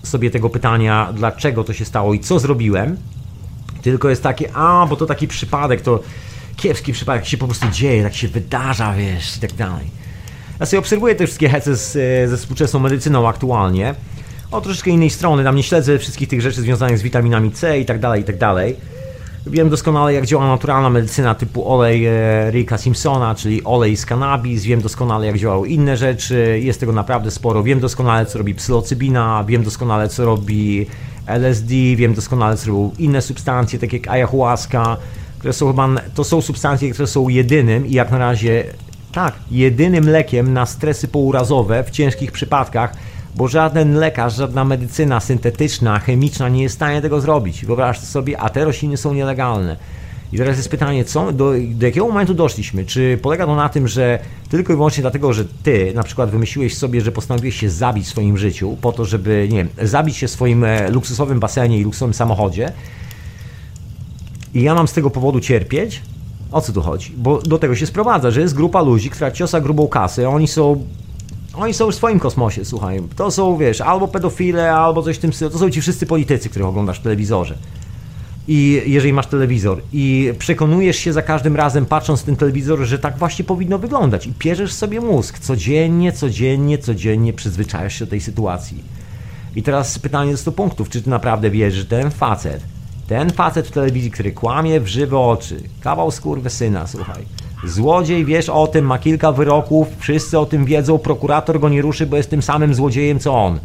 sobie, tego pytania, dlaczego to się stało i co zrobiłem, tylko jest takie, a, bo to taki przypadek, to kiepski przypadek, się po prostu dzieje, tak się wydarza, wiesz, i tak dalej. Ja sobie obserwuję te wszystkie hece ze współczesną medycyną aktualnie. O troszeczkę innej strony, tam nie śledzę wszystkich tych rzeczy związanych z witaminami C i tak dalej, i tak dalej. Wiem doskonale, jak działa naturalna medycyna typu olej e, Ricka Simpsona, czyli olej z cannabis. Wiem doskonale, jak działają inne rzeczy. Jest tego naprawdę sporo. Wiem doskonale, co robi psylocybina. Wiem doskonale, co robi LSD. Wiem doskonale, co robią inne substancje, takie jak ayahuasca, które są chyba, to są substancje, które są jedynym i jak na razie, tak, jedynym lekiem na stresy pourazowe w ciężkich przypadkach, bo żaden lekarz, żadna medycyna syntetyczna, chemiczna nie jest w stanie tego zrobić. Wyobraźcie sobie, a te rośliny są nielegalne. I teraz jest pytanie, co, do, do jakiego momentu doszliśmy? Czy polega to na tym, że tylko i wyłącznie dlatego, że ty na przykład wymyśliłeś sobie, że postanowiłeś się zabić w swoim życiu, po to, żeby, nie wiem, zabić się w swoim e, luksusowym basenie i luksusowym samochodzie, i ja mam z tego powodu cierpieć? O co tu chodzi? Bo do tego się sprowadza, że jest grupa ludzi, która ciosa grubą kasę, oni są oni są już w swoim kosmosie, słuchaj. To są, wiesz, albo pedofile, albo coś w tym stylu. To są ci wszyscy politycy, których oglądasz w telewizorze. I jeżeli masz telewizor i przekonujesz się za każdym razem, patrząc w ten telewizor, że tak właśnie powinno wyglądać i pierzesz sobie mózg codziennie, codziennie, codziennie przyzwyczajasz się do tej sytuacji. I teraz pytanie do 100 punktów, czy ty naprawdę wierzysz, że ten facet, ten facet w telewizji, który kłamie w żywe oczy, kawał syna, słuchaj, Złodziej, wiesz o tym, ma kilka wyroków, wszyscy o tym wiedzą, prokurator go nie ruszy, bo jest tym samym złodziejem co on.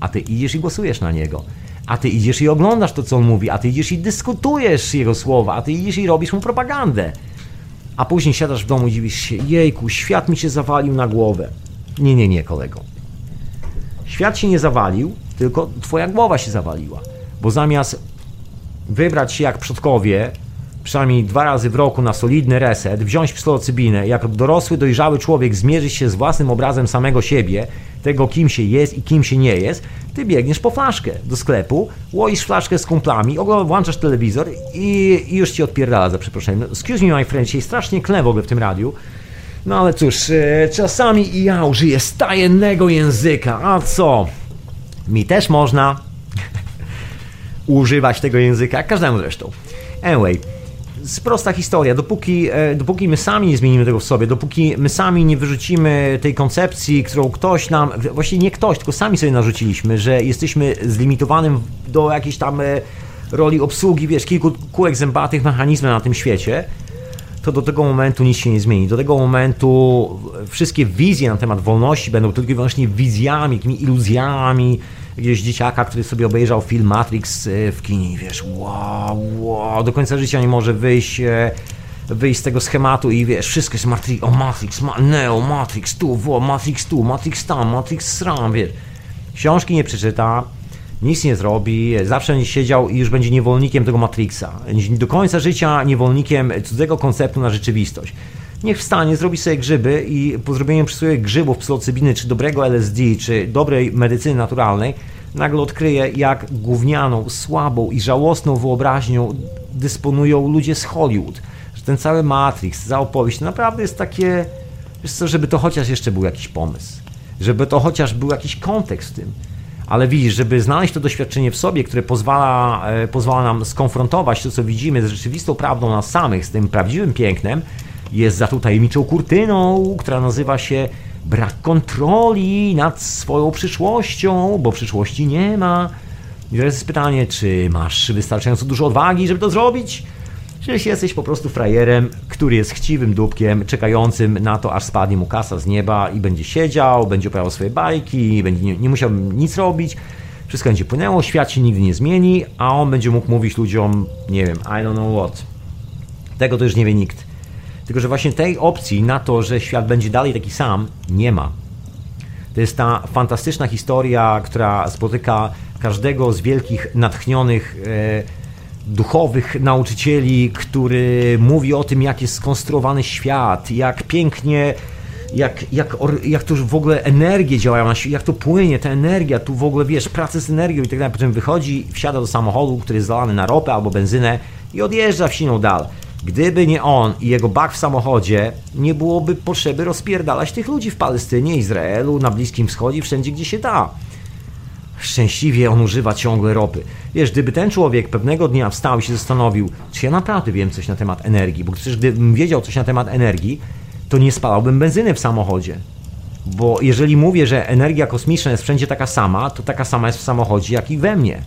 A ty idziesz i głosujesz na niego. A ty idziesz i oglądasz to, co on mówi, a ty idziesz i dyskutujesz jego słowa, a ty idziesz i robisz mu propagandę. A później siadasz w domu i dziwisz się, jejku, świat mi się zawalił na głowę. Nie, nie, nie, kolego. Świat się nie zawalił, tylko twoja głowa się zawaliła. Bo zamiast wybrać się jak przodkowie, przynajmniej dwa razy w roku na solidny reset, wziąć psylocybinę, jak dorosły, dojrzały człowiek zmierzyć się z własnym obrazem samego siebie, tego kim się jest i kim się nie jest, ty biegniesz po flaszkę do sklepu, łoisz flaszkę z kumplami, włączasz telewizor i, i już ci odpierdala za przeproszeniem. No, excuse me my friend, dzisiaj strasznie klę w ogóle w tym radiu. No ale cóż, e, czasami i ja użyję stajennego języka, a co? Mi też można używać tego języka, każdemu zresztą. Anyway, prosta historia. Dopóki, e, dopóki my sami nie zmienimy tego w sobie, dopóki my sami nie wyrzucimy tej koncepcji, którą ktoś nam, właściwie nie ktoś, tylko sami sobie narzuciliśmy, że jesteśmy zlimitowanym do jakiejś tam e, roli obsługi, wiesz, kilku kółek zębatych mechanizmem na tym świecie, to do tego momentu nic się nie zmieni. Do tego momentu wszystkie wizje na temat wolności będą tylko i wyłącznie wizjami, jakimi iluzjami, jakiegoś dzieciaka, który sobie obejrzał film Matrix e, w kinie wiesz, wow, wow, do końca życia nie może wyjść e, wyjść z tego schematu i wiesz, wszystko jest Matrix, o Matrix, ma, Neo, Matrix tu, wo, Matrix tu, Matrix tam, Matrix sram, wiesz. Książki nie przeczyta, nic nie zrobi, zawsze będzie siedział i już będzie niewolnikiem tego Matrixa. Do końca życia niewolnikiem cudzego konceptu na rzeczywistość. Niech wstanie, zrobi sobie grzyby i po zrobieniu sobie grzybów, psylocybiny, czy dobrego LSD, czy dobrej medycyny naturalnej, nagle odkryje, jak gównianą, słabą i żałosną wyobraźnią dysponują ludzie z Hollywood. Że ten cały Matrix, ta opowieść, to naprawdę jest takie, wiesz co, żeby to chociaż jeszcze był jakiś pomysł. Żeby to chociaż był jakiś kontekst w tym. Ale widzisz, żeby znaleźć to doświadczenie w sobie, które pozwala, e, pozwala nam skonfrontować to, co widzimy z rzeczywistą prawdą nas samych, z tym prawdziwym pięknem, jest za tą tajemniczą kurtyną, która nazywa się brak kontroli nad swoją przyszłością, bo przyszłości nie ma. I teraz jest pytanie, czy masz wystarczająco dużo odwagi, żeby to zrobić? Czy jesteś po prostu frajerem, który jest chciwym dupkiem, czekającym na to, aż spadnie mu kasa z nieba i będzie siedział, będzie opowiadał swoje bajki, będzie nie, nie musiał nic robić, wszystko będzie płynęło, świat się nigdy nie zmieni, a on będzie mógł mówić ludziom, nie wiem, I don't know what. Tego to już nie wie nikt. Tylko, że właśnie tej opcji na to, że świat będzie dalej taki sam, nie ma. To jest ta fantastyczna historia, która spotyka każdego z wielkich, natchnionych, e, duchowych nauczycieli, który mówi o tym, jak jest skonstruowany świat, jak pięknie, jak, jak, jak to w ogóle energie działają, jak to płynie, ta energia, tu w ogóle wiesz, pracę z energią i tak dalej. Potem wychodzi, wsiada do samochodu, który jest zalany na ropę albo benzynę i odjeżdża w siną dal. Gdyby nie on i jego bak w samochodzie, nie byłoby potrzeby rozpierdalać tych ludzi w Palestynie, Izraelu, na Bliskim Wschodzie, wszędzie gdzie się da. Szczęśliwie on używa ciągle ropy. Wiesz, gdyby ten człowiek pewnego dnia wstał i się zastanowił, czy ja naprawdę wiem coś na temat energii, bo przecież gdybym wiedział coś na temat energii, to nie spalałbym benzyny w samochodzie. Bo jeżeli mówię, że energia kosmiczna jest wszędzie taka sama, to taka sama jest w samochodzie, jak i we mnie.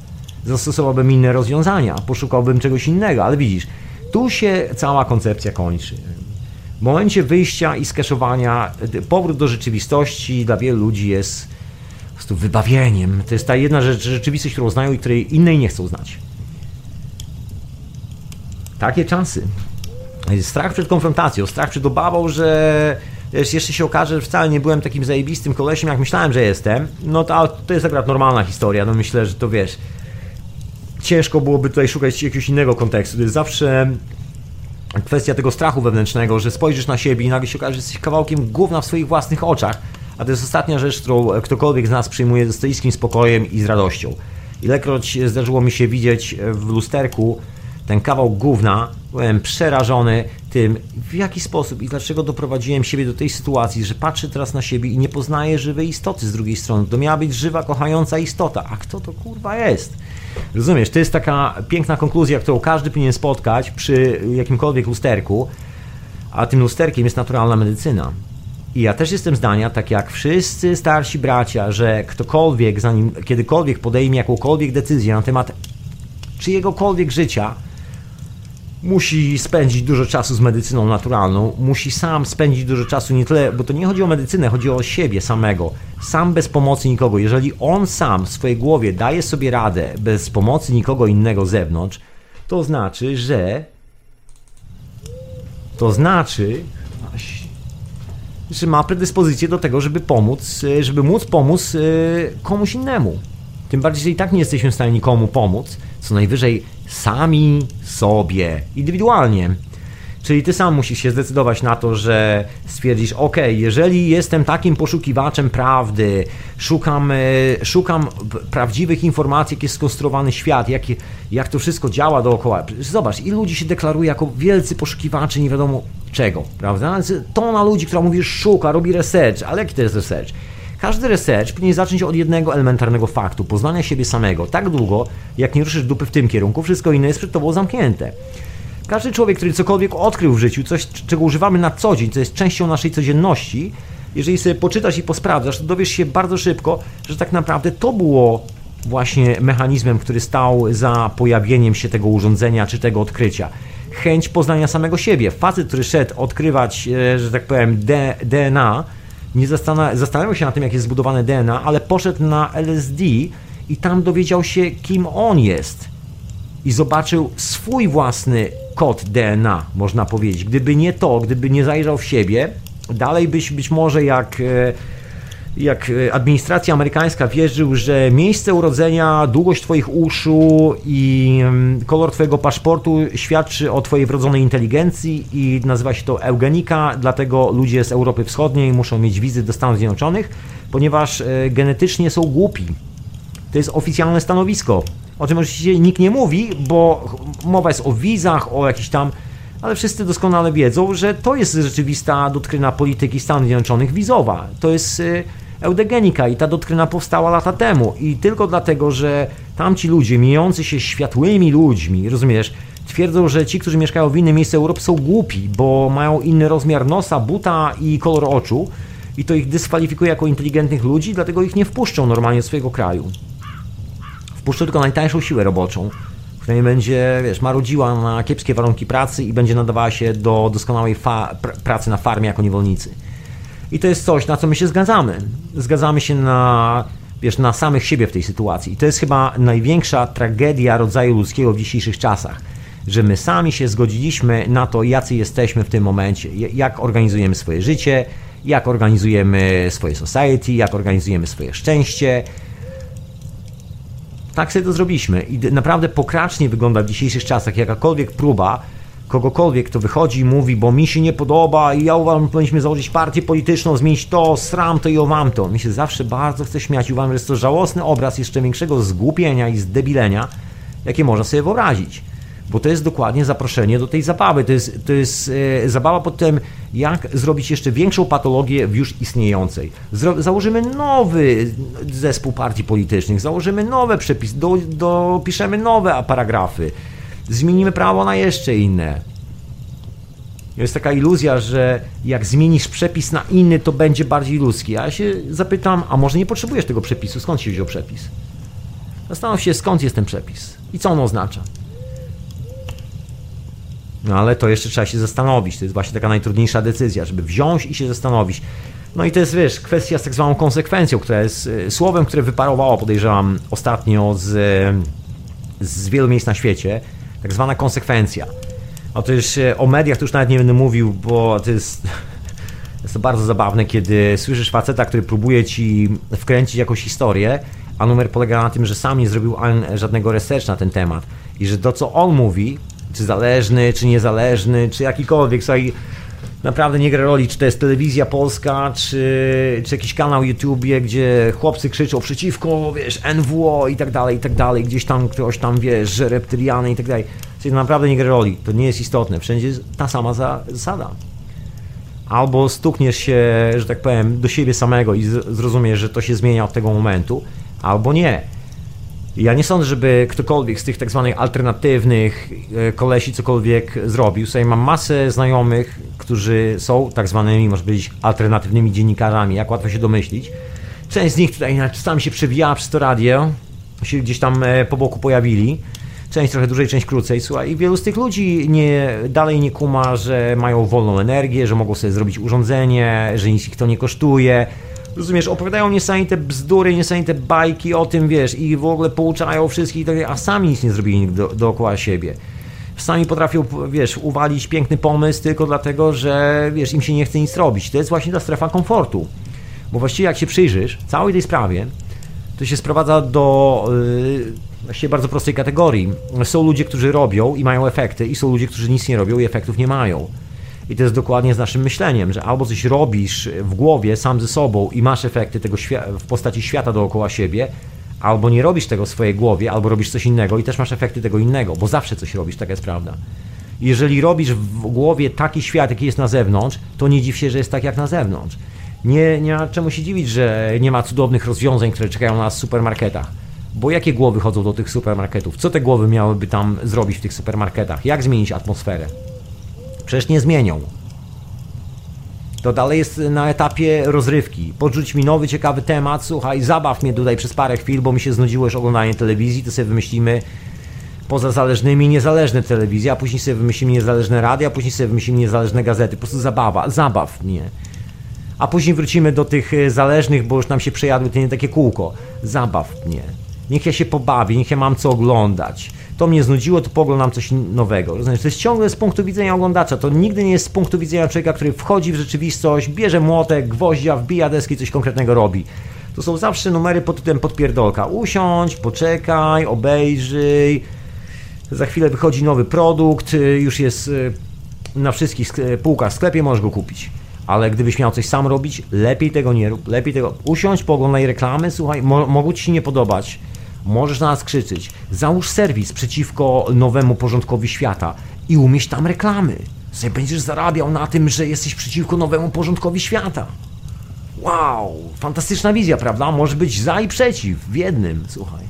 Zastosowałbym inne rozwiązania, poszukałbym czegoś innego, ale widzisz, tu się cała koncepcja kończy. W momencie wyjścia i skeszowania, powrót do rzeczywistości dla wielu ludzi jest po prostu wybawieniem. To jest ta jedna rzecz, rzeczywistość, którą znają i której innej nie chcą znać. Takie czasy. Strach przed konfrontacją, strach przed obawą, że jeszcze się okaże, że wcale nie byłem takim zajebistym kolesiem, jak myślałem, że jestem. No to, to jest akurat normalna historia. No myślę, że to wiesz, ciężko byłoby tutaj szukać jakiegoś innego kontekstu. To jest zawsze kwestia tego strachu wewnętrznego, że spojrzysz na siebie i nagle się okaże, że jesteś kawałkiem gówna w swoich własnych oczach. A to jest ostatnia rzecz, którą ktokolwiek z nas przyjmuje ze stoickim spokojem i z radością. Ilekroć zdarzyło mi się widzieć w lusterku ten kawał gówna, byłem przerażony tym, w jaki sposób i dlaczego doprowadziłem siebie do tej sytuacji, że patrzę teraz na siebie i nie poznaję żywej istoty z drugiej strony. To miała być żywa, kochająca istota. A kto to kurwa jest? Rozumiesz, to jest taka piękna konkluzja, którą każdy powinien spotkać przy jakimkolwiek lusterku, a tym lusterkiem jest naturalna medycyna. I ja też jestem zdania, tak jak wszyscy starsi bracia, że ktokolwiek, zanim kiedykolwiek podejmie jakąkolwiek decyzję na temat czyjegokolwiek życia, musi spędzić dużo czasu z medycyną naturalną, musi sam spędzić dużo czasu nie tyle, bo to nie chodzi o medycynę, chodzi o siebie samego, sam bez pomocy nikogo. Jeżeli on sam w swojej głowie daje sobie radę bez pomocy nikogo innego z zewnątrz, to znaczy, że to znaczy, że ma predyspozycję do tego, żeby pomóc, żeby móc pomóc e, komuś innemu. Tym bardziej, że i tak nie jesteśmy w stanie nikomu pomóc, co najwyżej sami sobie, indywidualnie. Czyli ty sam musisz się zdecydować na to, że stwierdzisz, ok, jeżeli jestem takim poszukiwaczem prawdy, szukam, e, szukam prawdziwych informacji, jak jest skonstruowany świat, jak, jak to wszystko działa dookoła. Zobacz, ilu ludzi się deklaruje jako wielcy poszukiwacze nie wiadomo czego, prawda? Tona ludzi, która mówi, szuka, robi research, ale jaki to jest research? Każdy research powinien zacząć od jednego elementarnego faktu, poznania siebie samego. Tak długo, jak nie ruszysz dupy w tym kierunku, wszystko inne jest przed tobą zamknięte. Każdy człowiek, który cokolwiek odkrył w życiu, coś, czego używamy na co dzień, co jest częścią naszej codzienności, jeżeli sobie poczytasz i posprawdzasz, to dowiesz się bardzo szybko, że tak naprawdę to było właśnie mechanizmem, który stał za pojawieniem się tego urządzenia czy tego odkrycia. Chęć poznania samego siebie. Facet, który szedł odkrywać, e, że tak powiem, DNA, nie zastanawiał się na tym, jak jest zbudowane DNA, ale poszedł na LSD i tam dowiedział się, kim on jest. I zobaczył swój własny kod DNA, można powiedzieć. Gdyby nie to, gdyby nie zajrzał w siebie, dalej byś być może jak e, jak e, administracja amerykańska wierzył, że miejsce urodzenia, długość Twoich uszu i mm, kolor Twojego paszportu świadczy o Twojej wrodzonej inteligencji i nazywa się to eugenika, dlatego ludzie z Europy Wschodniej muszą mieć wizy do Stanów Zjednoczonych, ponieważ e, genetycznie są głupi. To jest oficjalne stanowisko. O czym oczywiście nikt nie mówi, bo mowa jest o wizach, o jakiś tam ale wszyscy doskonale wiedzą, że to jest rzeczywista doktryna polityki Stanów Zjednoczonych wizowa. To jest e, eudegenika i ta doktryna powstała lata temu i tylko dlatego, że tamci ludzie, mijający się światłymi ludźmi, rozumiesz, twierdzą, że ci, którzy mieszkają w innym miejscu Europy są głupi, bo mają inny rozmiar nosa, buta i kolor oczu i to ich dyskwalifikuje jako inteligentnych ludzi, dlatego ich nie wpuszczą normalnie do swojego kraju. Wpuszczą tylko najtańszą siłę roboczą, która nie będzie, wiesz, marudziła na kiepskie warunki pracy i będzie nadawała się do doskonałej pracy na farmie jako niewolnicy. I to jest coś, na co my się zgadzamy. Zgadzamy się na, wiesz, na samych siebie w tej sytuacji. I to jest chyba największa tragedia rodzaju ludzkiego w dzisiejszych czasach. Że my sami się zgodziliśmy na to, jacy jesteśmy w tym momencie, jak organizujemy swoje życie, jak organizujemy swoje society, jak organizujemy swoje szczęście. Tak sobie to zrobiliśmy i naprawdę pokracznie wygląda w dzisiejszych czasach jakakolwiek próba kogokolwiek, kto wychodzi i mówi, bo mi się nie podoba i ja uważam, że powinniśmy założyć partię polityczną, zmienić to, sram to i owam to. Mi się zawsze bardzo chce śmiać i uważam, że jest to żałosny obraz jeszcze większego zgłupienia i zdebilenia, jakie można sobie wyobrazić. Bo to jest dokładnie zaproszenie do tej zabawy. To jest, to jest e, zabawa pod tym, jak zrobić jeszcze większą patologię w już istniejącej. Zro, założymy nowy zespół partii politycznych, założymy nowe przepisy, do, dopiszemy nowe paragrafy zmienimy prawo na jeszcze inne. Jest taka iluzja, że jak zmienisz przepis na inny, to będzie bardziej ludzki. Ja się zapytam, a może nie potrzebujesz tego przepisu? Skąd się wziął przepis? Zastanów się, skąd jest ten przepis i co on oznacza. No ale to jeszcze trzeba się zastanowić. To jest właśnie taka najtrudniejsza decyzja, żeby wziąć i się zastanowić. No i to jest, wiesz, kwestia z tak zwaną konsekwencją, która jest e, słowem, które wyparowało, podejrzewam, ostatnio z, z wielu miejsc na świecie. Tak zwana konsekwencja. O to już e, o mediach to już nawet nie będę mówił, bo to jest, jest to bardzo zabawne, kiedy słyszysz faceta, który próbuje ci wkręcić jakąś historię, a numer polega na tym, że sam nie zrobił żadnego research na ten temat i że to, co on mówi, czy zależny, czy niezależny, czy jakikolwiek, słuchaj, naprawdę nie gra roli, czy to jest telewizja polska, czy, czy jakiś kanał YouTube, gdzie chłopcy krzyczą przeciwko, wiesz, NWO i tak dalej, i tak dalej, gdzieś tam ktoś tam, wiesz, że reptyliany i tak dalej. To naprawdę nie gra roli, to nie jest istotne, wszędzie jest ta sama zasada. Albo stukniesz się, że tak powiem, do siebie samego i zrozumiesz, że to się zmienia od tego momentu, albo nie. Ja nie sądzę, żeby ktokolwiek z tych tak zwanych alternatywnych e, kolesi cokolwiek zrobił. Sobie mam masę znajomych, którzy są tak zwanymi, może być, alternatywnymi dziennikarzami, jak łatwo się domyślić. Część z nich tutaj tam się przewijała przez to radio, się gdzieś tam e, po boku pojawili. Część trochę dłużej, część krócej. Słuchaj, i wielu z tych ludzi nie, dalej nie kuma, że mają wolną energię, że mogą sobie zrobić urządzenie, że nic ich to nie kosztuje, rozumiesz, opowiadają niesamowite bzdury, niesamowite bajki o tym, wiesz, i w ogóle pouczają wszystkich, tak a sami nic nie zrobili do, dookoła siebie. Sami potrafią, wiesz, uwalić piękny pomysł tylko dlatego, że, wiesz, im się nie chce nic robić. To jest właśnie ta strefa komfortu. Bo właściwie jak się przyjrzysz całej tej sprawie, to się sprowadza do yy, właściwie bardzo prostej kategorii. Są ludzie, którzy robią i mają efekty i są ludzie, którzy nic nie robią i efektów nie mają. I to jest dokładnie z naszym myśleniem, że albo coś robisz w głowie sam ze sobą i masz efekty tego w postaci świata dookoła siebie, albo nie robisz tego w swojej głowie, albo robisz coś innego i też masz efekty tego innego, bo zawsze coś robisz, taka jest prawda. Jeżeli robisz w głowie taki świat, jaki jest na zewnątrz, to nie dziw się, że jest tak jak na zewnątrz. Nie, nie ma czemu się dziwić, że nie ma cudownych rozwiązań, które czekają na nas w supermarketach. Bo jakie głowy chodzą do tych supermarketów? Co te głowy miałyby tam zrobić w tych supermarketach? Jak zmienić atmosferę? Przecież nie zmienią. To dalej jest na etapie rozrywki. Podrzuć mi nowy, ciekawy temat, słuchaj, zabaw mnie tutaj przez parę chwil, bo mi się znudziło już oglądanie telewizji, to sobie wymyślimy poza zależnymi niezależne telewizje, a później sobie wymyślimy niezależne radia, a później sobie wymyślimy niezależne gazety. Po prostu zabawa, zabaw mnie. A później wrócimy do tych e, zależnych, bo już nam się przejadły to nie takie kółko. Zabaw mnie. Niech ja się pobawię, niech ja mam co oglądać to mnie znudziło, to poglądam coś nowego. Rozumiesz? To jest ciągle z punktu widzenia oglądacza. To nigdy nie jest z punktu widzenia człowieka, który wchodzi w rzeczywistość, bierze młotek, gwoździa, wbija deski, coś konkretnego robi. To są zawsze numery pod tytułem podpierdolka. Usiądź, poczekaj, obejrzyj. Za chwilę wychodzi nowy produkt, już jest y, na wszystkich półkach w sklepie, możesz go kupić. Ale gdybyś miał coś sam robić, lepiej tego nie rób, lepiej tego. Usiądź, poglądaj reklamy, słuchaj, mo mogą ci się nie podobać Możesz na nas krzyczeć. Załóż serwis przeciwko nowemu porządkowi świata i umieść tam reklamy. Sobie będziesz zarabiał na tym, że jesteś przeciwko nowemu porządkowi świata. Wow, fantastyczna wizja, prawda? Możesz być za i przeciw w jednym, słuchaj.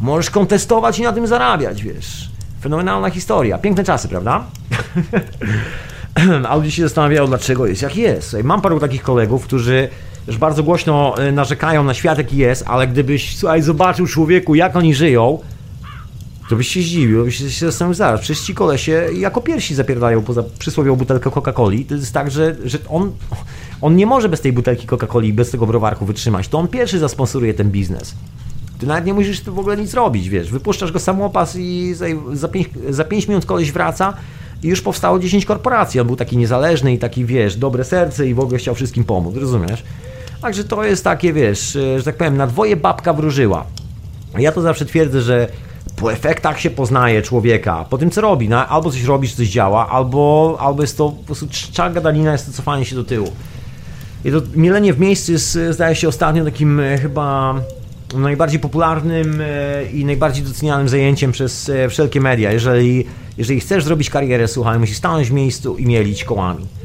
Możesz kontestować i na tym zarabiać, wiesz. Fenomenalna historia. Piękne czasy, prawda? A się zastanawiają, dlaczego jest jak jest. Mam paru takich kolegów, którzy już bardzo głośno y, narzekają na świat, jaki jest, ale gdybyś, słuchaj, zobaczył człowieku, jak oni żyją, to byś się zdziwił, byś się zastanowił, zaraz, przecież ci kolesie jako pierwsi zapierdają poza przysłowią butelkę Coca-Coli. To jest tak, że, że on, on nie może bez tej butelki Coca-Coli, bez tego browarku wytrzymać. To on pierwszy zasponsoruje ten biznes. Ty nawet nie musisz tu w ogóle nic robić, wiesz. Wypuszczasz go samopas i za, za, pięć, za pięć minut koleś wraca i już powstało 10 korporacji. On był taki niezależny i taki, wiesz, dobre serce i w ogóle chciał wszystkim pomóc, rozumiesz? Także to jest takie, wiesz, e, że tak powiem, na dwoje babka wróżyła. Ja to zawsze twierdzę, że po efektach się poznaje człowieka, po tym co robi, no, albo coś robisz, coś działa, albo, albo jest to po prostu czcza gadalina, jest to cofanie się do tyłu. I to mielenie w miejscu jest, zdaje się, ostatnio takim e, chyba najbardziej popularnym e, i najbardziej docenianym zajęciem przez wszelkie media. Jeżeli, jeżeli chcesz zrobić karierę, słuchaj, musisz stanąć w miejscu i mielić kołami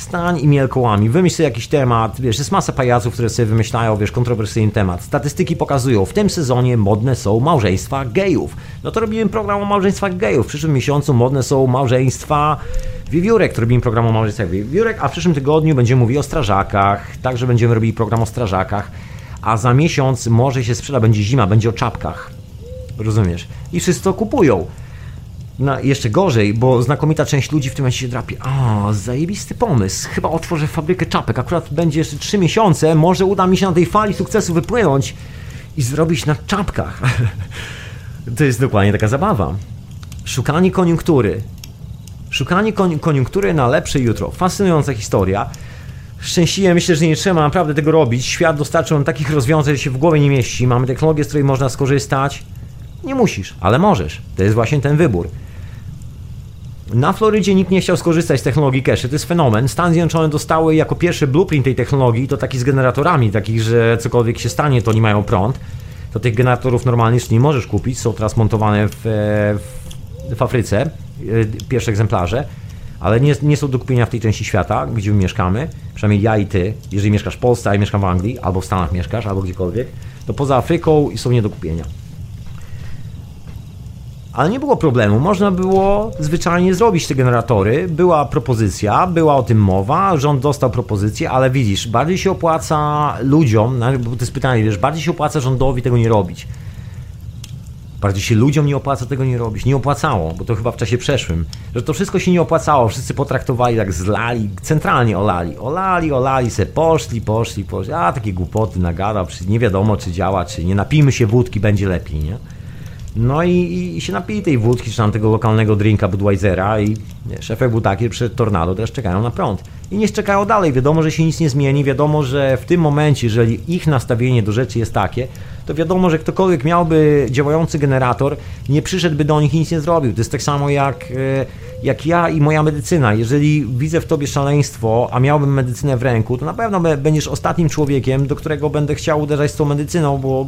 stań i miel kołami, wymyśl sobie jakiś temat, wiesz, jest masa pajaców, które sobie wymyślają, wiesz, kontrowersyjny temat. Statystyki pokazują, w tym sezonie modne są małżeństwa gejów. No to robimy program o małżeństwach gejów. W przyszłym miesiącu modne są małżeństwa Wiewiórek, robimy program o małżeństwach wiewiórek, a w przyszłym tygodniu będziemy mówić o strażakach, także będziemy robili program o strażakach, a za miesiąc może się sprzeda, będzie zima, będzie o czapkach. Rozumiesz? I wszyscy to kupują. No, jeszcze gorzej, bo znakomita część ludzi w tym momencie się drapie. A, zajebisty pomysł. Chyba otworzę fabrykę czapek. Akurat będzie jeszcze 3 miesiące. Może uda mi się na tej fali sukcesu wypłynąć i zrobić na czapkach. to jest dokładnie taka zabawa. Szukanie koniunktury. Szukanie koniunktury na lepsze jutro. Fascynująca historia. Szczęśliwie myślę, że nie trzeba naprawdę tego robić. Świat dostarczył nam takich rozwiązań, że się w głowie nie mieści. Mamy technologię, z której można skorzystać. Nie musisz, ale możesz. To jest właśnie ten wybór. Na Florydzie nikt nie chciał skorzystać z technologii cache. To jest fenomen. Stany Zjednoczone dostały jako pierwszy blueprint tej technologii, to taki z generatorami, takich, że cokolwiek się stanie, to nie mają prąd. To tych generatorów normalnie nie możesz kupić, są teraz montowane w, w, w Afryce, e, pierwsze egzemplarze, ale nie, nie są do kupienia w tej części świata, gdzie my mieszkamy, przynajmniej ja i ty, jeżeli mieszkasz w Polsce, a ja mieszkam w Anglii, albo w Stanach mieszkasz, albo gdziekolwiek, to poza Afryką są nie do kupienia. Ale nie było problemu, można było zwyczajnie zrobić te generatory. Była propozycja, była o tym mowa, rząd dostał propozycję, ale widzisz, bardziej się opłaca ludziom, bo to jest pytanie, wiesz, bardziej się opłaca rządowi tego nie robić. Bardziej się ludziom nie opłaca tego nie robić. Nie opłacało, bo to chyba w czasie przeszłym, że to wszystko się nie opłacało. Wszyscy potraktowali jak zlali, centralnie olali. Olali, olali se, poszli, poszli, poszli. A takie głupoty nagadał, nie wiadomo czy działa, czy nie. Napijmy się wódki, będzie lepiej, nie? No i, i, się napili tej wódki, czy tam tego lokalnego drinka Budweisera i wiesz, był taki, że przed tornado teraz czekają na prąd. I nie czekają dalej, wiadomo, że się nic nie zmieni, wiadomo, że w tym momencie, jeżeli ich nastawienie do rzeczy jest takie, to wiadomo, że ktokolwiek miałby działający generator, nie przyszedłby do nich i nic nie zrobił. To jest tak samo jak, e, jak ja i moja medycyna. Jeżeli widzę w tobie szaleństwo, a miałbym medycynę w ręku, to na pewno będziesz ostatnim człowiekiem, do którego będę chciał uderzać z tą medycyną, bo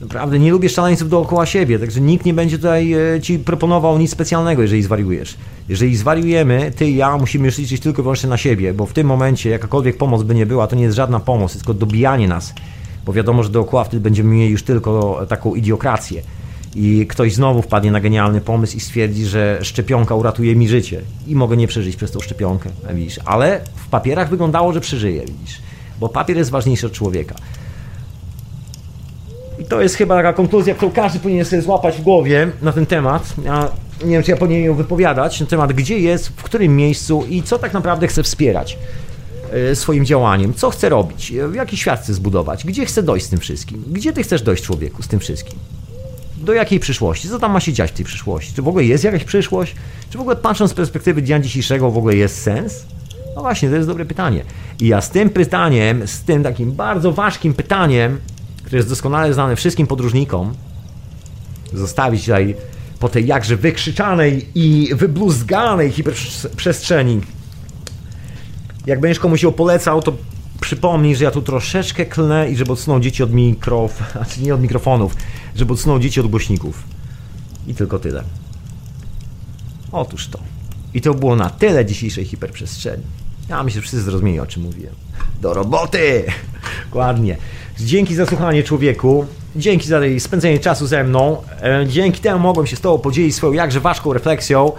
Naprawdę nie lubię szaleńców dookoła siebie, także nikt nie będzie tutaj e, ci proponował nic specjalnego, jeżeli zwariujesz. Jeżeli zwariujemy, ty i ja musimy już liczyć tylko i wyłącznie na siebie, bo w tym momencie jakakolwiek pomoc by nie była, to nie jest żadna pomoc, tylko dobijanie nas. Bo wiadomo, że dookoła wtedy będziemy mieli już tylko taką idiokrację. I ktoś znowu wpadnie na genialny pomysł i stwierdzi, że szczepionka uratuje mi życie i mogę nie przeżyć przez tą szczepionkę, widzisz. Ale w papierach wyglądało, że przeżyję, widzisz. Bo papier jest ważniejszy od człowieka. I to jest chyba taka konkluzja, którą każdy powinien sobie złapać w głowie na ten temat. Ja nie wiem, czy ja powinienem ją wypowiadać, na temat gdzie jest, w którym miejscu i co tak naprawdę chce wspierać e, swoim działaniem, co chce robić, w jaki świat chce zbudować, gdzie chce dojść z tym wszystkim, gdzie ty chcesz dojść człowieku z tym wszystkim, do jakiej przyszłości, co tam ma się dziać w tej przyszłości, czy w ogóle jest jakaś przyszłość, czy w ogóle patrząc z perspektywy dnia dzisiejszego w ogóle jest sens? No właśnie, to jest dobre pytanie. I ja z tym pytaniem, z tym takim bardzo ważkim pytaniem który jest doskonale znany wszystkim podróżnikom, zostawić tutaj po tej jakże wykrzyczanej i wybluzganej hiperprzestrzeni. Jak będziesz komuś ją polecał, to przypomnij, że ja tu troszeczkę klnę i żeby odsunął dzieci od mikrof, znaczy nie od mikrofonów, żeby odsunął dzieci od głośników. I tylko tyle. Otóż to. I to było na tyle dzisiejszej hiperprzestrzeni. Ja myślę, że wszyscy zrozumieli, o czym mówiłem. Do roboty! Dokładnie. Dzięki za słuchanie człowieku. Dzięki za spędzenie czasu ze mną. E, dzięki temu mogłem się z Tobą podzielić swoją jakże ważką refleksją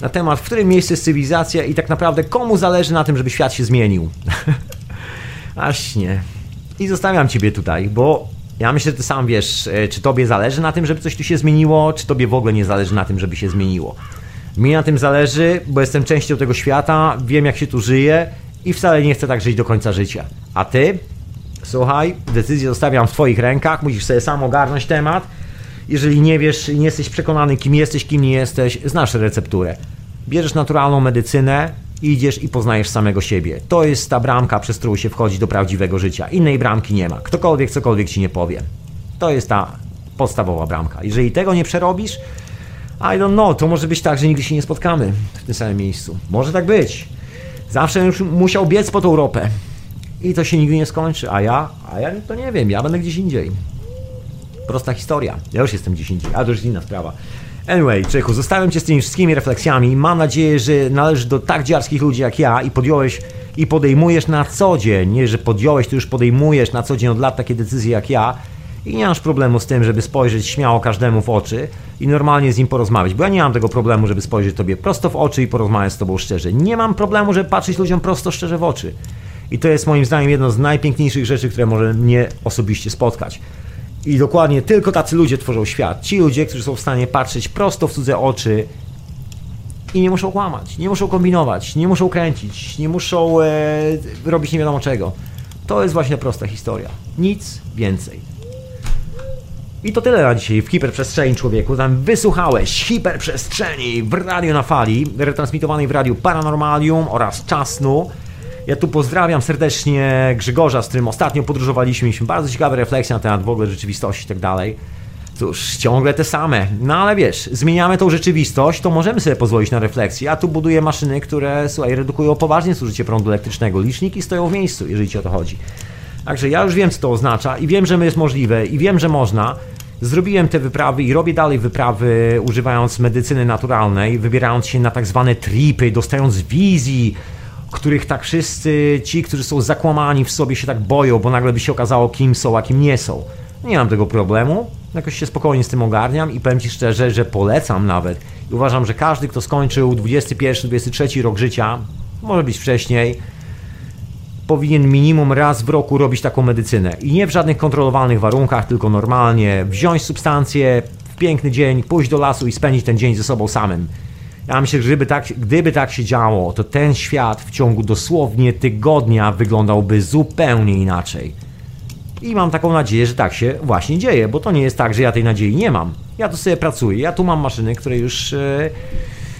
na temat, w którym miejscu jest cywilizacja i tak naprawdę komu zależy na tym, żeby świat się zmienił. Właśnie. I zostawiam Ciebie tutaj, bo ja myślę, że Ty sam wiesz, e, czy Tobie zależy na tym, żeby coś tu się zmieniło, czy Tobie w ogóle nie zależy na tym, żeby się zmieniło. Mi na tym zależy, bo jestem częścią tego świata, wiem jak się tu żyje i wcale nie chcę tak żyć do końca życia. A Ty? Słuchaj, decyzję zostawiam w Twoich rękach, musisz sobie sam ogarnąć temat. Jeżeli nie wiesz, nie jesteś przekonany, kim jesteś, kim nie jesteś, znasz recepturę. Bierzesz naturalną medycynę, idziesz i poznajesz samego siebie. To jest ta bramka, przez którą się wchodzi do prawdziwego życia. Innej bramki nie ma. Ktokolwiek cokolwiek ci nie powie. To jest ta podstawowa bramka. Jeżeli tego nie przerobisz, I don't know, to może być tak, że nigdy się nie spotkamy w tym samym miejscu. Może tak być. Zawsze już musiał biec po tą Europę i to się nigdy nie skończy, a ja, a ja to nie wiem, ja będę gdzieś indziej. Prosta historia. Ja już jestem gdzieś indziej, a to już inna sprawa. Anyway, Czechu, zostawiam Cię z tymi wszystkimi refleksjami. Mam nadzieję, że należysz do tak dziarskich ludzi jak ja i podjąłeś i podejmujesz na co dzień, nie że podjąłeś, to już podejmujesz na co dzień od lat takie decyzje jak ja i nie masz problemu z tym, żeby spojrzeć śmiało każdemu w oczy i normalnie z nim porozmawiać, bo ja nie mam tego problemu, żeby spojrzeć tobie prosto w oczy i porozmawiać z tobą szczerze. Nie mam problemu, żeby patrzeć ludziom prosto szczerze w oczy. I to jest moim zdaniem jedno z najpiękniejszych rzeczy, które może mnie osobiście spotkać. I dokładnie tylko tacy ludzie tworzą świat. Ci ludzie, którzy są w stanie patrzeć prosto w cudze oczy i nie muszą kłamać, nie muszą kombinować, nie muszą kręcić, nie muszą e, robić nie wiadomo czego. To jest właśnie prosta historia. Nic więcej. I to tyle na dzisiaj w hiperprzestrzeni człowieku. Tam wysłuchałeś hiperprzestrzeni w radio na fali, retransmitowanej w radiu Paranormalium oraz Czasnu. Ja tu pozdrawiam serdecznie Grzegorza, z którym ostatnio podróżowaliśmy. Mieliśmy bardzo ciekawe refleksje na temat w ogóle rzeczywistości i tak dalej. Cóż, ciągle te same. No ale wiesz, zmieniamy tą rzeczywistość, to możemy sobie pozwolić na refleksję. Ja tu buduję maszyny, które, słuchaj, redukują poważnie zużycie prądu elektrycznego. Liczniki stoją w miejscu, jeżeli ci o to chodzi. Także ja już wiem, co to oznacza i wiem, że jest możliwe i wiem, że można. Zrobiłem te wyprawy i robię dalej wyprawy używając medycyny naturalnej, wybierając się na tak zwane tripy, dostając wizji, których tak wszyscy ci, którzy są zakłamani w sobie się tak boją, bo nagle by się okazało kim są, a kim nie są. Nie mam tego problemu, jakoś się spokojnie z tym ogarniam i powiem Ci szczerze, że polecam nawet. I uważam, że każdy, kto skończył 21-23 rok życia, może być wcześniej, powinien minimum raz w roku robić taką medycynę. I nie w żadnych kontrolowanych warunkach, tylko normalnie wziąć substancję w piękny dzień, pójść do lasu i spędzić ten dzień ze sobą samym. Ja myślę, że gdyby tak, gdyby tak się działo, to ten świat w ciągu dosłownie tygodnia wyglądałby zupełnie inaczej. I mam taką nadzieję, że tak się właśnie dzieje, bo to nie jest tak, że ja tej nadziei nie mam. Ja tu sobie pracuję, ja tu mam maszyny, które już e,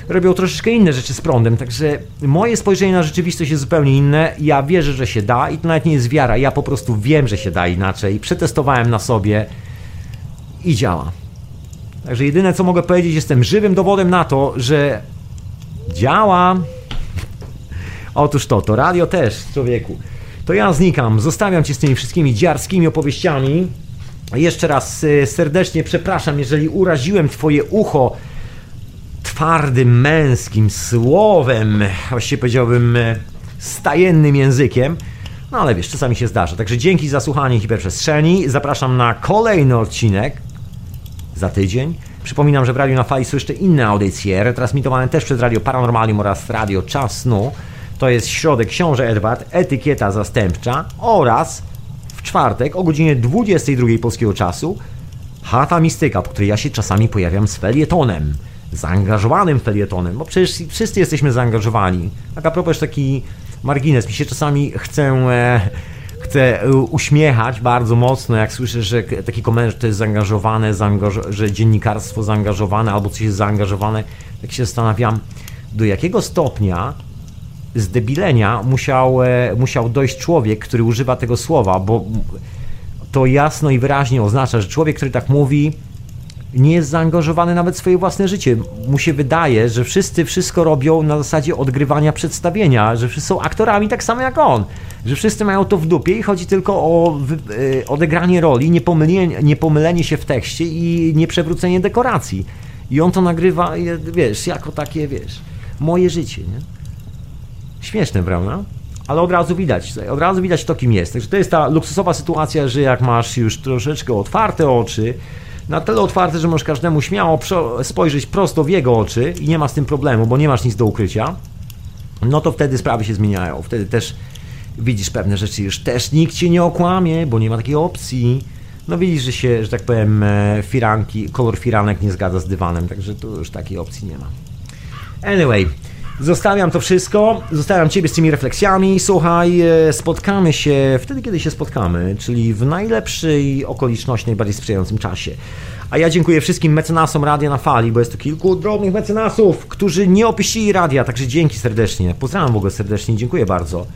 robią troszeczkę inne rzeczy z prądem, także moje spojrzenie na rzeczywistość jest zupełnie inne. Ja wierzę, że się da i to nawet nie jest wiara, ja po prostu wiem, że się da inaczej. Przetestowałem na sobie i działa. Także jedyne co mogę powiedzieć, jestem żywym dowodem na to, że działa. Otóż to, to radio też, człowieku. To ja znikam, zostawiam cię z tymi wszystkimi dziarskimi opowieściami. Jeszcze raz e, serdecznie przepraszam, jeżeli uraziłem twoje ucho twardym, męskim słowem, właściwie powiedziałbym e, stajennym językiem. No ale wiesz, czasami się zdarza. Także dzięki za słuchanie hiperprzestrzeni. Zapraszam na kolejny odcinek za tydzień. Przypominam, że w Radiu na Fali jeszcze inne audycje, retransmitowane też przez Radio Paranormalium oraz Radio Czas Snu. To jest środek Książę Edward, etykieta zastępcza oraz w czwartek o godzinie 22 polskiego czasu Chata Mistyka, po której ja się czasami pojawiam z felietonem. Zaangażowanym felietonem, bo przecież wszyscy jesteśmy zaangażowani. Tak a propos taki margines, mi się czasami chcę... E, chcę e, uśmiechać bardzo mocno, jak słyszę, że taki komentarz to jest zaangażowane, zaangaż że dziennikarstwo zaangażowane albo coś jest zaangażowane, tak się zastanawiam, do jakiego stopnia zdebilenia musiał, e, musiał dojść człowiek, który używa tego słowa, bo to jasno i wyraźnie oznacza, że człowiek, który tak mówi, nie jest zaangażowany nawet w swoje własne życie. Mu się wydaje, że wszyscy wszystko robią na zasadzie odgrywania przedstawienia, że wszyscy są aktorami tak samo jak on, że wszyscy mają to w dupie i chodzi tylko o e, odegranie roli, niepomylenie, niepomylenie się w tekście i nieprzewrócenie dekoracji. I on to nagrywa, wiesz, jako takie, wiesz, moje życie, nie? Śmieszne, prawda? Ale od razu widać, od razu widać to, kim jest. Także to jest ta luksusowa sytuacja, że jak masz już troszeczkę otwarte oczy, na tyle otwarte, że możesz każdemu śmiało spojrzeć prosto w jego oczy i nie ma z tym problemu, bo nie masz nic do ukrycia, no to wtedy sprawy się zmieniają. Wtedy też widzisz pewne rzeczy, już też nikt cię nie okłamie, bo nie ma takiej opcji. No widzisz, że się, że tak powiem, e, firanki, kolor firanek nie zgadza z dywanem, także tu już takiej opcji nie ma. Anyway, Zostawiam to wszystko, zostawiam Ciebie z tymi refleksjami. Słuchaj, e, spotkamy się wtedy, kiedy się spotkamy, czyli w najlepszej okoliczności, najbardziej sprzyjającym czasie. A ja dziękuję wszystkim mecenasom Radia na Fali, bo jest tu kilku drobnych mecenasów, którzy nie opuścili radia, także dzięki serdecznie. Pozdrawiam w ogóle serdecznie, dziękuję bardzo.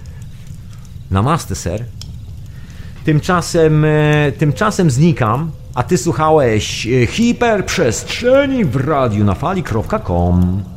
Namaste, ser. Tymczasem, e, tymczasem znikam, a Ty słuchałeś e, hiperprzestrzeni w radiu na fali.com.